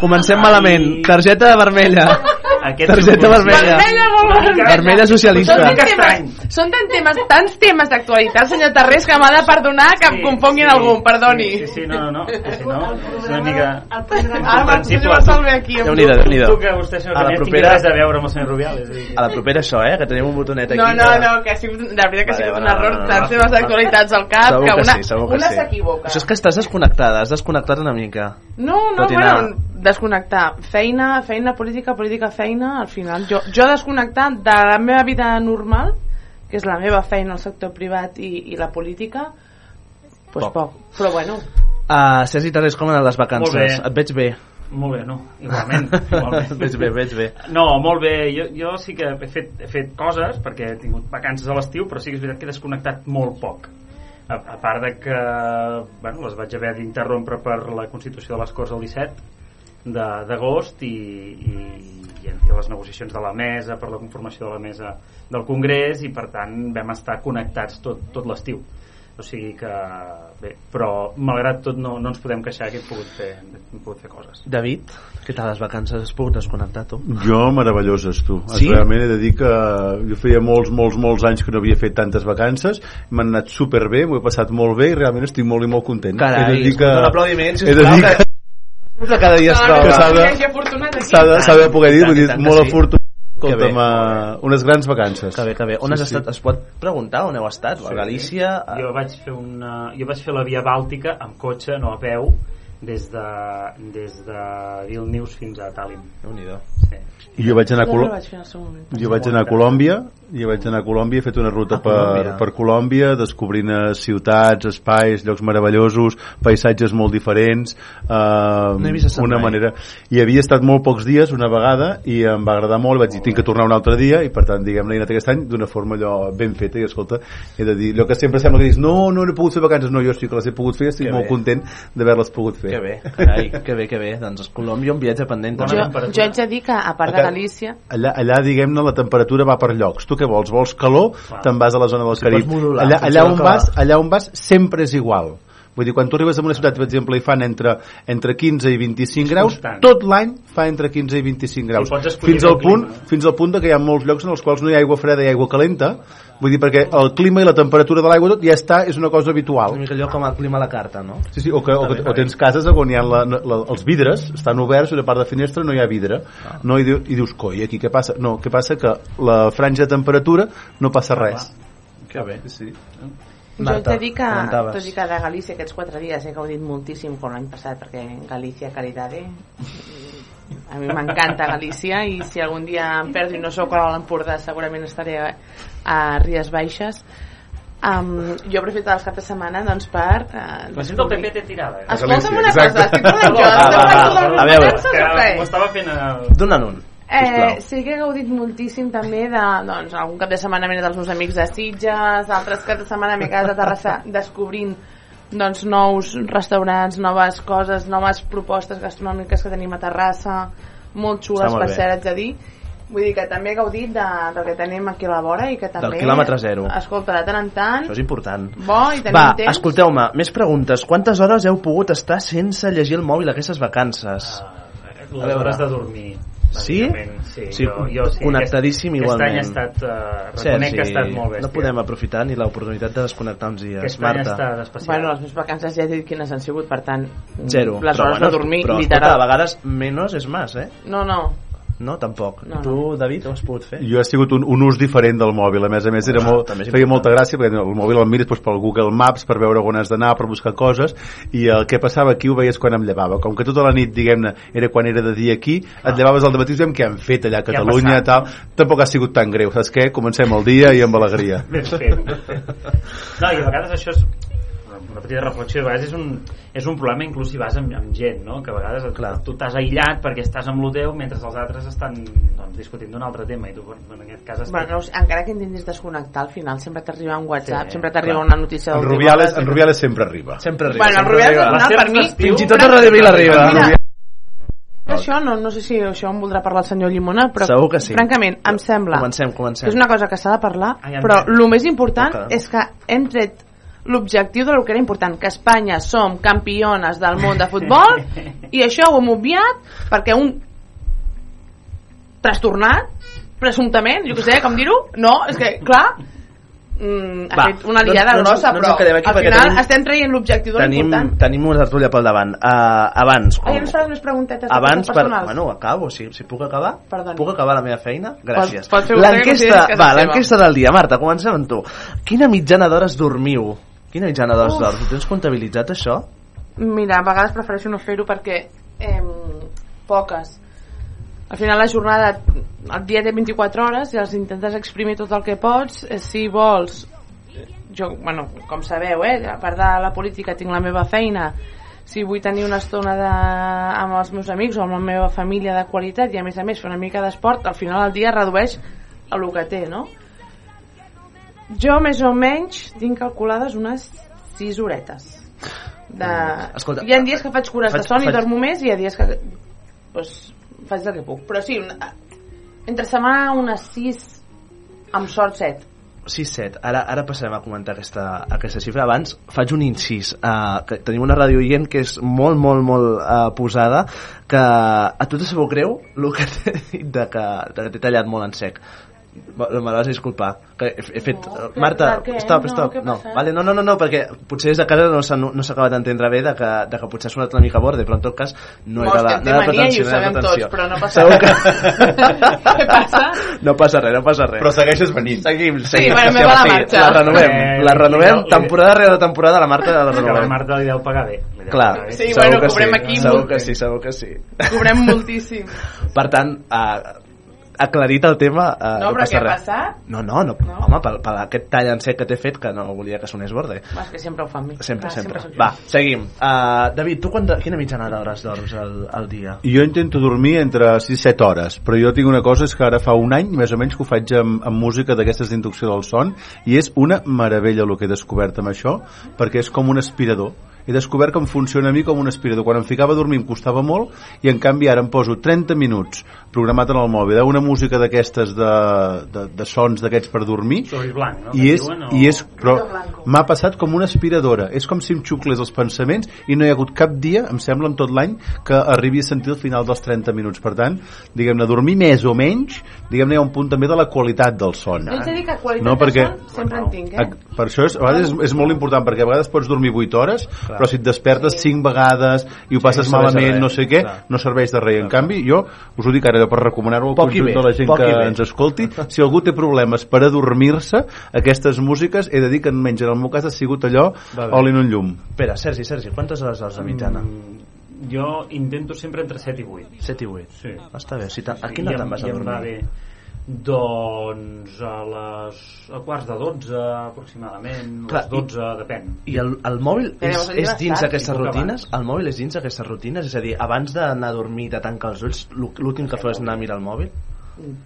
Comencem malament. Targeta vermella. Aquest Targeta vermella. Vermella, vermella. Vermella socialista. Són tants temes, són tants temes, tants temes d'actualitat, senyor Tarrés, que m'ha de perdonar que em confonguin algun, perdoni. Sí, sí, no, no, no. Si no, és una mica Ara m'ha posat aquí. amb Déu-n'hi-do, tu. déu-n'hi-do. Tu que vostè, senyor propera- res a veure amb el senyor Rubiales. A la propera això, eh? Que tenim un botonet aquí. No, no, no, que ha sigut, de veritat que ha sigut un error, tants vale. temes d'actualitats al cap, que una, sí, una sí. s'equivoca. Això és que estàs desconnectada, has desconnectat una mica. No, no, bueno, desconnectar. Feina, feina, política, política, feina, al final. Jo, jo desconnectar de la meva vida normal, que és la meva feina al sector privat i, i la política, pues Poc. poc. Però bueno, Uh, Sergi Tarrés, com han les vacances? Molt bé. Et veig bé. Molt bé, no, igualment. igualment. (laughs) Veig bé, veig bé. No, molt bé. Jo, jo sí que he fet, he fet coses, perquè he tingut vacances a l'estiu, però sí que és veritat que he desconnectat molt poc. A, a part de que bueno, les vaig haver d'interrompre per la Constitució de les Corts el 17, de- d'agost i, i, i en fi, les negociacions de la mesa per la conformació de la mesa del Congrés i per tant vam estar connectats tot, tot l'estiu o sigui que bé, però malgrat tot no, no ens podem queixar que hem pogut fer, hem pogut fer coses David, què tal les vacances? Has pogut desconnectar tu? Jo, meravelloses, tu. Sí? Realment he de dir que jo feia molts, molts, molts anys que no havia fet tantes vacances, m'han anat superbé, m'ho he passat molt bé i realment estic molt i molt content. Carai, he de dir que... un aplaudiment, he de sisplau, dir que- que... que cada dia es troba. que s'ha de, poder dir, vull dir, molt sí. afortunat. Escolta'm, unes grans vacances. Que bé, que bé. On Sí, has sí. estat? Es pot preguntar on heu estat? A Galícia? A... jo vaig fer una, jo vaig fer la via bàltica amb cotxe, no a peu des de, des de Vilnius fins a Tallinn déu nhi sí. I jo vaig anar a, no vaig jo vaig anar a Colòmbia jo vaig anar a Colòmbia, he fet una ruta per, Colòmbia. per Colòmbia descobrint eh, ciutats, espais, llocs meravellosos paisatges molt diferents uh, No una mai. manera i havia estat molt pocs dies una vegada i em va agradar molt, vaig dir tinc que tornar un altre dia i per tant diguem-ne he anat aquest any d'una forma allò ben feta i escolta, he de dir, allò que sempre sembla que dius no, no, no he pogut fer vacances, no, jo sí que les he pogut fer estic Que molt bé. content d'haver-les pogut fer Que bé, carai, (laughs) que bé, que bé. Doncs Colòmbia un viatge pendent. Jo, jo haig de dir que, a part de Galícia, allà, allà diguem-ne la temperatura va per llocs tu què vols? Vols calor? Te'n vas a la zona del Carib allà, allà, on vas, va. allà on vas sempre és igual Vull dir, quan tu arribes a una ciutat, per exemple, i fan entre, entre 15 i 25 graus, constant. tot l'any fa entre 15 i 25 graus. escollir Fins al, el punt, clima. fins al punt de que hi ha molts llocs en els quals no hi ha aigua freda i aigua calenta, vull dir, perquè el clima i la temperatura de l'aigua tot ja està, és una cosa habitual. Una mica allò com el clima a la carta, no? Sí, sí, o, que, o, que, o tens cases on hi ha la, la, els vidres, estan oberts i una part de finestra no hi ha vidre. Ah. No, i, I dius, coi, aquí què passa? No, què passa? Que la franja de temperatura no passa res. Que bé. Sí. Jo Marta, haig de dir que, comentaves. tot i que de Galícia aquests quatre dies he gaudit moltíssim com l'any passat, perquè Galícia, caridade, a mi m'encanta Galícia i si algun dia em perdo i no sóc a l'Empordà segurament estaré a, a Ries Baixes um, jo he aprofitat els caps de setmana doncs per uh, la gent del PP té tirada eh? escolta'm una cosa, estic parlant (laughs) jo a veure, ho estava fent el... Dona'n un. Eh, sí que he gaudit moltíssim també de, doncs, algun cap de setmana m'he anat als meus amics de Sitges, altres caps de setmana m'he quedat a Terrassa (laughs) descobrint doncs, nous restaurants, noves coses, noves propostes gastronòmiques que tenim a Terrassa, molt xules molt per bé. ser, haig de dir. Vull dir que també he gaudit de, del que tenim aquí a la vora i que també... quilòmetre zero. Escolta, de tant en tant, Això és important. bo i tenim Va, temps. escolteu-me, més preguntes. Quantes hores heu pogut estar sense llegir el mòbil aquestes vacances? les hores de dormir Sí? sí, sí jo, jo sí connectadíssim aquest, igualment. aquest any ha estat uh, Cert, reconec que ha estat molt No bèstia podem aprofitar ni l'oportunitat de desconnectar uns dies. Aquest any ha Marta. estat especial. Bueno, les meves vacances ja he dit quines han sigut, per tant, Zero. les Però hores bueno, de dormir, però, literal. Escolta, a vegades menos és más, eh? No, no, No, tampoc. No, tu, David, ho has pogut fer? Jo ha sigut un, un ús diferent del mòbil, a més a més era Ah, molt, també és feia important. molta gràcia perquè el mòbil el mires doncs, pel Google Maps per veure on has d'anar, per buscar coses i el que passava aquí ho veies quan em llevava com que tota la nit, diguem-ne, era quan era de dia aquí et llevaves al matí i què han fet allà a Catalunya tal. tampoc ha sigut tan greu, saps què? Comencem el dia i amb alegria (laughs) ben fet, ben fet. No, i a vegades això és una petita reflexió, a vegades és un, és un problema inclús si vas amb, amb gent, no? que a vegades Clar. tu t'has aïllat perquè estàs amb lo teu mentre els altres estan doncs, discutint d'un altre tema i tu en aquest cas estàs... Bueno, encara que intentis desconnectar, al final sempre t'arriba un WhatsApp, Sí, sempre t'arriba una notícia del en Rubiales, en Rubiales sempre arriba sempre arriba, Bueno, en sempre Rubiales arriba. per mi- Fins i tot a Radio Vila arriba. Mira, Això no, no sé si això en voldrà parlar el senyor Llimona, però Segur que sí. francament em sembla Comencem, comencem. que és una cosa que s'ha de parlar, Ai, em però el més important Ok. és que hem tret l'objectiu del que era important, que Espanya som campiones del món de futbol i això ho hem obviat perquè un trastornat presumptament, jo què sé, com dir-ho no, és que, clar mm, ha Va, fet una no- liada no ens- grossa no però aquí al final tenim- estem traient l'objectiu de Tenim, l'important tenim una tertúlia pel davant. Uh, abans, Ai, ens fas més preguntetes abans per... Bueno, acabo, si, si puc acabar? Perdoni. Puc acabar la meva feina? Gràcies. L'enquesta, és va, l'enquesta del dia. Marta, comencem amb tu. Quina mitjana d'hores dormiu? Quina mitjana d'hores Uf. Ho tens comptabilitzat, això? Mira, a vegades prefereixo no fer-ho perquè eh, poques. Al final la jornada, el dia té 24 hores i els intentes exprimir tot el que pots. Eh, Si vols, jo, bueno, com sabeu, eh, a part de la política tinc la meva feina, si vull tenir una estona de, amb els meus amics o amb la meva família de qualitat i a més a més fer una mica d'esport, al final el dia redueix el que té, no? Jo més o menys tinc calculades unes 6 horetes de... Escolta, hi ha dies que faig cures faig- de son i faig- dormo més i hi ha dies que doncs faig el que puc però sí, una, entre setmana unes 6 amb sort 7 6-7. Ara, ara passarem a comentar aquesta, aquesta xifra. Abans faig un incís. Uh, que tenim una ràdio oient que és molt, molt, molt uh, posada que a tu te sabeu greu el que (laughs) t'he dit de que, de que t'he tallat molt en sec. Me l'has de disculpar que he, he fet... No, que- Marta, què? stop, No, stop no, passat? vale, no, no, no, no, perquè potser des de casa no s'ha no, acabat d'entendre bé de que, de que potser ha sonat una mica borde però en tot cas no No, era la, que no era i pretensió, no era sabem pretensió. tots, però no passa Segur res. (laughs) Què passa? No passa res, no passa res. Però segueixes venint. Seguim, Sí, seguim. bueno, Sí, va home, la sí, marxa. La renovem, Eh, la renovem, li- temporada rere temporada, la Marta la que la renovem. Marta li deu pagar bé. Deu Clar, pagar bé. Sí, segur bueno, que cobrem sí, aquí segur molt. que sí, segur que sí. cobrem moltíssim Per tant, uh, aclarit el tema... Uh, no, però passa què ha res. passat? No, no, no, no. home, per, per aquest tall en sec que t'he fet que no volia que sonés borde. Va, és que sempre ho fan bé Sempre, Clar, sempre. jo. Va, seguim. Uh, David, tu quanta, quina mitjana d'hores dorms al, al dia? Jo intento dormir entre 6 i 7 hores, però jo tinc una cosa, és que ara fa un any, més o menys, que ho faig amb, amb música d'aquestes d'inducció del son, i és una meravella el que he descobert amb això, perquè és com un aspirador. He descobert que em funciona a mi com un aspirador. Quan em ficava a dormir em costava molt, i en canvi ara em poso 30 minuts programat en el mòbil, eh, una música d'aquestes de, de, de sons d'aquests per dormir, blanc, no? i és, diuen, o- i és però m'ha passat com una aspiradora és com si em xuclés els pensaments i no hi ha hagut cap dia, em sembla, en tot l'any que arribi a sentir el final dels 30 minuts per tant, diguem-ne, dormir més o menys diguem-ne, hi ha un punt també de la qualitat del son No, de dir que qualitat No, de perquè- son sempre en tinc, eh? A- per això és, a vegades és, és molt important perquè a vegades pots dormir 8 hores però si et despertes 5 vegades i ho passes no serveix de malament, no sé què Clar. no serveix de res, en canvi jo us ho dic ara per recomanar-ho al Poc conjunt bé, de la gent que bé. ens escolti si algú té problemes per adormir-se aquestes músiques he de dir que almenys en el meu cas ha sigut allò oli en un llum Espera, Sergi, Sergi, quantes hores dorms de mitjana? Mm, jo intento sempre entre 7 i 8 7 i 8. Sí. Està bé. Si ta, a quina te'n vas a dormir? Doncs a les a quarts de 12 aproximadament, Clar, les 12, depèn. I el, el mòbil és, és dins puc rutines? El mòbil és dins d'aquestes rutines? És a dir, abans d'anar a dormir i de tancar els ulls, l'ú- l'últim que fas és anar a mirar el mòbil?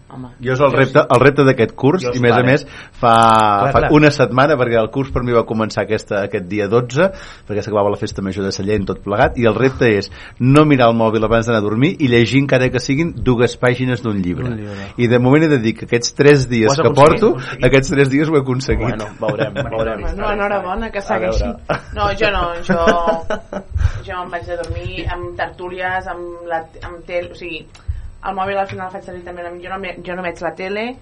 Home. jo és el repte, el repte d'aquest curs i a més a vale. més fa, Clar, fa clar. una setmana perquè el curs per mi va començar aquesta, aquest dia 12 perquè s'acabava la festa major de Sallent tot plegat i el repte és no mirar el mòbil abans d'anar a dormir i llegir encara que siguin dues pàgines d'un llibre. Llibre. i de moment he de dir que aquests 3 dies que porto aquests 3 dies ho he aconseguit Bueno, veurem, (laughs) veurem. Bueno, enhorabona, que A segueixi. No, jo no, jo, (laughs) jo em vaig a dormir amb tertúlies, amb, la, amb tel... O sigui, el mòbil al final el faig servir també una mica. Jo no, me- jo no veig la tele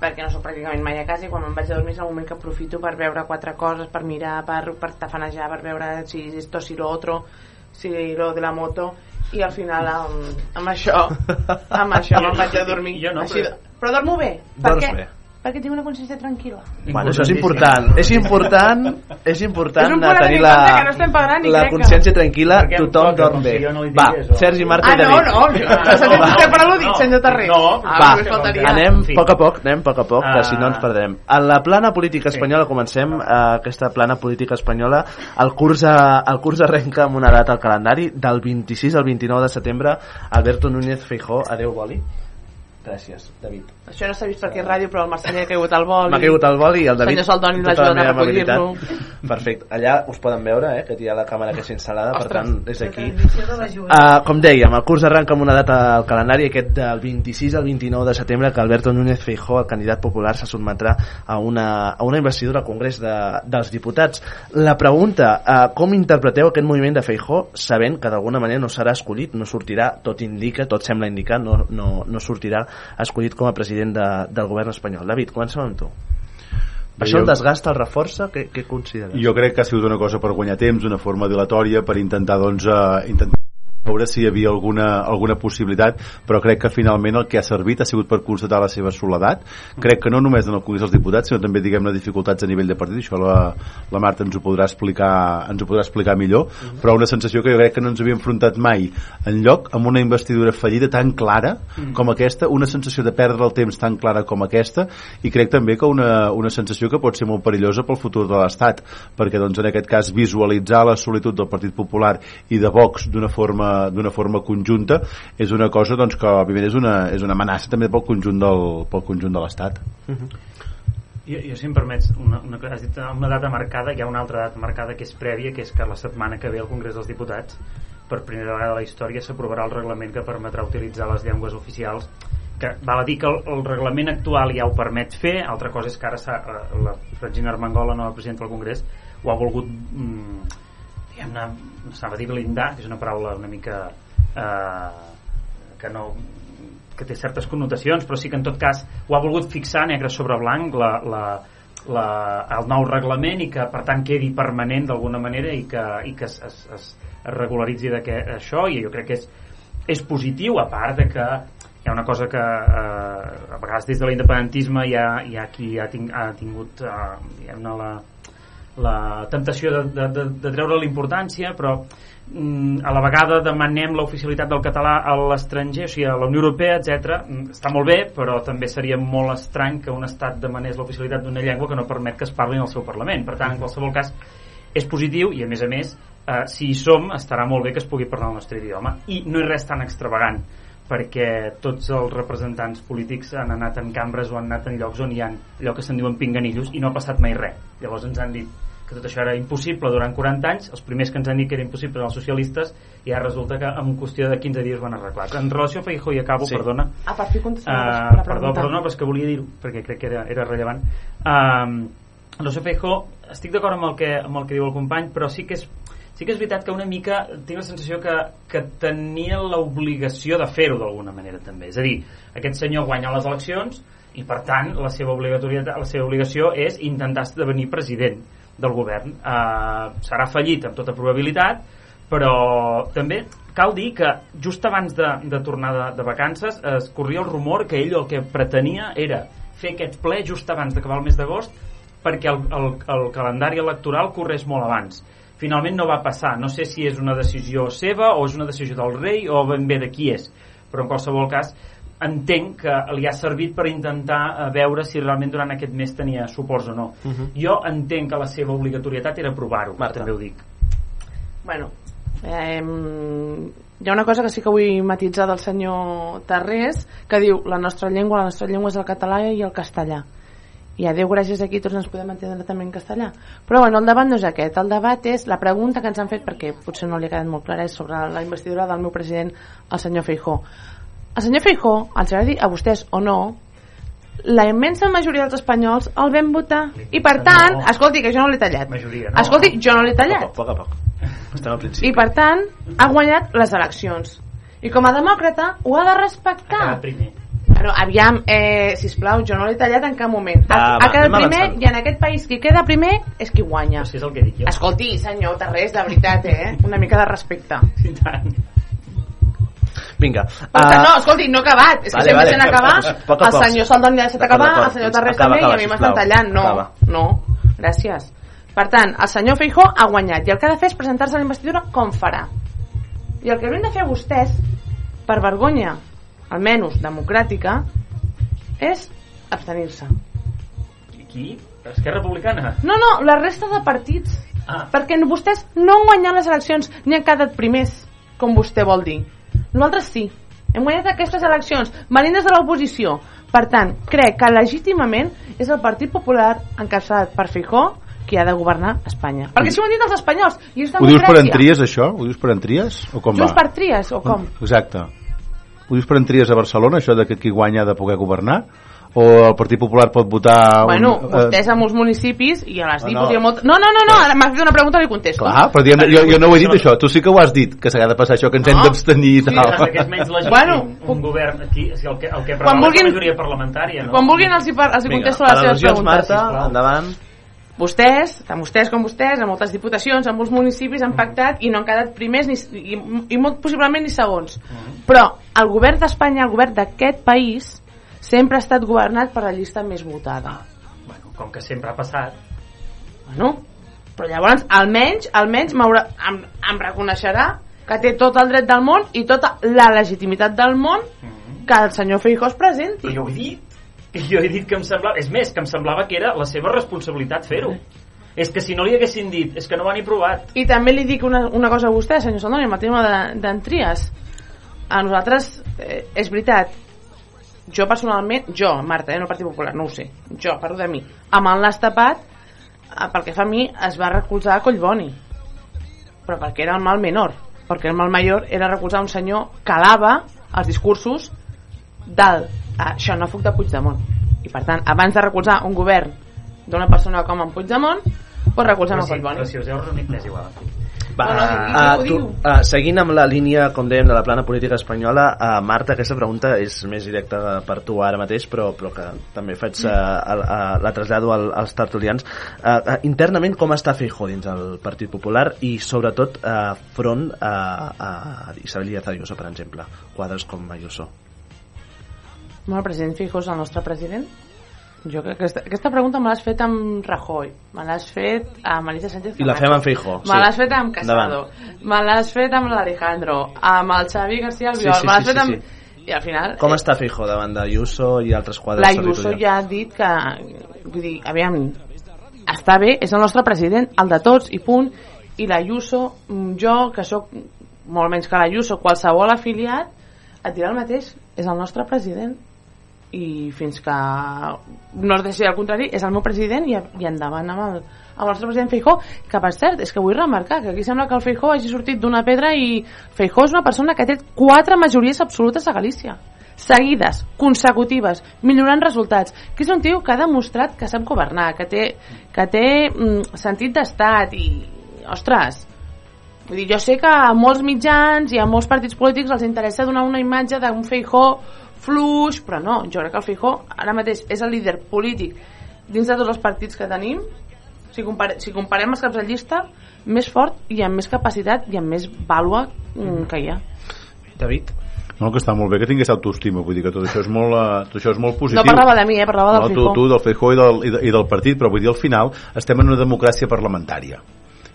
perquè no soc pràcticament mai a casa i quan me'n vaig a dormir és el moment que aprofito per veure quatre coses, per mirar, per, per tafanejar, per veure si esto, si lo otro, si lo de la moto i al final amb, amb això amb això me'n vaig a dormir Jo no, Així, però- de- però dormo bé per Dorms què? bé. Perquè tinc una consciència tranquil·la Bueno, això és important. És important, és important És a tenir tenir en la, no estem pagant la consciència tranquil·la, Perquè tothom dorm bé. no Va, o- Sergi Marta Ah, i no, David. no, jo- vostè per al·ludit, senyor Tarré. No, Ah, Va, només faltaria. anem a poc a poc, anem a poc a poc, que si no ens Ah. perdrem. En la plana política espanyola, comencem eh, aquesta plana política espanyola, el curs, a, el curs arrenca amb una data al calendari, del 26 al 29 de setembre, Alberto Núñez Feijó, adeu boli. Gràcies, David. Això no s'ha vist perquè és ràdio, però el Marcel ha caigut al vol. M'ha caigut el boli i el David... Senyor Saldoni l'ha la ajudat a recollir-lo. Perfecte. Allà us poden veure, eh, que hi ha la càmera que és instal·lada, per tant, des d'aquí... Uh, com dèiem, el curs arranca amb una data al calendari, aquest del 26 al 29 de setembre, que Alberto Núñez Feijó, el candidat popular, se sotmetrà a una, a una investidura al Congrés de, dels Diputats. La pregunta, uh, com interpreteu aquest moviment de Feijó, sabent que d'alguna manera no serà escollit, no sortirà, tot indica, tot sembla indicar, no, no, no sortirà escollit com a president de, del govern espanyol. David, comencem amb tu. Això el desgasta, el reforça? Què, què consideres? jo crec que ha sigut una cosa per guanyar temps, una forma dilatòria per intentar doncs eh, intentar veure si hi havia alguna, alguna possibilitat però crec que finalment el que ha servit ha sigut per constatar la seva soledat. Crec que no només en el Congrés dels Diputats sinó també diguem-ne dificultats a nivell de partit. Això la, la Marta ens ho podrà explicar ens ho podrà explicar millor. Però una sensació que jo crec que no ens havia enfrontat mai en lloc amb una investidura fallida tan clara com aquesta, una sensació de perdre el temps tan clara com aquesta i crec també que una, una sensació que pot ser molt perillosa pel futur de l'Estat perquè doncs en aquest cas visualitzar la solitud del Partit Popular i de Vox d'una forma, d'una forma conjunta és una cosa doncs, que òbviament és una, és una amenaça també pel conjunt del, pel conjunt de l'Estat. Jo, jo si em permets, una, una, has dit una data marcada, hi ha una altra data marcada que és prèvia, que és que la setmana que ve al Congrés dels Diputats per primera vegada a la història s'aprovarà el reglament que permetrà utilitzar les llengües oficials que val a dir que el, el reglament actual ja ho permet fer, altra cosa és que ara eh, la Regina Armengol, la nova presidenta del Congrés ho ha volgut mm, diguem-ne, s'anava a dir blindar que és una paraula una mica eh, que no que té certes connotacions, però sí que en tot cas ho ha volgut fixar negre sobre blanc la, la, la, el nou reglament i que per tant quedi permanent d'alguna manera i que, i que es, es, es, regularitzi això i jo crec que és, és positiu a part de que hi ha una cosa que eh, a vegades des de l'independentisme hi, hi ha qui ha, ting, ha tingut eh, la, la temptació de, de, de, de treure l'importància però mm, a la vegada demanem l'oficialitat del català a l'estranger, o sigui, a la Unió Europea, etc. Està molt bé, però també seria molt estrany que un estat demanés l'oficialitat d'una llengua que no permet que es parli en el seu Parlament. Per tant, en qualsevol cas, és positiu i, a més a més, eh, si hi som, estarà molt bé que es pugui parlar el nostre idioma. I no és res tan extravagant, perquè tots els representants polítics han anat en cambres o han anat en llocs on hi ha allò que se'n diuen pinganillos i no ha passat mai res. Llavors ens han dit que tot això era impossible durant 40 anys, els primers que ens han dit que era impossible eren els socialistes i ara resulta que en qüestió de 15 dies ho han arreglat. En relació a Feijó, i acabo, Sí. perdona, Ah, per fi contestem la Uh, pregunta. perdó, perdó, però és que volia dir-ho perquè crec que era, era rellevant um, en relació a Feijó estic d'acord amb, el que, amb el que diu el company però sí que és, sí que és veritat que una mica tinc la sensació que, que tenia l'obligació de fer-ho d'alguna manera també, és a dir, aquest senyor guanya les eleccions i per tant la seva, obligatorietat, la seva obligació és intentar esdevenir president del govern. Uh, serà fallit amb tota probabilitat però també cal dir que just abans de, de tornar de, de vacances es corria el rumor que ell el que pretenia era fer aquest ple just abans d'acabar el mes d'agost perquè el, el, el calendari electoral corrés molt abans. Finalment no va passar, no sé si és una decisió seva o és una decisió del rei o ben bé de qui és, però en qualsevol cas entenc que li ha servit per intentar eh, veure si realment durant aquest mes tenia suports o no. Uh -huh. Jo entenc que la seva obligatorietat era provar-ho, també ho dic. Bueno, eh, hi ha una cosa que sí que vull matitzar del senyor Tarrés, que diu la nostra llengua, la nostra llengua és el català i el castellà. I a Déu gràcies aquí tots ens podem entendre també en castellà. Però bueno, el debat no és aquest, el debat és la pregunta que ens han fet, perquè potser no li ha quedat molt clara, és sobre la investidura del meu president, el senyor Feijó. El senyor Feijó, els agradi a vostès o no, la immensa majoria dels espanyols el vam votar. I per tant, escolti, que jo no l'he tallat. Majoria, no? Escolti, jo no l'he tallat. A poc a poc. Estem al principi. I per tant, ha guanyat les eleccions. I com a demòcrata ho ha de respectar. primer. Bueno, aviam, eh, sisplau, jo no l'he tallat en cap moment. Ha, Va, ha quedat primer avançant. i en aquest país qui queda primer és qui guanya. Això és el que dic jo. Escolti, senyor Tarrés, de veritat, eh? Una mica de respecte. I tant. Vinga. Tant, no, escolti, no acabat. És que Vale, sempre vale. sent acabar. Poc a El senyor Saldon ja s'ha acabat, el senyor Tarrés acaba, també, acaba, i a mi m'estan tallant. No, Acaba. no, gràcies. Per tant, el senyor Feijó ha guanyat i el que ha de fer és presentar-se a la investidura com farà. I el que haurien de fer vostès, per vergonya, almenys democràtica, és abstenir-se. I qui? Esquerra Republicana? No, no, la resta de partits. Ah. Perquè vostès no han guanyat les eleccions ni han quedat primers, com vostè vol dir. Nosaltres sí. Hem guanyat aquestes eleccions, venint des de l'oposició. Per tant, crec que legítimament és el Partit Popular encapçalat per Fijó qui ha de governar Espanya. Perquè si ho han dit els espanyols, i és Ho dius per democràcia. entries, això? Ho dius per entries? O com Junts va? per tries, o com? Exacte. Ho dius per entries a Barcelona, això de que qui guanya ha de poder governar? O el Partit Popular pot votar... Bueno, un, vostès a molts municipis i a les Ah, dipos no. i a molt... No, no, no, no, ara m'has fet una pregunta i li contesto. Clar, però diguem, jo, jo no ho he dit això, tu sí que ho has dit, que s'ha de passar això, que ens hem No. d'abstenir i Sí, tal. que és menys legítim Bueno, un govern aquí, és el que, el que Quan vulguin- la majoria parlamentària, no? Quan vulguin els hi, par- els hi Vinga, contesto les seves preguntes. Marta, sisplau. endavant. Vostès, tant vostès com vostès, en moltes diputacions, en molts municipis han pactat i no han quedat primers ni, i, i molt possiblement ni segons. Però el govern d'Espanya, el govern d'aquest país, sempre ha estat governat per la llista més votada. Bueno, com que sempre ha passat. Bueno, però llavors, almenys, almenys em, em reconeixerà que té tot el dret del món i tota la legitimitat del món que el senyor Feijó es presenti. Però jo ho he dit. Jo he dit que em semblava... És més, que em semblava que era la seva responsabilitat fer-ho. És que si no li haguessin dit, és que no ho han provat. I també li dic una, una cosa a vostè, senyor Saldoni, amb el tema de- d'en Trias. A nosaltres, eh, és veritat, jo personalment, jo, Marta, eh, no el Partit Popular, no ho sé, jo, parlo de mi, amb el nas tapat, eh, pel que fa a mi, es va recolzar a Collboni. Però perquè era el mal menor. perquè el mal major era recolzar un senyor que alava els discursos del ah, xenòfob de Puigdemont i per tant, abans de recolzar un govern d'una persona com en Puigdemont pues recolzem Però a sí, Collboni però si us heu reunit m'és igual. Va, uh, tu, uh, seguint amb la línia, com dèiem, de la plana política espanyola, uh, Marta, aquesta pregunta és més directa per tu ara mateix, però, però que també faig uh, uh, uh, la trasllado al, als tertulians. Uh, uh, internament, com està Feijó dins el Partit Popular i, sobretot, uh, front a, a Isabel Díaz Ayuso, per exemple, quadres com Ayuso? Bueno, el president Fijó és el nostre president? Jo crec que aquesta, aquesta pregunta me l'has fet amb Rajoy, me l'has fet amb Alicia Sánchez I la fem amb Feijó, me sí. l'has fet amb Casado, me l'has fet amb l'Alejandro, amb el Xavi García Albiol, Sí, sí, me l'has sí, fet sí, amb... I al final... Com està Feijó davant d'Ayuso i altres quadres L'Ayuso territorials? ja ha dit que... Vull dir, aviam, està bé, és el nostre president, el de tots, i punt. I l'Ayuso, mm, jo, que sóc molt menys que l'Ayuso, qualsevol afiliat, et dirà el mateix, és el nostre president. I fins que no es deixi al contrari, és el meu president i, i endavant amb el, amb el nostre president Feijó, que per cert, és que vull remarcar que aquí sembla que el Feijó hagi sortit d'una pedra i Feijó és una persona que tret quatre majories absolutes a Galícia. Seguides, consecutives, millorant resultats, que és un tio que ha demostrat que sap governar, que té, que té mm, sentit d'estat i, ostres, vull dir, jo sé que a molts mitjans i a molts partits polítics els interessa donar una imatge d'un Feijó fluix, però no, jo crec que el Feijó ara mateix és el líder polític dins de tots els partits que tenim. Si, compare, si comparem els caps de llista més fort i amb més capacitat i amb més vàlua mm, que hi ha. David? No, que està molt bé que tingués autoestima, vull dir que tot això és molt, eh, tot això és molt positiu. no parlava de mi, eh, parlava del no, tu, Feijó tu, del Feijó i del, i, de, i del partit, però vull dir, al final estem en una democràcia parlamentària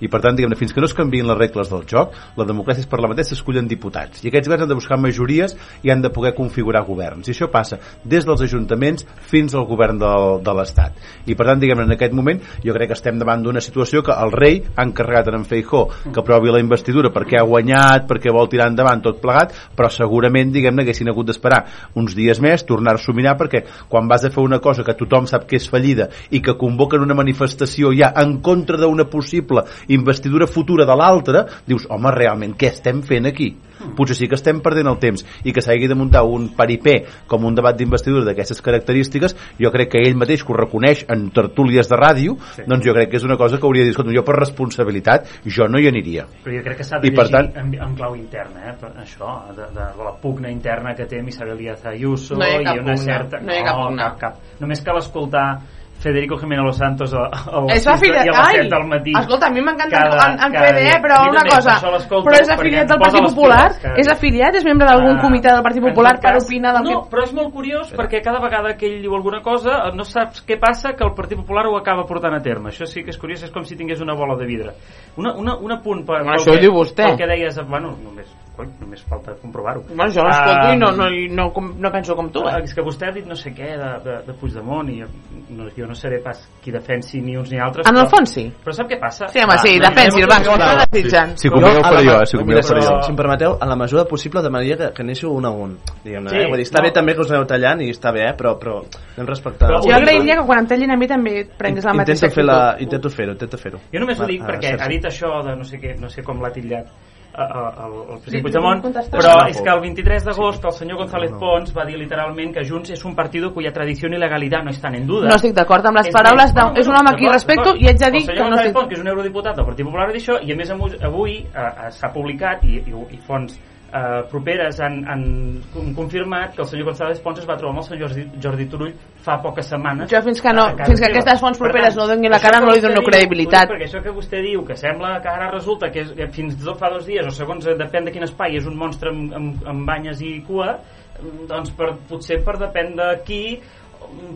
i per tant, diguem fins que no es canvien les regles del joc, la democràcia és parlamentària s'escullen diputats, i aquests governs han de buscar majories i han de poder configurar governs, i això passa des dels ajuntaments fins al govern del, de l'Estat, i per tant, diguem en aquest moment, jo crec que estem davant d'una situació que el rei ha encarregat en Feijó que aprovi la investidura perquè ha guanyat, perquè vol tirar endavant tot plegat, però segurament, diguem-ne, haguessin hagut d'esperar uns dies més, tornar-s'ho a mirar, perquè quan vas a fer una cosa que tothom sap que és fallida i que convoquen una manifestació ja en contra d'una possible investidura futura de l'altre, dius, home, realment, què estem fent aquí? Potser sí que estem perdent el temps i que s'hagi de muntar un paripé com un debat d'investidura d'aquestes característiques, jo crec que ell mateix que ho reconeix en tertúlies de ràdio, sí. doncs jo crec que és una cosa que hauria de dir, escolta, jo per responsabilitat, jo no hi aniria. Però jo crec que s'ha de I llegir tant- en, en clau interna, eh? per això, de, de, de la pugna interna que té Isabel Díaz Ayuso No hi ha cap i una pugna, certa... no hi ha cap pugna. cap, cap. Només cal escoltar Federico Jiménez Los Santos a, a les és 6 afiliat, i a les ai, 7 del matí. escolta, a mi m'encanta en, en FDE, dia. però una també, cosa, però és afiliat del Partit Popular, piles és afiliat, és membre d'algun Ah, comitè del Partit Popular per cas, opinar del no, que... però és molt curiós perquè cada vegada que ell diu alguna cosa no saps què passa que el Partit Popular ho acaba portant a terme això sí que és curiós, és com si tingués una bola de vidre una, una, un apunt per, Home, això ho que, diu vostè. pel que deies bueno, només, coi, només falta comprovar-ho Bueno, jo l'escolto Ah, i no, no, no, no penso com tu, Ah, eh? és que vostè ha dit no sé què de, de, de Puigdemont i no, jo no seré pas qui defensi ni uns ni altres En el fons sí. però sap què passa? Sí, home, sí, Va, defensi, anem a va, tot que ho això. està desitjant. Si a la faré jo, eh, si mira, convideu, faré si, jo. si em permeteu, en la mesura possible demanaria que, que anéssiu un a un diguem-ne, Sí, eh? Vull dir, està no. bé també que us aneu tallant i està bé, eh? però, però anem respectant Però Jo agrairia que quan em tallin a mi també prengués la mateixa intento fer la, actitud. intento fer-ho, intento fer-ho Jo només ho dic perquè ha dit això de no sé, què, no sé com l'ha titllat el, el Sí, president Puigdemont, però No, és que el 23 d'agost el senyor González Pons va dir literalment que Junts és un partido cuya tradición y legalidad no están en duda. No estic d'acord amb les És paraules de- és un home a qui d'acord, respecto i haig de dir el senyor que no González estic- Pons, que és un eurodiputat del Partit Popular, dir això i a més avui, avui eh, eh, s'ha publicat i, i, i fonts eh, properes han, han con- confirmat que el senyor González Pons es va trobar amb el senyor Jordi, Jordi Turull fa poques setmanes. Jo fins que no- casa fins que aquestes fonts Per properes no donin la cara, no li dono diu- credibilitat. dic Perquè això que vostè diu, que sembla que ara resulta que, és, que fins tot fa dos dies o segons eh, depèn de quin espai és un monstre amb, amb, amb banyes i cua doncs per, potser per depèn de qui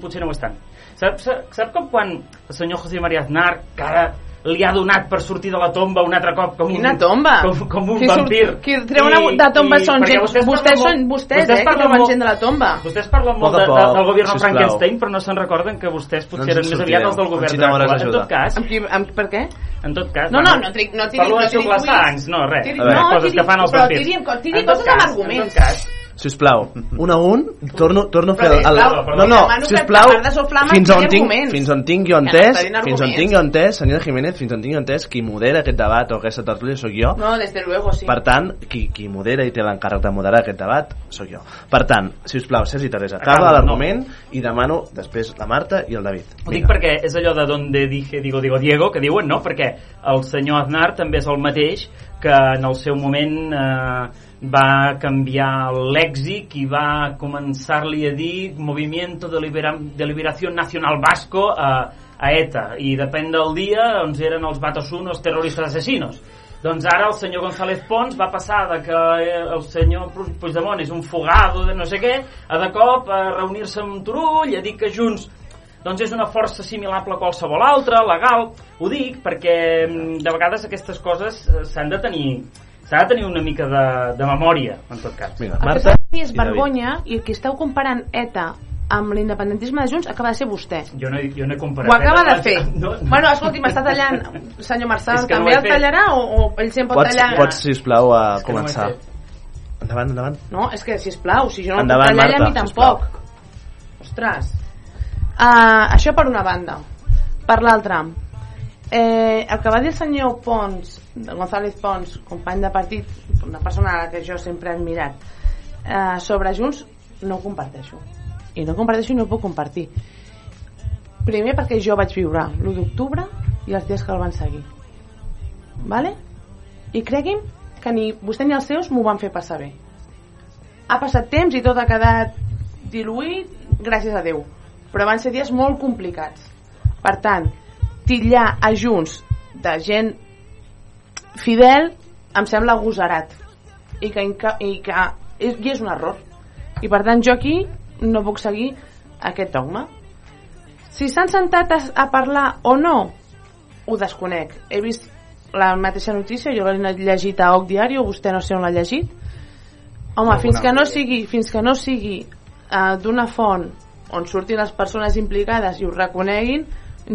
potser no ho és tant. Sap, sap, sap com quan el senyor José María Aznar que ara li ha donat per sortir de la tomba un altre cop com Quina un, tomba? com, com un Qui surt- vampir qui treu una de tomba són perquè gent- vostès vostès són vostès, vostès eh, que treuen molt- gent de la tomba. vostès parlen molt de, de, del govern sisplau. Frankenstein però no se'n recorden que vostès No potser ens en eren més aviat els del govern Dràcula. en tot cas Amb qui, amb, per què? en tot cas No, no, no tri- no tiri- parlo no de tiri xuclar tuits. sangs no, res Tiri- no, coses tiri- que fan els però vampirs tiri- tiri tot coses amb arguments. en tot cas sisplau, un a un, torno, torno a fer... El, el, no, no, part de soflar fins on, tinc, fins on tinc jo entès, fins on tinc jo entès, senyora Jiménez, fins on tinc jo entès, qui modera aquest debat o aquesta tertúlia sóc jo. No, desde luego, sí. Per tant, qui, qui modera i té l'encàrrec de moderar aquest debat sóc jo. Per tant, si us plau, Sergi Teresa, acaba Acaba, l'argument i demano després la Marta i el David. Ho dic perquè és allò de donde dije, digo, digo, Diego, que diuen, no? Perquè el senyor Aznar també és el mateix que en el seu moment eh, va canviar el lèxic i va començar-li a dir Movimiento de, Libera de Liberación Nacional Vasco a, a ETA i depèn del dia doncs eren els Batassun els terroristes assassinos doncs ara el senyor González Pons va passar de que eh, el senyor Pu- Puigdemont és un fugado de no sé què a de cop a reunir-se amb Turull a dir que Junts doncs és una força assimilable a qualsevol altra, legal. Ho dic perquè mm, de vegades aquestes coses eh, s'han de tenir s'ha de tenir una mica de, de memòria, en tot cas. Vinga, El que és vergonya i el que esteu comparant ETA amb l'independentisme de Junts acaba de ser vostè. Jo no, he- jo no he comparat. Ho acaba de (laughs) No, fer. No, Bueno, escolti, m'està tallant, senyor Marçal, És que no també he el fet. tallarà o, o ell sempre pot Pots, tallar? pots sisplau, a És no començar. fet. Endavant, endavant. No, és que, sisplau, si jo no Endavant, puc tallar, ella a mi Marta, tampoc. Ostres. Uh, això per una banda. Per l'altra, eh, el que va dir el senyor Pons, González Pons, company de partit, una persona a la que jo sempre he admirat, eh, sobre Junts, no ho comparteixo. I no comparteixo i no ho puc compartir. Primer perquè jo vaig viure l'1 d'octubre i els dies que el van seguir. Vale? I cregui'm que ni vostè ni els seus m'ho van fer passar bé. Ha passat temps i tot ha quedat diluït, gràcies a Déu. Però van ser dies molt complicats. Per tant, titllar a Junts de gent fidel em sembla agosarat. I que, i que és, i és un error. I per tant jo aquí no puc seguir aquest dogma. Si s'han sentat a, a parlar o no, ho desconec. He vist la mateixa notícia, jo l'he llegit a Oc Diari, vostè no sé on l'ha llegit. Home, Alguna fins que no sigui, fins que no sigui uh, d'una font on surtin les persones implicades i ho reconeguin,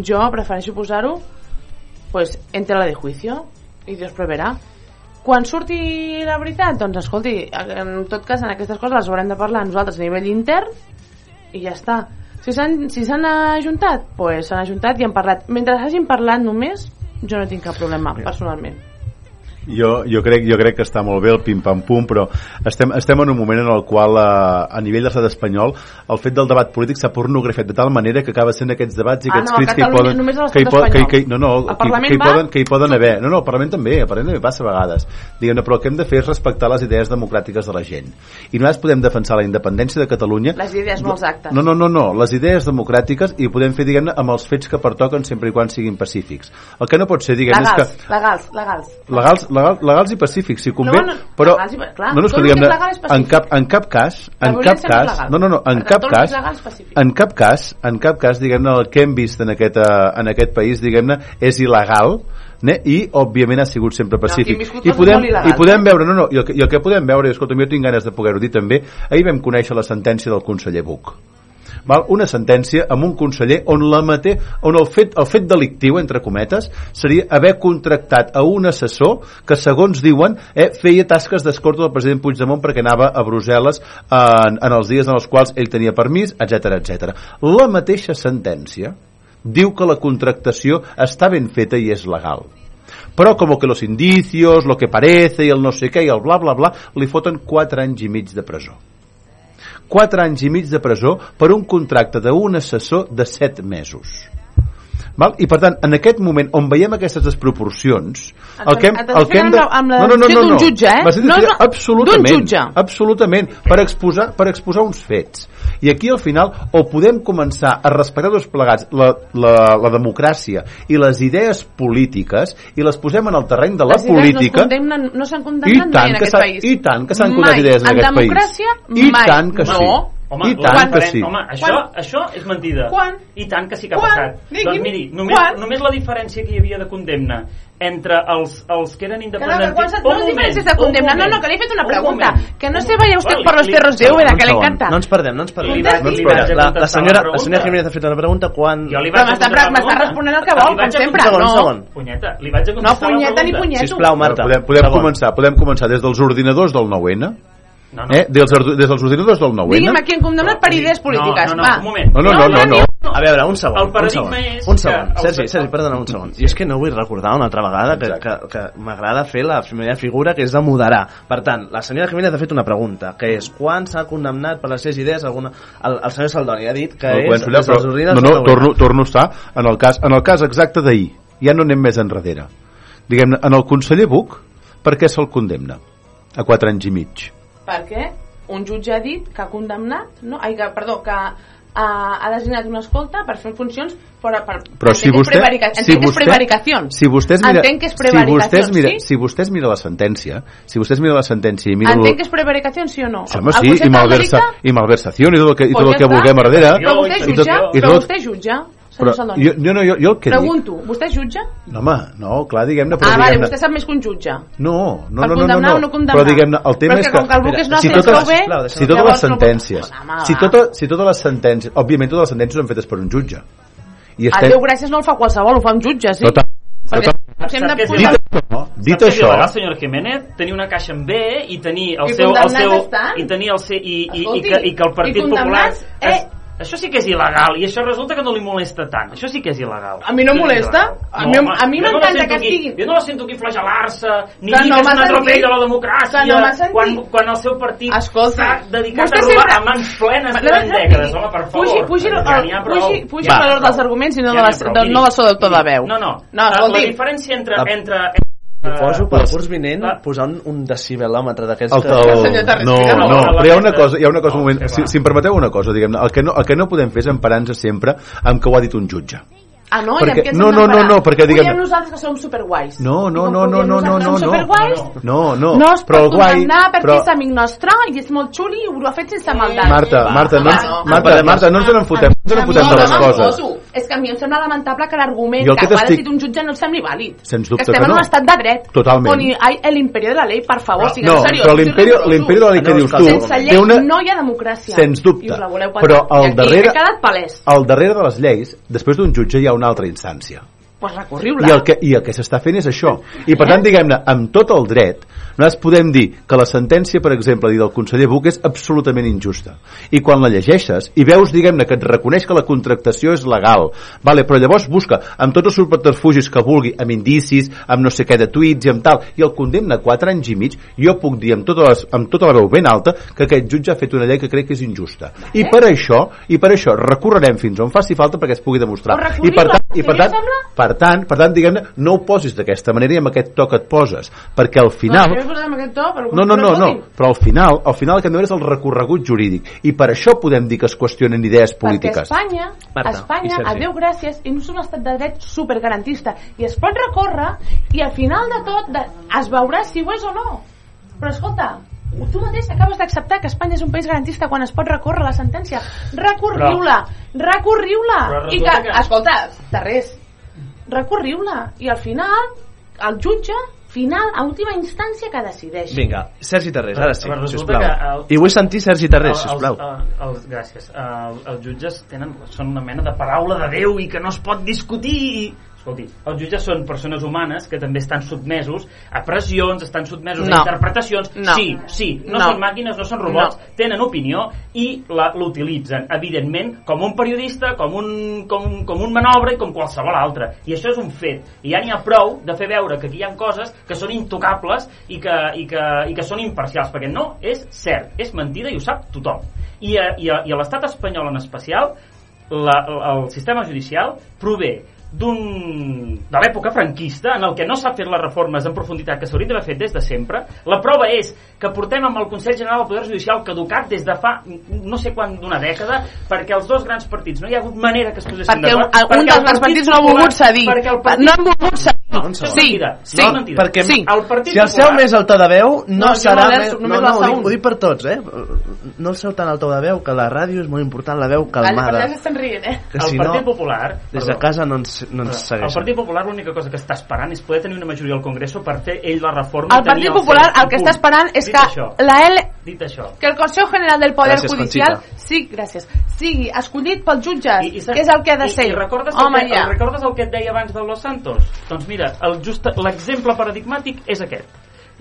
jo prefereixo posar-ho pues, en tela de juicio i Dios proverà. Quan surti la veritat, doncs escolti, en tot cas en aquestes coses les haurem de parlar nosaltres a nivell intern i ja està. Si s'han si ajuntat, doncs pues s'han ajuntat i han parlat. Mentre hagin parlat només, jo no tinc cap problema, personalment. Jo, jo, crec, jo crec que està molt bé el pim-pam-pum, però estem, estem en un moment en el qual, a, a nivell de l'estat espanyol, el fet del debat polític s'ha pornografiat de tal manera que acaba sent aquests debats i Ah, aquests no, a crits que hi poden... que hi po- que, que, no, no, que, que, hi poden, que hi poden haver... No, no, al Parlament també, al Parlament també passa a vegades. Diguem-ne, però el que hem de fer és respectar les idees democràtiques de la gent. I nosaltres podem defensar la independència de Catalunya... Les idees, no els actes. No, no, no, no, les idees democràtiques i ho podem fer, diguem-ne, amb els fets que pertoquen sempre i quan siguin pacífics. El que no pot ser, diguem-ne, és Legals, que legals, legals. legals, legal, legals i pacífics, si convé, No, no, però legals i- clar, no, no, diguem en cap, en cap cas, en cap no cas, no, no, no, en cap cas, en cap cas, en cap cas, diguem-ne, el que hem vist en aquest, eh, en aquest país, diguem-ne, és il·legal, ne? i òbviament ha sigut sempre pacífic. viscut i podem, i podem veure, no, no, i el, que, i el que podem veure, i escolta, jo tinc ganes de poder-ho dir també ahir vam conèixer la sentència del conseller Buch val? una sentència amb un conseller on, la mate, on el, fet, el fet delictiu, entre cometes, seria haver contractat a un assessor que, segons diuen, eh, feia tasques d'escorta del president Puigdemont perquè anava a Brussel·les en, en els dies en els quals ell tenia permís, etc etc. La mateixa sentència diu que la contractació està ben feta i és legal però com que los indicios, lo que parece i el no sé què i el bla bla bla li foten 4 anys i mig de presó 4 anys i mig de presó per un contracte d'un assessor de 7 mesos Val? I per tant, en aquest moment on veiem aquestes desproporcions el que hem, el que hem de... amb la- amb la decisió d'un jutge, eh? La decisió No, no, absolutament, jutge. absolutament per exposar, per exposar uns fets i aquí al final o podem començar a respectar tots plegats la, la, la democràcia i les idees polítiques i les posem en el terreny de la Les política no, no s'han i condemnat mai en que aquest país. i tant que s'han condemnat idees en, en aquest democràcia, país i mai. tant que sí No. Home, i tant que sí Home, això, Quan? això és mentida. Quan? I tant que sí que ha Quan? passat. Digui'm. Doncs miri, només, Quan? només la diferència que hi havia de condemna entre els, els que eren Que no, que independentistes... quan s'ha- no les diferències de condemna, no, no, que li he fet una pregunta. Que no se vaya usted Vale, por los li- cerros de Úbeda, que le Un segon, encanta. No ens perdem, no ens perdem. Li vaig- no ens li perdem. La, la, senyora, la la senyora. Jiménez ha fet una pregunta quan... Jo li vaig a m'està m'està responent el que vol, Li com sempre, Un no? segon. Punyeta, li vaig a No, contestar punyeta la ni pregunta. punyeto. Sisplau, Marta. podem, podem Segon. començar podem començar des dels ordinadors del 9-N No, no. Eh? Des, dels- des dels ordinadors del 9 Digui'm a qui han condemnat per idees polítiques. no, no, va. un moment. No, no, no, no, no. A veure, un segon. El un paradigma segon, és un que segon. el Sergi, que- Sergi, perdona, un segon. I és que no vull recordar una altra vegada que, que, que m'agrada fer la primera figura, que és de moderar. Per tant, la senyora Jiménez ha fet una pregunta, que és quan s'ha condemnat per les seves idees alguna... El, el senyor Saldoni ha dit que No, és... des dels però, ordinadors no, no, torno, torno a estar en el cas, en el cas exacte d'ahir ja no anem més enrere diguem en el conseller Buch per què se'l condemna a 4 anys i mig Perquè un jutge ha dit que ha condemnat, no? Ai, que, perdó, que ha, ha designat una escolta per fer funcions per, per, però si vostè, si entenc que és vostè, prevaricació. si vostè mira, Entenc que és si vostè es prevaricació, mira, sí? si vostè es mira la sentència, si vostè es mira la sentència i mira Entenc que és prevaricació, sí o no? Sí, home, sí, i, malversa, i malversació i tot el que, i tot el que vulguem a darrere Però vostè i tot- jutja, i però tot- vostè jutja, però senyor Saldoni. jo, jo, no, jo, jo el que dic Pregunto, vostè jutja? no, home, no, clar, diguem-ne Ah, vale, vostè sap més que un jutge. no, no, Per no, no, no, no, no però diguem-ne el tema és que com que el Buch és no si totes, prou bé, si totes les no sentències si, tota, si totes les sentències òbviament totes les sentències són fetes per un jutge i A Déu gràcies no el fa qualsevol, ho fa un jutge, sí? Total, Perquè si hem de és dit, dit Saps és això il·legal, senyora Jiménez, tenir una caixa amb B i tenir el I seu... El seu estan? I tenir el seu... I, i, i, Escolti, que, I que el Partit i Popular... eh? Es, això sí que és il·legal i això resulta que no li molesta tant. Això sí que és il·legal. A mi no molesta. A mi- home, a mi no m'encanta sento que estiguin- Jo no la sento aquí flagelar-se, ni Que dir no que és un atropell la democràcia, no quan, quan el seu partit Escolta, s'ha dedicat a robar sempre- a mans plenes No, durant no, no, dècades. Home, per favor. Pugi, pugi, ja n'hi ha prou. pugi, pugi Ja el valor dels arguments i no, Ja de n'hi la, ha prou. de, Miri, no del so doctor de veu. No, no. No, La, la diferència entre... entre Proposo per Eh, curs vinent posar un, un decibelòmetre d'aquests el, que... el, no, no, però hi ha una cosa, hi ha una cosa un moment, si, si em permeteu una cosa, diguem el, que no, el que no podem fer és emparar-nos sempre amb que ho ha dit un jutge. Ah, no? Perquè- I amb què ens no, hem no, no, no, perquè diguem- Ho nosaltres que som superguais. No, no, no, que no, no, no, no, no. superguais, No, no, no es però pot el guai... perquè Però, és amic nostre i és molt xuli i ho ha fet sense maldat. Marta, Marta, no, ens- no. Marta, Marta, no ens en fotem, no ens en fotem de les no, coses. No, és que a mi em sembla lamentable que l'argument que, que ho ha decidit un jutge no et sembli vàlid. Sens que dubte estem que en no. un estat de dret. Totalment. On hi ha l'imperio de la llei, per favor, siguem No, seriosos. però l'imperi l'imperi de la llei que dius tu Sense llei té una... no hi ha democràcia. Sens dubte. I us la voleu Però al darrere, quedat palès. al darrere de les lleis, després d'un jutge hi ha una altra instància. Pues recorriu-la. I el, que, I el que s'està fent és això. I per tant, diguem-ne, amb tot el dret, nosaltres podem dir que la sentència, per exemple, dir del conseller Buch és absolutament injusta. I quan la llegeixes i veus, diguem-ne, que et reconeix que la contractació és legal, vale, però llavors busca amb tots els subterfugis que vulgui, amb indicis, amb no sé què de tuits i amb tal, i el condemna a 4 anys i mig, jo puc dir amb tota, les, amb tota la veu ben alta que aquest jutge ha fet una llei que crec que és injusta. I per això, i per això recorrerem fins on faci falta perquè es pugui demostrar. I per tant, i per tant, per tant, per tant diguem-ne, no ho posis d'aquesta manera i amb aquest to que et poses, perquè al final... Posat amb aquest to, però, No, no, però no, no, però al final, al final el que hem de veure és el recorregut jurídic i per això podem dir que es qüestionen idees Perquè polítiques. Espanya, Marta, Espanya, a Déu gràcies, i no és un estat de dret supergarantista. I es pot recórrer, i al final de tot de, es veurà si ho és o no. Però escolta, tu mateix acabes d'acceptar que Espanya és un país garantista quan es pot recórrer la sentència. Recorriu-la, recorriu-la. I que, que- escolta, de res, recorriu-la. I al final, el jutge, final, a última instància, que decideix. Vinga, Sergi Tarrés, ara sí, Però sisplau. el- I vull sentir Sergi Tarrés, El- sisplau. Els, els, els, gràcies. El, els jutges tenen, són una mena de paraula de Déu i que no es pot discutir i... Escolti, els jutges són persones humanes que també estan sotmesos a pressions, estan sotmesos No. a interpretacions. No. Sí, sí, no, No. són màquines, no són robots, tenen opinió i l'utilitzen, evidentment, com un periodista, com un, com, com un manobre i com qualsevol altre. I això és un fet. I ja n'hi ha prou de fer veure que aquí hi ha coses que són intocables i que, i que, i que són imparcials, perquè no és cert, és mentida i ho sap tothom. I a, i a, i a l'estat espanyol en especial, la, el sistema judicial prové d'un de l'època franquista en el que no s'ha fet les reformes en profunditat que s'haurien d'haver fet des de sempre la prova és que portem amb el Consell General del Poder Judicial caducat des de fa no sé quan d'una dècada perquè els dos grans partits no hi ha hagut manera que es posessin Perquè d'acord un, un perquè dels el grans Partit partits no ha volgut cedir. perquè partit... No han volgut cedir. No, és Sí, mentida. sí. Mentida. perquè sí. el Partit si alceu Popular- més el to de veu no, No, serà no més, no, només no, ho, dic, ho dic per tots eh? no alceu tant el to de veu que la ràdio és molt important la veu calmada allà s'estan rient, eh? que el si Partit no Popular des de casa no ens, no ens El segueixen Partit Popular l'única cosa que està esperant és poder tenir una majoria al Congreso per fer ell la reforma El i Partit Popular seu el que està esperant és Dit que això, la L dit això que el Consejo General del Poder Gràcies, Judicial Conxita. sí, gràcies, sigui escollit pels jutges, I, i que és el que ha de i, ser. I recordes, Home, el que, ja. el, recordes el que et deia abans de Los Santos? Doncs mira, just- l'exemple paradigmàtic és aquest.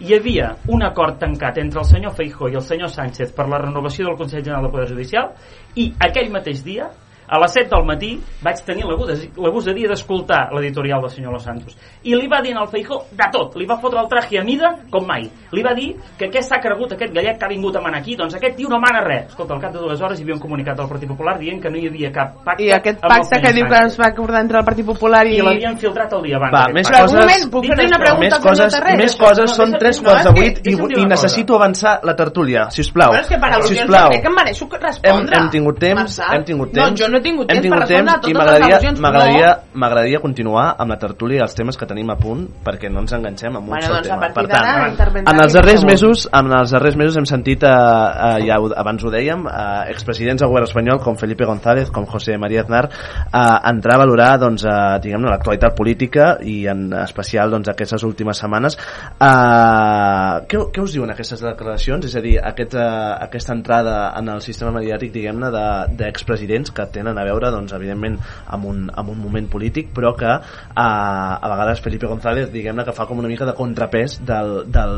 hi havia un acord tancat entre el senyor Feijó i el senyor Sánchez per la renovació del Consell General del Poder Judicial i aquell mateix dia a les 7 del matí vaig tenir la gosa- la gosadia d'escoltar l'editorial del senyor Los Santos i li va dir al Feijó de tot li va fotre el traje a mida com mai li va dir que què s'ha cregut aquest gallec que ha vingut a manar aquí doncs aquest tio no mana res escolta, al cap de dues hores hi havia un comunicat del Partit Popular dient que no hi havia cap pacte I aquest pacte que diu que es va acordar entre el Partit Popular i... i l'havien filtrat el dia abans Va, més pacte. coses, un moment, puc fer-li una pregunta més coses, Terrés? més coses, són No, tres no, quarts de vuit i, i necessito avançar la tertúlia, sisplau. Però és que per al·lusions crec que em mereixo Hem, respondre. hem tingut temps, Marçal. hem tingut No, temps. jo no he tingut hem temps per respondre a i totes les al·lusions, m'agradaria m'agradaria continuar amb la tertúlia i els temes que tenim a punt perquè no ens enganxem amb un Bueno, sol doncs a tema. partir d'ara intervendrà en els darrers mesos, en els darrers mesos hem sentit, eh, eh, ja ho- abans ho dèiem, eh, expresidents del govern espanyol com Felipe González, com José María Aznar, eh, entrar a valorar doncs, eh, diguem l'actualitat política i en especial doncs, aquestes últimes setmanes. Eh, què, què us diuen aquestes declaracions? És a dir, aquest, eh, aquesta entrada en el sistema mediàtic, diguem-ne, de- d'expresidents que tenen a veure, doncs, evidentment, amb un, amb un moment polític, però que eh, a vegades Felipe González, diguem-ne, que fa com una mica de contrapès del, del,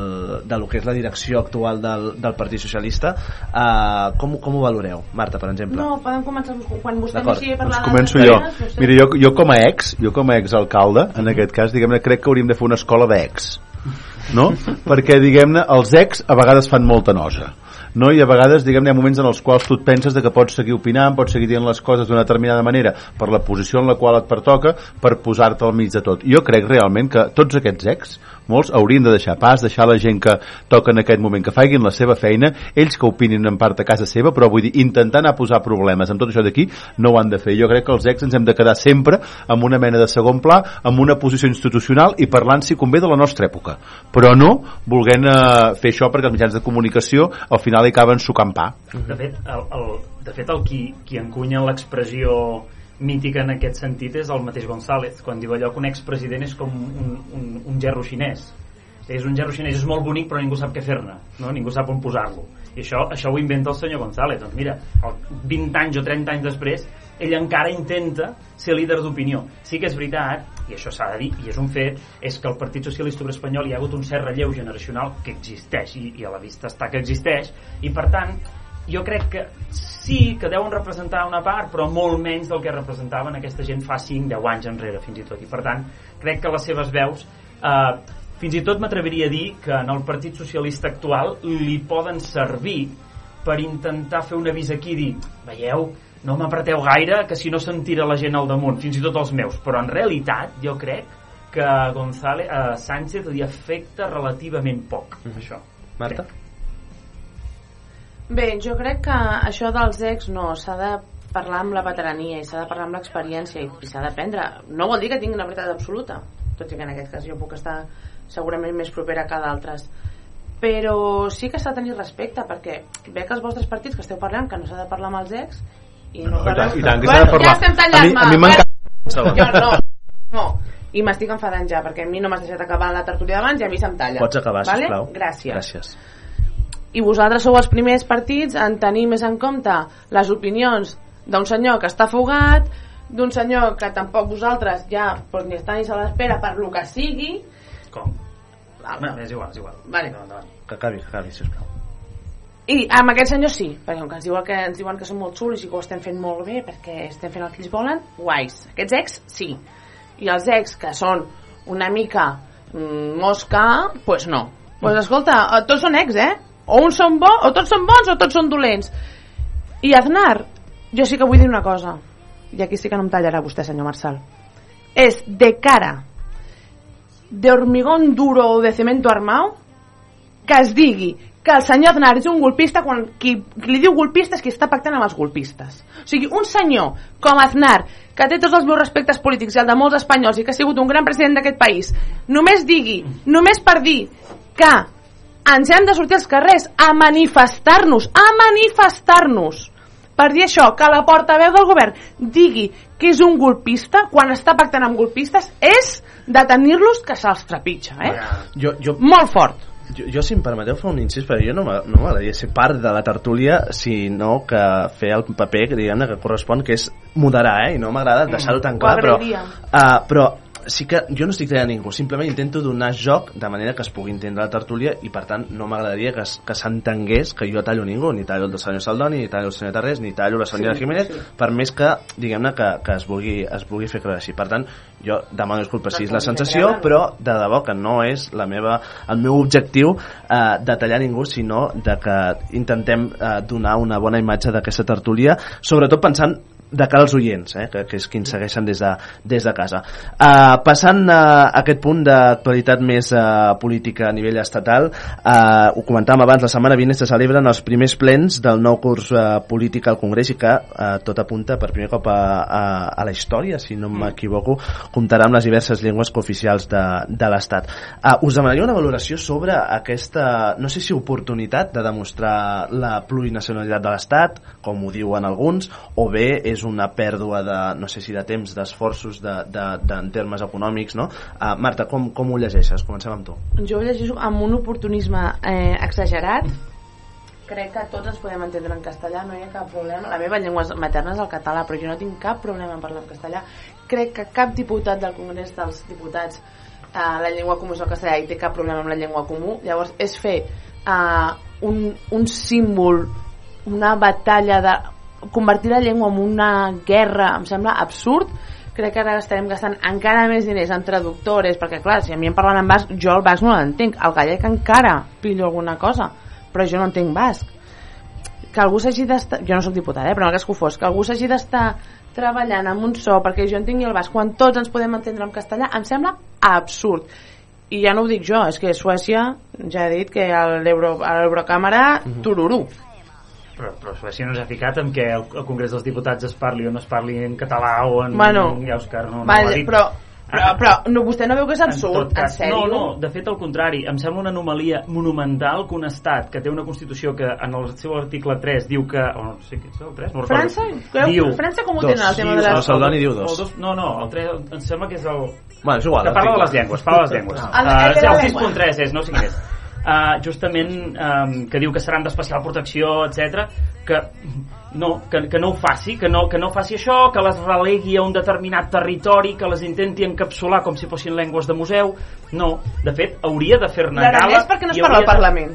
de lo que és la direcció actual del, del Partit Socialista. Eh, com, com ho valoreu? Marta, per exemple. No, podem començar quan vostè iniciï a parlar Doncs començo jo. vostè- Mira, jo, jo com a ex, jo com a ex-alcalde, en aquest cas, diguem-ne, crec que hauríem de fer una escola d'ex. No? (laughs) Perquè, diguem-ne, els ex a vegades fan molta nosa no? i a vegades diguem hi ha moments en els quals tu et penses de que pots seguir opinant, pots seguir dient les coses d'una determinada manera per la posició en la qual et pertoca per posar-te al mig de tot. Jo crec realment que tots aquests ex, molts haurien de deixar pas, deixar la gent que toca en aquest moment, que facin la seva feina, ells que opinin en part a casa seva, però vull dir, intentar anar a posar problemes amb tot això d'aquí, no ho han de fer. Jo crec que els ex ens hem de quedar sempre amb una mena de segon pla, amb una posició institucional i parlant, si convé, de la nostra època. Però no volent eh, fer això perquè els mitjans de comunicació al final hi acaben sucant pa. De fet, el, el, de fet el qui, qui encunya l'expressió mítica en aquest sentit és el mateix González, quan diu allò que un expresident és com un, un, un gerro xinès. És un gerro xinès, és molt bonic però ningú sap què fer-ne, no? ningú sap on posar-lo. I això, això ho inventa el senyor González. Doncs mira, el 20 anys o 30 anys després, ell encara intenta ser líder d'opinió. Sí que és veritat, i això s'ha de dir, i és un fet, és que el Partit Socialista Obrer Espanyol hi ha hagut un cert relleu generacional que existeix, i, i a la vista està que existeix, i per tant, jo crec que sí que deuen representar una part, però molt menys del que representaven aquesta gent fa 5-10 anys enrere, fins i tot. I per tant, crec que les seves veus eh, fins i tot m'atreviria a dir que en el Partit Socialista actual li poden servir per intentar fer un avís aquí i dir, veieu, no m'apreteu gaire que si no se'n tira la gent al damunt, fins i tot els meus, però en realitat jo crec que González, a Sánchez li afecta relativament poc, mm -hmm. això. Marta? Bé, jo crec que això dels ex no, s'ha de parlar amb la veterania i s'ha de parlar amb l'experiència i, i s'ha d'aprendre. No vol dir que tingui una veritat absoluta, tot i que en aquest cas jo puc estar segurament més propera que d'altres però sí que s'ha de tenir respecte perquè ve que els vostres partits que esteu parlant que no s'ha de parlar amb els ex i no, No, i tant, parleu. i tant que bueno, de parlar. ja estem tallant A mi- a mi jo no, no i m'estic enfadant ja perquè a mi no m'has deixat acabar la tertúlia d'abans i a mi se'm talla Pots acabar, vale? sisplau. gràcies Gràcies. I vosaltres sou els primers partits en tenir més en compte les opinions d'un senyor que està fugat d'un senyor que tampoc vosaltres ja doncs, ni està ni se l'espera per lo que sigui Com? Val. No, és igual, és igual. Vale. Endavant. Que acabi, que acabi, sisplau. i amb aquest senyor sí perquè com que ens diuen que, ens diuen que som molt xulos i que ho estem fent molt bé perquè estem fent el que ells volen guais, aquests ex sí i els ex que són una mica mm, mosca pues no pues escolta, eh, tots són ex eh o uns són bo, o tots són bons o tots són dolents i Aznar jo sí que vull dir una cosa i aquí sí que no em tallarà vostè senyor Marçal és de cara de hormigón duro o de cemento armado que es digui que el senyor Aznar és un golpista quan qui, qui li diu golpista és qui està pactant amb els golpistes. O sigui, un senyor com Aznar, que té tots els meus respectes polítics i el de molts espanyols i que ha sigut un gran president d'aquest país, només digui, només per dir que ens hem de sortir als carrers a manifestar-nos, a manifestar-nos per dir això, que la portaveu del govern digui que és un golpista quan està pactant amb golpistes és de tenir-los que se'ls trepitja, eh? Jo, jo, Molt fort. jo, jo, si em permeteu fer un incís, perquè jo no m'agradaria no ser part de la tertúlia, sinó que fer el paper que, diguem que correspon, que és moderar, eh? i no m'agrada deixar-ho tan clar, però, uh, però sí que jo no estic tallant ningú, simplement intento donar joc de manera que es pugui entendre la tertúlia i per tant no m'agradaria que, que s'entengués que jo tallo ningú, ni tallo el senyor Saldoni, ni tallo el senyor Tarrés, ni tallo la senyora Sí, Jiménez, sí. per més que, diguem-ne, que, que es, vulgui, es vulgui fer creure així. Per tant, jo demano disculpes si és la sensació, però de debò que no és la meva, el meu objectiu eh, de tallar ningú, sinó de que intentem eh, donar una bona imatge d'aquesta tertúlia, sobretot pensant de cara als oients, eh, que, que és qui ens segueixen des de, des de casa. Uh, passant a aquest punt d'actualitat més uh, política a nivell estatal, uh, ho comentàvem abans, la setmana vinent se celebren els primers plens del nou curs uh, polític al Congrés i que uh, tot apunta per primer cop a, a, a la història, si no m'equivoco, comptarà amb les diverses llengües cooficials de, de l'Estat. Uh, us demanaria una valoració sobre aquesta, no sé si oportunitat de demostrar la plurinacionalitat de l'Estat, com ho diuen alguns, o bé és una pèrdua de, no sé si de temps, d'esforços de, de, de, en termes econòmics, no? Uh, Marta, com, com ho llegeixes? Comencem amb tu. Jo ho llegeixo amb un oportunisme eh, exagerat. Crec que tots ens podem entendre en castellà, no hi ha cap problema. La meva llengua materna és el català, però jo no tinc cap problema en parlar en castellà. Crec que cap diputat del Congrés dels Diputats eh, la llengua comú és el castellà i té cap problema amb la llengua comú. Llavors, és fer eh, un, un símbol, una batalla de convertir la llengua en una guerra em sembla absurd crec que ara estarem gastant encara més diners en traductores, perquè clar, si a mi em parlen en basc, jo el basc no l'entenc, el gallec encara pillo alguna cosa, però jo no entenc basc. Que algú s'hagi d'estar... Jo no sóc diputada, eh, però en el cas que ho fos, que algú s'hagi d'estar treballant amb un so perquè jo entengui el basc quan tots ens podem entendre en castellà, em sembla absurd. I ja no ho dic jo, és que Suècia ja ha dit que l'Eurocàmera, Mhm. tururú. Però, però Suècia no s'ha ficat en què el, el Congrés dels Diputats es parli o no es parli en català o en, Bueno, en Òscar no, no ho ha Vale, dit. però, però, però no, vostè no veu que és absurd, en, cas, sèrio? No, no, de fet al contrari, em sembla una anomalia monumental que un estat que té una Constitució que en el seu article 3 diu que... O no sé què és el 3, no. França? Creu, França com ho tenen el tema de El les... Saldoni diu dos. El dos. No, no, el 3 em sembla que és el... Bueno, és igual. Que parla de les llengües, parla de les llengües. Ah. El- el de la Uh, el llengua. 6.3 és, no sé quin és. Uh, justament um, que diu que seran d'especial protecció, etc que no, que, que no ho faci, que no, que no faci això, que les relegui a un determinat territori, que les intenti encapsular com si fossin llengües de museu. No, de fet, hauria de fer-ne L'aranès perquè no es parla al hauria de- Parlament.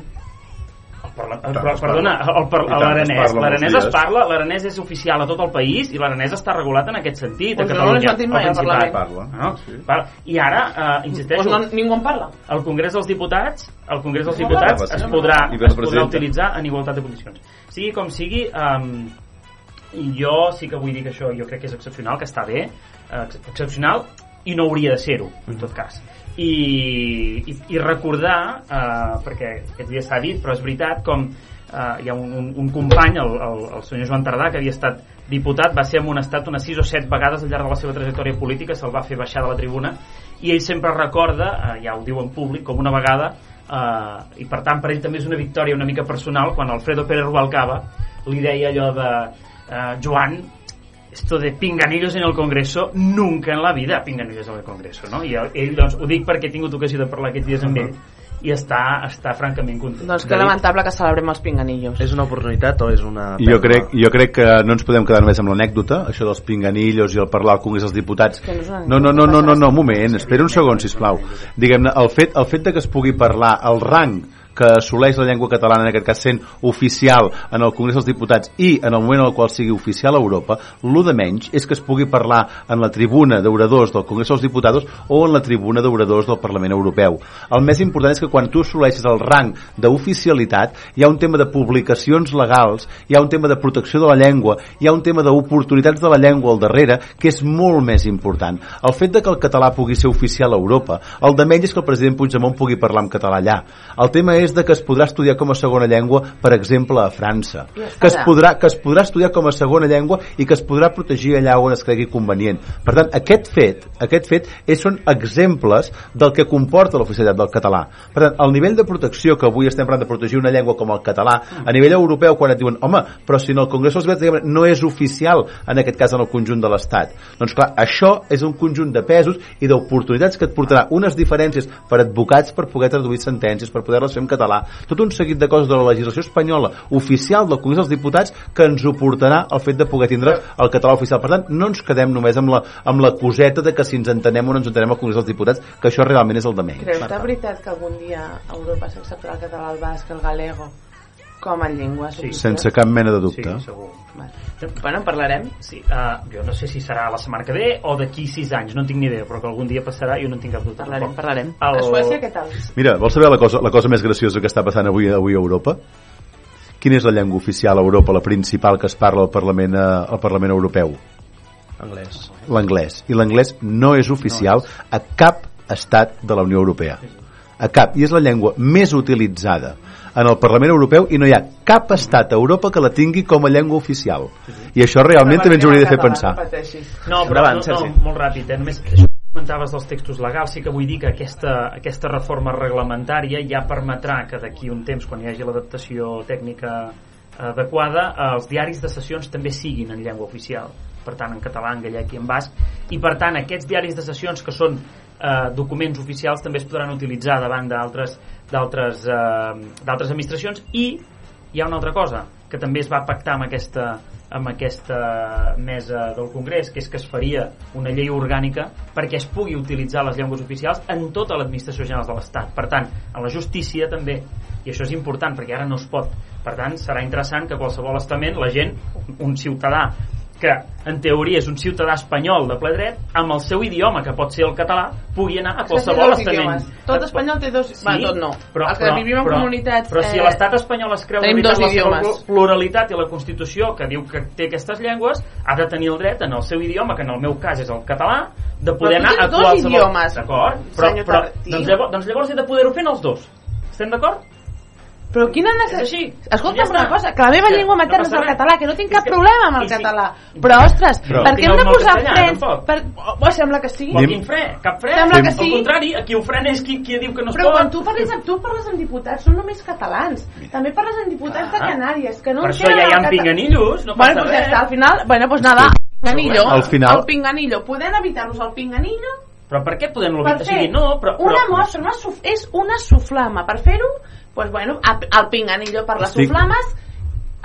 Parla, però, perdona, parla. es l'aranès parla l'aranès es parla, l'aranès és oficial a tot el país i l'aranès està regulat en aquest sentit Pues a no, no Catalunya, sentit mai al Principat. Parlament. No? Parla. I ara, eh, insisteixo, Pues no, ningú en parla. el Congrés dels Diputats el Congrés dels No, Diputats no, es no, podrà, es podrà utilitzar en igualtat de condicions sigui com sigui um, jo sí que vull dir que això jo crec que és excepcional, que està bé eh, ex- excepcional i no hauria de ser-ho en tot cas i, i, i recordar eh, perquè aquest dia s'ha dit però és veritat com eh, hi ha un, un, un company el, el, el senyor Joan Tardà que havia estat diputat va ser amonestat unes 6 o 7 vegades al llarg de la seva trajectòria política se'l va fer baixar de la tribuna i ell sempre recorda, eh, ja ho diu en públic com una vegada eh, i per tant per ell també és una victòria una mica personal quan Alfredo Pérez Rubalcaba li deia allò de eh, Joan esto de pinganillos en el Congreso nunca en la vida pinganillos en el Congreso no? i ell, doncs, ho dic perquè he tingut ocasió de parlar aquests dies amb ell i està, està francament content Doncs que lamentable que celebrem els pinganillos. És una oportunitat o és una... Jo crec, jo crec que no ens podem quedar només amb l'anècdota, això dels pinganillos i el parlar al Congrés dels Diputats. No No, no, no, no, no, no, un moment, espera un segon, sisplau. Diguem-ne, el fet, el fet de que es pugui parlar el rang que assoleix la llengua catalana, en aquest cas sent oficial en el Congrés dels Diputats i en el moment en el qual sigui oficial a Europa, el de menys és que es pugui parlar en la tribuna d'oradors del Congrés dels Diputats o en la tribuna d'oradors del Parlament Europeu. El més important és que quan tu assoleixes el rang d'oficialitat hi ha un tema de publicacions legals, hi ha un tema de protecció de la llengua, hi ha un tema d'oportunitats de la llengua al darrere que és molt més important. El fet de que el català pugui ser oficial a Europa, el de menys és que el president Puigdemont pugui parlar en català allà. El tema és de que es podrà estudiar com a segona llengua, per exemple, a França. Que es, podrà, que es podrà estudiar com a segona llengua i que es podrà protegir allà on es cregui convenient. Per tant, aquest fet, aquest fet és, són exemples del que comporta l'oficialitat del català. Per tant, el nivell de protecció que avui estem parlant de protegir una llengua com el català, a nivell europeu, quan et diuen, home, però si en el Congrés dels Diputats no és oficial, en aquest cas en el conjunt de l'Estat. Doncs clar, això és un conjunt de pesos i d'oportunitats que et portarà unes diferències per advocats per poder traduir sentències, per poder-les fer en català català, tot un seguit de coses de la legislació espanyola oficial del Congrés dels Diputats que ens ho portarà el fet de poder tindre el català oficial. Per tant, no ens quedem només amb la, amb la coseta de que si ens entenem o no ens entenem al Congrés dels Diputats, que això realment és el de menys. Creus de veritat que algun dia a Europa s'acceptarà el català, el basc, el galego com a llengües Sí. Sense cap mena de dubte. Sí, segur. Bueno, en parlarem. Sí, uh, jo no sé si serà la setmana que ve o d'aquí sis anys, no en tinc ni idea, però que algun dia passarà jo no en tinc cap dubte. Parlarem, parlarem. El... A Suècia què tal? Mira, vols saber la cosa, la cosa més graciosa que està passant avui, avui a Europa? Quina és la llengua oficial a Europa, la principal que es parla al Parlament, eh, al Parlament Europeu? Anglès. L'anglès. I l'anglès no és oficial a cap estat de la Unió Europea. A cap. I és la llengua més utilitzada en el Parlament Europeu i no hi ha cap estat a Europa que la tingui com a llengua oficial. I això realment també ens hauria de fer pensar. No, però Endavant, no, no, molt ràpid, eh? només això que comentaves dels textos legals, sí que vull dir que aquesta, aquesta reforma reglamentària ja permetrà que d'aquí un temps, quan hi hagi l'adaptació tècnica adequada, els diaris de sessions també siguin en llengua oficial per tant en català, en gallec i en basc i per tant aquests diaris de sessions que són eh, documents oficials també es podran utilitzar davant d'altres d'altres eh, d'altres administracions i hi ha una altra cosa que també es va pactar amb aquesta, amb aquesta mesa del Congrés, que és que es faria una llei orgànica perquè es pugui utilitzar les llengües oficials en tota l'administració general de l'Estat. Per tant, a la justícia també, i això és important perquè ara no es pot. Per tant, serà interessant que qualsevol estament, la gent, un ciutadà que en teoria és un ciutadà espanyol de ple dret, amb el seu idioma, que pot ser el català, pugui anar a qualsevol estament. Tot espanyol té dos... Sí, va, tot no. Però, Els que però, vivim en però, comunitats... Però si eh, l'estat espanyol es creu tenim veritat dos la pluralitat i la Constitució que diu que té aquestes llengües, ha de tenir el dret en el seu idioma, que en el meu cas és el català, de poder Però tu anar a tens dos qualsevol... idiomes, D'acord, però, però doncs, llavors, doncs llavors he de poder-ho fer en els dos. Estem d'acord? Però quina necessitat... així. Escolta, Ja una cosa, que la meva que llengua no materna passa és el res. català, que no tinc cap problema amb el si- català. Però, ostres, Però- per què hem de posar castellà, frens? Per... Oh, sembla que sí. Però quin fre? Cap fre? Sembla que sí. Al contrari, aquí ho frena és qui, qui diu que no es Però pot. quan tu parles, amb, tu parles amb diputats, són només catalans. També parles amb diputats de Ah. Canàries, que no Per això ja hi ha pinganillos, no bueno, passa pues ja res. està, al final, bueno, pues nada, pinganillo, Al final- el pinganillo, podem evitar-nos el pinganillo Però per què podem per evitar? O fer sigui, no, però... una però, mostra, una suf és una suflama. Per fer-ho, pues bueno, a- el pinganillo per les Estic- suflames,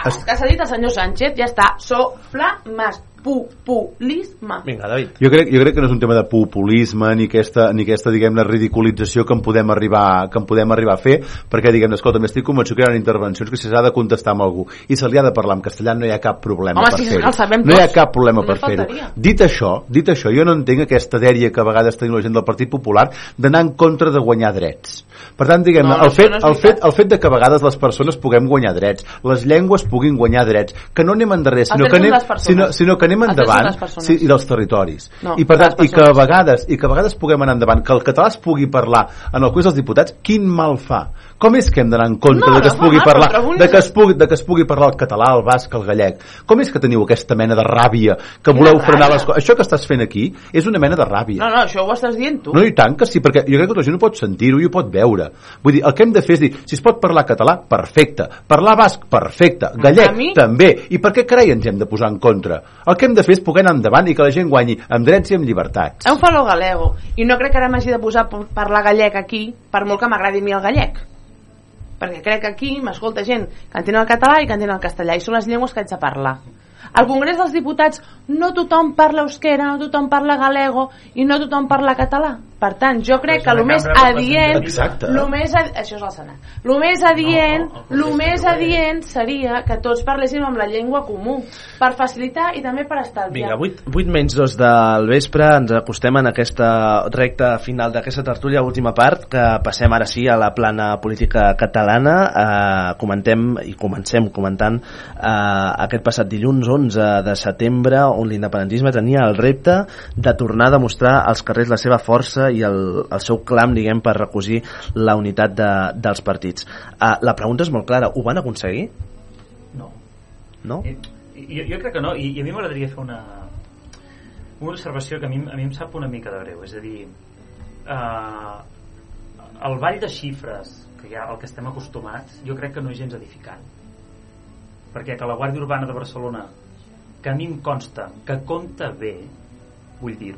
Est- que s'ha dit el senyor Sánchez, ja està, soflames, populisme. Vinga, David. Jo crec, jo crec que no és un tema de populisme ni aquesta, ni aquesta diguem-ne, ridiculització que en podem arribar, que en podem arribar a fer, perquè, diguem-ne, escolta, m'estic convençut que hi ha intervencions que si s'ha de contestar amb algú i se li ha de parlar en castellà no hi ha cap problema Home, per sí, fer-ho. No hi ha cap problema Només per fer-ho. Dit això, dit això, jo no entenc aquesta dèria que a vegades tenim la gent del Partit Popular d'anar en contra de guanyar drets. Per tant, diguem-ne, No, no, el, fet, no el, fet, el fet de que a vegades les persones puguem guanyar drets, les llengües puguin guanyar drets, que no anem endarrere, sinó que anem, sinó, sinó que anem Són endavant sí, i dels territoris. No, I per tant, i que a vegades i que a vegades puguem anar endavant, que el català es pugui parlar en el Congrés dels Diputats, quin mal fa? Com és que hem d'anar en compte No, de que no es pugui mal, parlar pregunta- de que es pugui, de que es pugui parlar el català, el basc, el gallec? Com és que teniu aquesta mena de ràbia que Quina voleu frenar ràbia? les coses? Això que estàs fent aquí és una mena de ràbia. No, no, això ho estàs dient tu. No, i tant que sí, perquè jo crec que la gent ho pot sentir-ho i ho pot veure. Vull dir, el que hem de fer és dir, si es pot parlar català, perfecte. Parlar basc, perfecte. Gallec, mi- també. I per què carai ens hem de posar en contra? El que hem de fer és poder anar endavant i que la gent guanyi amb drets i amb llibertats. Em fa lo galego. I no crec que ara m'hagi de posar a parlar gallec aquí, per molt que m'agradi a mi el gallec. Perquè crec que aquí m'escolta gent que entén el català i que entén el castellà, i són les llengües que haig de parlar. Al Congrés dels Diputats no tothom parla euskera, no tothom parla galego i no tothom parla català. Per tant, jo crec que el més adient... Exacte. Lo més adi... Això és el Senat. El més adient, no, el més adient seria que tots parléssim amb la llengua comú, per facilitar i també per estalviar. Vinga, 8, 8 menys 2 del vespre, ens acostem en aquesta recta final d'aquesta tertúlia, última part, que passem ara sí a la plana política catalana. Eh, comentem i comencem comentant eh, aquest passat dilluns 11 de setembre, on l'independentisme tenia el repte de tornar a demostrar als carrers la seva força i el, el seu clam, diguem, per recosir la unitat de, dels partits. Eh, la pregunta és molt clara, ho van aconseguir? No. No? I, jo, jo crec que no, i, i a mi m'agradaria fer una, una observació que a mi, a mi em sap una mica de greu, és a dir, eh, el ball de xifres que ha, al que estem acostumats, jo crec que no és gens edificant. Perquè que la Guàrdia Urbana de Barcelona, que a mi em consta que compta bé, vull dir,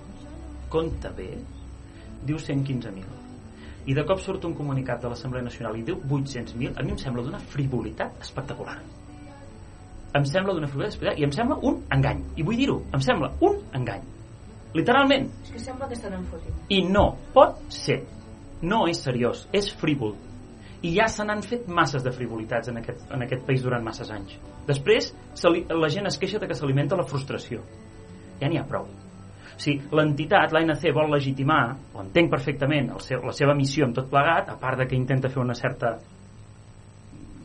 compta bé, diu 115.000. i de cop surt un comunicat de l'Assemblea Nacional i diu 800.000 a mi em sembla d'una frivolitat espectacular. Em sembla d'una frivolitat espectacular i em sembla un engany. I vull dir-ho, em sembla un engany. Literalment. És que sembla que estan enfotint. i no pot ser. No és seriós, és frívol i ja se n'han fet masses de frivolitats en aquest, en aquest país durant masses anys. Després li, la gent es queixa de que s'alimenta la frustració. Ja n'hi ha prou. Sigui, l'entitat, l'ANC vol legitimar ho entenc perfectament, el seu, la seva missió amb tot plegat, a part de que intenta fer una certa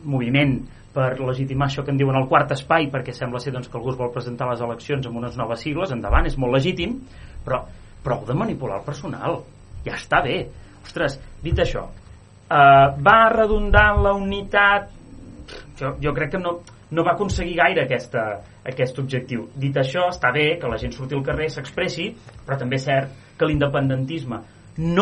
moviment per legitimar això que en diuen el quart espai perquè sembla ser doncs, que algú es vol presentar a les eleccions amb unes noves sigles, endavant, és molt legítim però prou de manipular el personal. Ja està bé. Ostres, dit això eh, va redundar en la unitat jo, jo crec que no, no va aconseguir gaire aquesta, aquest objectiu. Dit això, està bé que la gent surti al carrer, s'expressi, però també és cert que l'independentisme no